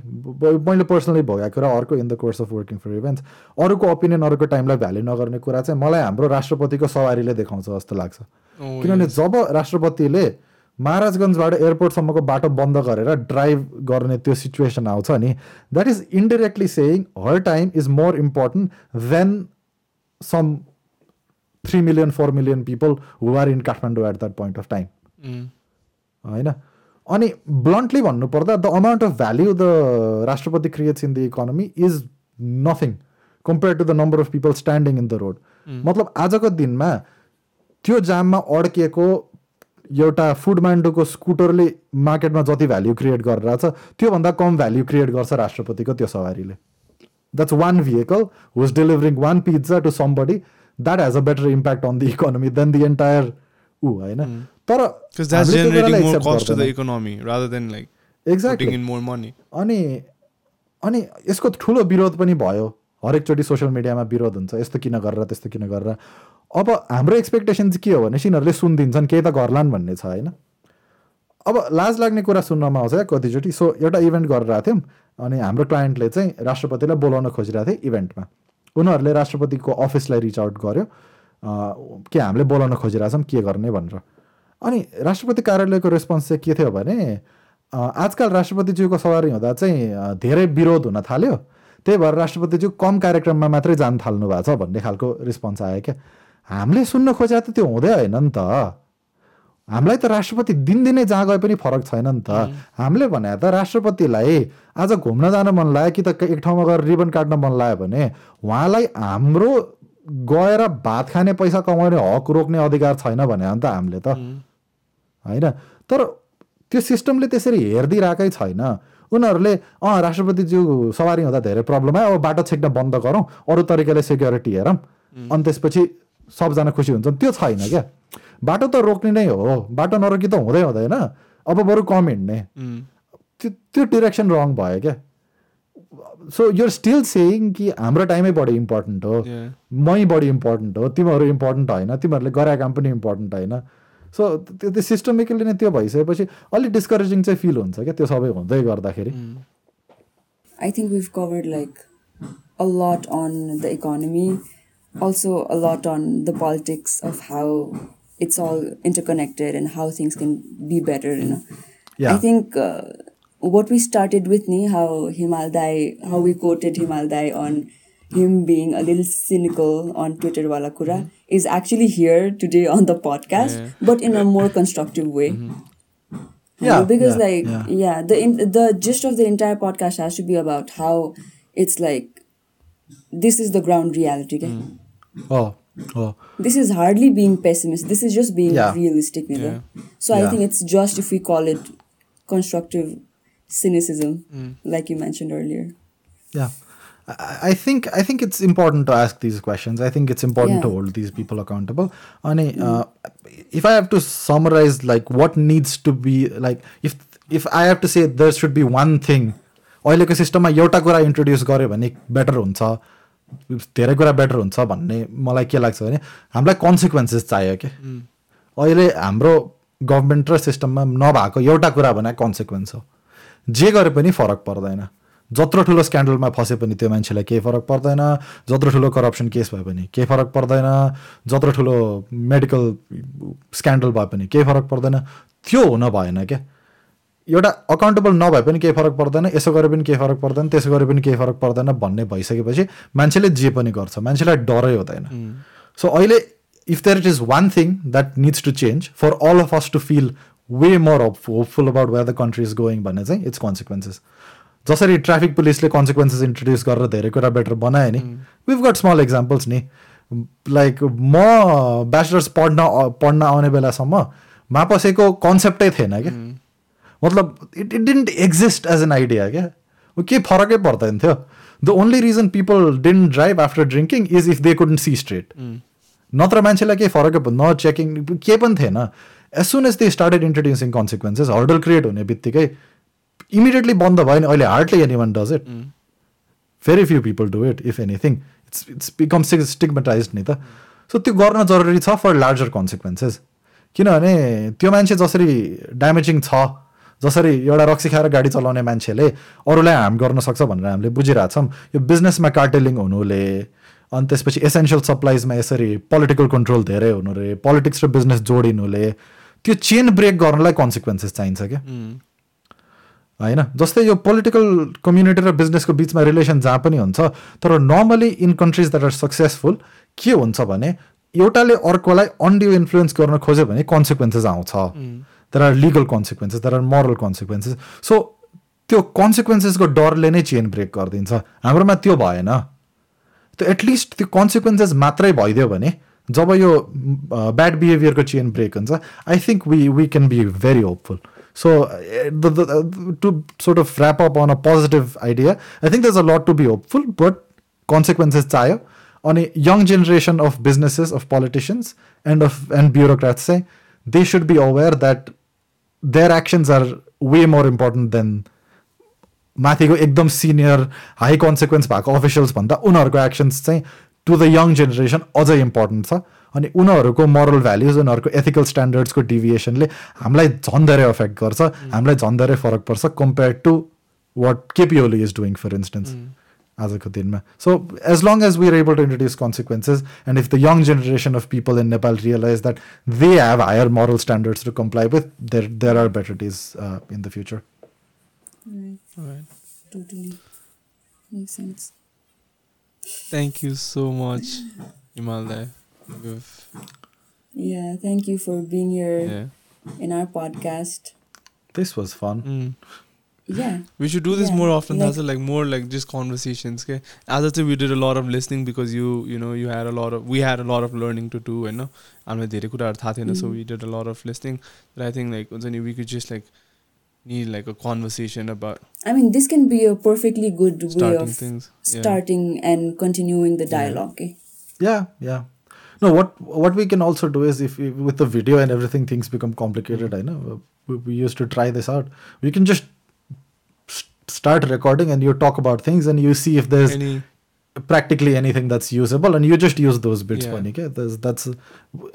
मैले पर्सनली भोगेको कुरा अर्को in the course of working for events अरूको ओपिनियन अरूको टाइमलाई भ्याल्यु नगर्ने कुरा चाहिँ मलाई हाम्रो राष्ट्रपतिको सवारीले देखाउँछ जस्तो लाग्छ। Oh, किनभने जब राष्ट्रपतिले महाराजगञ्जबाट एयरपोर्टसम्मको बाटो बन्द गरेर ड्राइभ गर्ने त्यो सिचुएसन आउँछ नि that is indirectly saying her time is more important than some three million four million people who are in Kathmandu at that point of time. होइन? अनि ब्लन्टली भन्नुपर्दा the amount of value the राष्ट्रपति creates in the economy is nothing compare to the number of people standing in the road मतलब आजको दिनमा त्यो जाममा अड्किएको एउटा फुड मान्डोको स्कुटरले मार्केटमा जति भ्याल्यु क्रिएट गरिरहेछ त्योभन्दा कम भ्याल्यु क्रिएट गर्छ राष्ट्रपतिको त्यो सवारीले। That's one vehicle who's delivering one pizza to somebody that has a better impact on the economy than the entire ऊ होइन? तर in more money. अनि अनि यसको ठुलो विरोध पनि भयो। हरेकचोटि सोसियल मिडियामा विरोध हुन्छ यस्तो किन गरेर त्यस्तो किन गरेर। अब हाम्रो एक्सपेक्टेसन चाहिँ के हो भने यिनीहरूले सुनिदिन्छन् केही त गर्लान् भन्ने छ होइन? अब लाज लाग्ने कुरा सुन्नमा आउँछ कतिचोटि। सो एउटा इभेन्ट गरिरहेको थियौँ अनि हाम्रो क्लायन्टले चाहिँ राष्ट्रपतिलाई बोलाउन खोजिरहेको थियो इभेन्टमा उनीहरूले राष्ट्रपतिको अफिसलाई रिच आउट गर्यो के हामीले बोलाउन खोजिरहेछौँ के गर्ने भनेर। अनि राष्ट्रपति कार्यालयको रेस्पोन्स चाहिँ के थियो भने आजकल राष्ट्रपतिज्यूको सवारी हुँदा चाहिँ धेरै विरोध हुन थाल्यो। त्यही भएर राष्ट्रपतिज्यू कम कार्यक्रममा मात्रै जान थाल्नु भएको छ भन्ने खालको रेस्पोन्स आयो क्या। हामीले सुन्न खोजेको त त्यो हुँदै होइन नि त। हामीलाई त राष्ट्रपति दिनदिनै जहाँ गए पनि फरक छैन नि त। हामीले भने त राष्ट्रपतिलाई आज घुम्न जान मन लाग्यो कि त एक ठाउँमा गएर रिबन काट्न मन लाग्यो भने उहाँलाई हाम्रो गएर भात खाने पैसा कमाउने हक रोक्ने अधिकार छैन भने त हामीले त। होइन। तर त्यो सिस्टमले त्यसरी हेरिदिइरहेकै छैन। उनीहरूले अँ राष्ट्रपतिज्यू सवारी हुँदा धेरै प्रब्लम आयो अब बाटो छेक्न बन्द गरौँ अरू तरिकाले सेक्युरिटी हेरौँ। अनि त्यसपछि सबजना खुसी हुन्छन्। त्यो छैन क्या। बाटो त रोक्ने नै हो। बाटो नरोकी त हुँदै हुँदैन। अब बरु कम हिँड्ने. त्यो त्यो डिरेक्सन रङ भयो क्या। सो युर स्टिल सेयिङ कि हाम्रो टाइमै बढी इम्पोर्टेन्ट हो. मै बढी इम्पोर्टेन्ट हो। तिमीहरू इम्पोर्टेन्ट होइन। तिमीहरूले गरे काम पनि इम्पोर्टेन्ट होइन। सो त्यो त्यो सिस्टमिकली नै त्यो भइसकेपछि अलिक डिस्करेजिङ चाहिँ फिल हुन्छ क्या त्यो सबै हुँदै गर्दाखेरि I think we've covered like a lot on the economy, also a lot on the politics of how it's all interconnected and how things can be better. You know, Yeah. I think uh, what we started with, ni how Himaldai, how we quoted Himaldai on him being a little cynical on Twitter wala kura mm-hmm. is actually here today on the podcast, but in a more constructive way. Mm-hmm. You Yeah, know, because yeah, like yeah. yeah, the in, the gist of the entire podcast has to be about how it's like this is the ground reality. okay? हो हो This is hardly being pessimist. This is just being Yeah. realistic. Yeah. So I think it's just if we call it constructive cynicism, mm. like you mentioned earlier. Yeah. I I think I think it's important to ask these questions. I think it's important to Yeah. hold these people accountable. Ani, uh, if I have to summarize like what needs to be like if if I have to say there should be one thing अहिलेको सिस्टममा एउटा कुरा introduce गर्यो भने better हुन्छ धेरै कुरा better हुन्छ भन्ने मलाई के लाग्छ भने हामीलाई कन्सिक्वेन्सेस चाहियो कि अहिले हाम्रो गभर्मेन्ट र सिस्टममा नभएको एउटा कुरा भने कन्सिक्वेन्स हो जे गरे पनि फरक पर्दैन जत्रो ठुलो स्क्यान्डलमा फसे पनि त्यो मान्छेलाई केही फरक पर्दैन जत्रो ठुलो करप्सन केस भए पनि केही फरक पर्दैन जत्रो ठुलो मेडिकल स्क्यान्डल भए पनि केही फरक पर्दैन। त्यो हुन भएन क्या। एउटा अकाउन्टेबल नभए पनि केही फरक पर्दैन यसो गरे पनि केही फरक पर्दैन त्यसो गरे पनि केही फरक पर्दैन भन्ने भइसकेपछि मान्छेले जे पनि गर्छ मान्छेलाई डरै हुँदैन। सो अहिले if there it is one thing that needs to change for all of us to feel way more hope hopeful about where the country is going भन्ने चाहिँ इट्स कन्सिक्वेन्सेस जसरी ट्राफिक पुलिसले कन्सिक्वेन्सेस इन्ट्रोड्युस गरेर धेरै कुरा better बनायो नि we've got small examples नि. लाइक म ब्याचलर्स पढ्न पढ्न आउने बेलासम्म मा पसेको कन्सेप्टै थिएन क्या। मतलब it it didn't exist as an idea क्या। ऊ केही फरकै पर्दैन थियो। The only reason people didn't drive after drinking is if they couldn't see straight नत्र मान्छेलाई केही फरकै न चेकिङ केही पनि थिएन। As soon as they started introducing consequences hurdle create हुने बित्तिकै इमिडिएटली बन्द भयो नि अहिले hardly anyone does it very few people do it if anything it's it's become stigmatise नि त सो त्यो गर्न जरुरी छ फर लार्जर कन्सिक्वेन्सेस किनभने त्यो मान्छे जसरी ड्यामेजिङ छ जसरी एउटा रक्सी खाएर गाडी चलाउने मान्छेले अरूलाई हार्म गर्न सक्छ भनेर हामीले बुझिरहेछौँ यो बिजनेसमा कार्टेलिङ हुनुले अनि त्यसपछि एसेन्सियल सप्लाइजमा यसरी पोलिटिकल कन्ट्रोल धेरै हुनु रे पोलिटिक्स र बिजनेस जोडिनुले त्यो चेन ब्रेक गर्नलाई कन्सिक्वेन्सेस चाहिन्छ क्या। होइन? जस्तै यो पोलिटिकल कम्युनिटी र बिजनेसको बिचमा रिलेसन जहाँ पनि हुन्छ तर normally in countries that are successful के हुन्छ भने एउटाले अर्कोलाई अन्डियो इन्फ्लुएन्स गर्न खोज्यो भने कन्सिक्वेन्सेस आउँछ। There are legal consequences there are moral consequences so त्यो कन्सिक्वेन्सेसको डरले नै चेन ब्रेक गरिदिन्छ। हाम्रोमा त्यो भएन। त्यो एटलिस्ट त्यो कन्सिक्वेन्सेस मात्रै भइदियो भने जब यो ब्याड बिहेभियरको चेन ब्रेक हुन्छ I think we we can be very hopeful so to sort of wrap up on a positive idea I think there's a lot to be hopeful but consequences चाहियो अनि young generation of businesses of politicians and of and bureaucrats चाहिँ they should be aware that their actions are way more important than माथिको एकदम senior high consequence भएको officials भन्दा उनीहरूको actions चाहिँ to the young generation अझै important छ अनि उनीहरूको मोरल भ्याल्युज उनीहरूको एथिकल स्ट्यान्डर्ड्सको डिभिएसनले हामीलाई झन् धेरै अफेक्ट गर्छ हामीलाई झन् धेरै फरक पर्छ compare to what KP Oli is doing for instance आजको दिनमा so as long as we are able to introduce consequences and if the young generation of people in Nepal realise that they have higher moral standards to comply with there there are better days in the future Alright. Totally. Makes sense. Thank you so much, Himalaya. Yeah, thank you for being here yeah. in our podcast. This was fun. Mm. Yeah. We should do this yeah. more often, like, like more like just conversations. Okay? As I said, we did a lot of listening because you you know you had a lot of we had a lot of learning to do and no mm-hmm. so mm. we did a lot of listening. But I think like we could just like need like a conversation about I mean this can be a perfectly good way of things. starting yeah. and continuing the dialogue. Okay? Yeah, yeah. No, what what we can also do is if, if with the video and everything things become complicated. I know we, we used to try this out. We can just start recording and you talk about things and you see if there's Any practically anything that's usable and you just use those bits Yeah. पनि क्या that's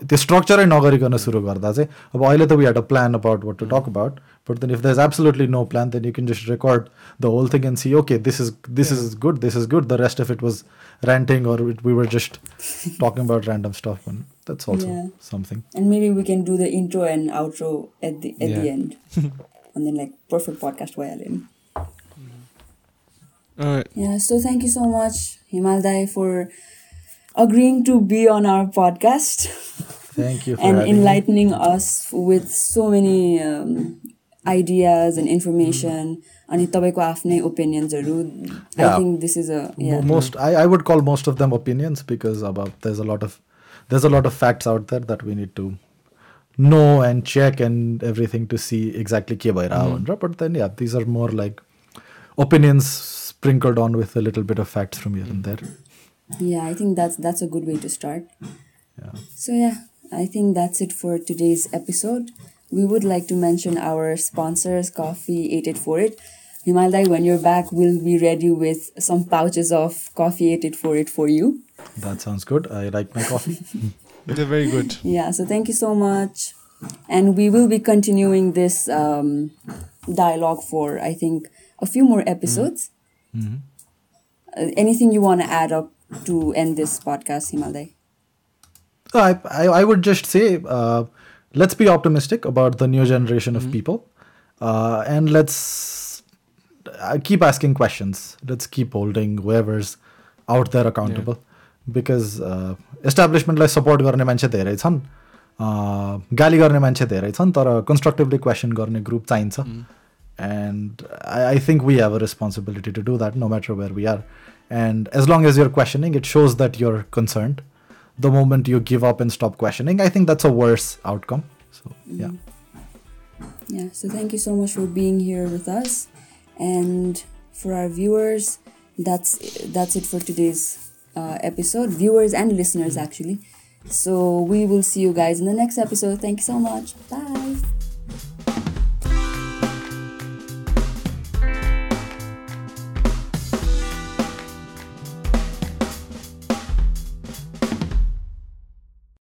त्यो स्ट्रक्चरै नगरिकन सुरु गर्दा चाहिँ अब अहिले त we had a plan about what to talk about but then if there's absolutely no plan then you can just record the whole thing and see okay this is this is good this is good the rest of it was ranting or it, we were just talking about random stuff and that's also Yeah. something And maybe we can do the intro and outro at the at the Yeah. end. and then like perfect podcast violin. Alright. Yeah, so thank you so much, Himaldai, for agreeing to be on our podcast thank you for and having me. enlightening us with so many um, ideas and information. अनि तपाईँको आफ्नै ओपिनियन्सहरू I Yeah. Think this is a Mo- most I, I would call most of them opinions because about there's a lot of there's a lot of facts out there that we need to know and check and everything to see exactly ke bhairao भनेर. but then yeah these are more like opinions sprinkled on with a little bit of facts from here and there Yeah, I think that's that's a good way to start. yeah So yeah, I think that's it for today's episode. We would like to mention our sponsors, Coffee 8848. Himaldai, when you're back, we'll be ready with some pouches of Coffee 8848 for It for you. that sounds good I like my coffee They're very good. Yeah, so thank you so much. And we will be continuing this um, dialogue for, I think, a few more episodes. Uh, anything you want to add up to end this podcast, Himaldai? So I, I, I would just say, uh, let's be optimistic about the new generation of people, uh, and let's uh, keep asking questions. Let's keep holding whoever's out there accountable, because uh, establishmentलाई support गर्ने मान्छे धेरै छन् uh, गाली गर्ने मान्छे धेरै छन् तर कन्स्ट्रक्टिभली क्वेसन गर्ने ग्रुप चाहिन्छ and I, I think we have a responsibility to do that no matter where we are and as long as you're questioning it shows that you're concerned the moment you give up and stop questioning i think that's a worse outcome so yeah Yeah, so thank you so much for being here with us. And for our viewers, that's that's it for today's uh, episode. Viewers and listeners, actually. So we will see you guys in the next episode. Thank you so much. Bye.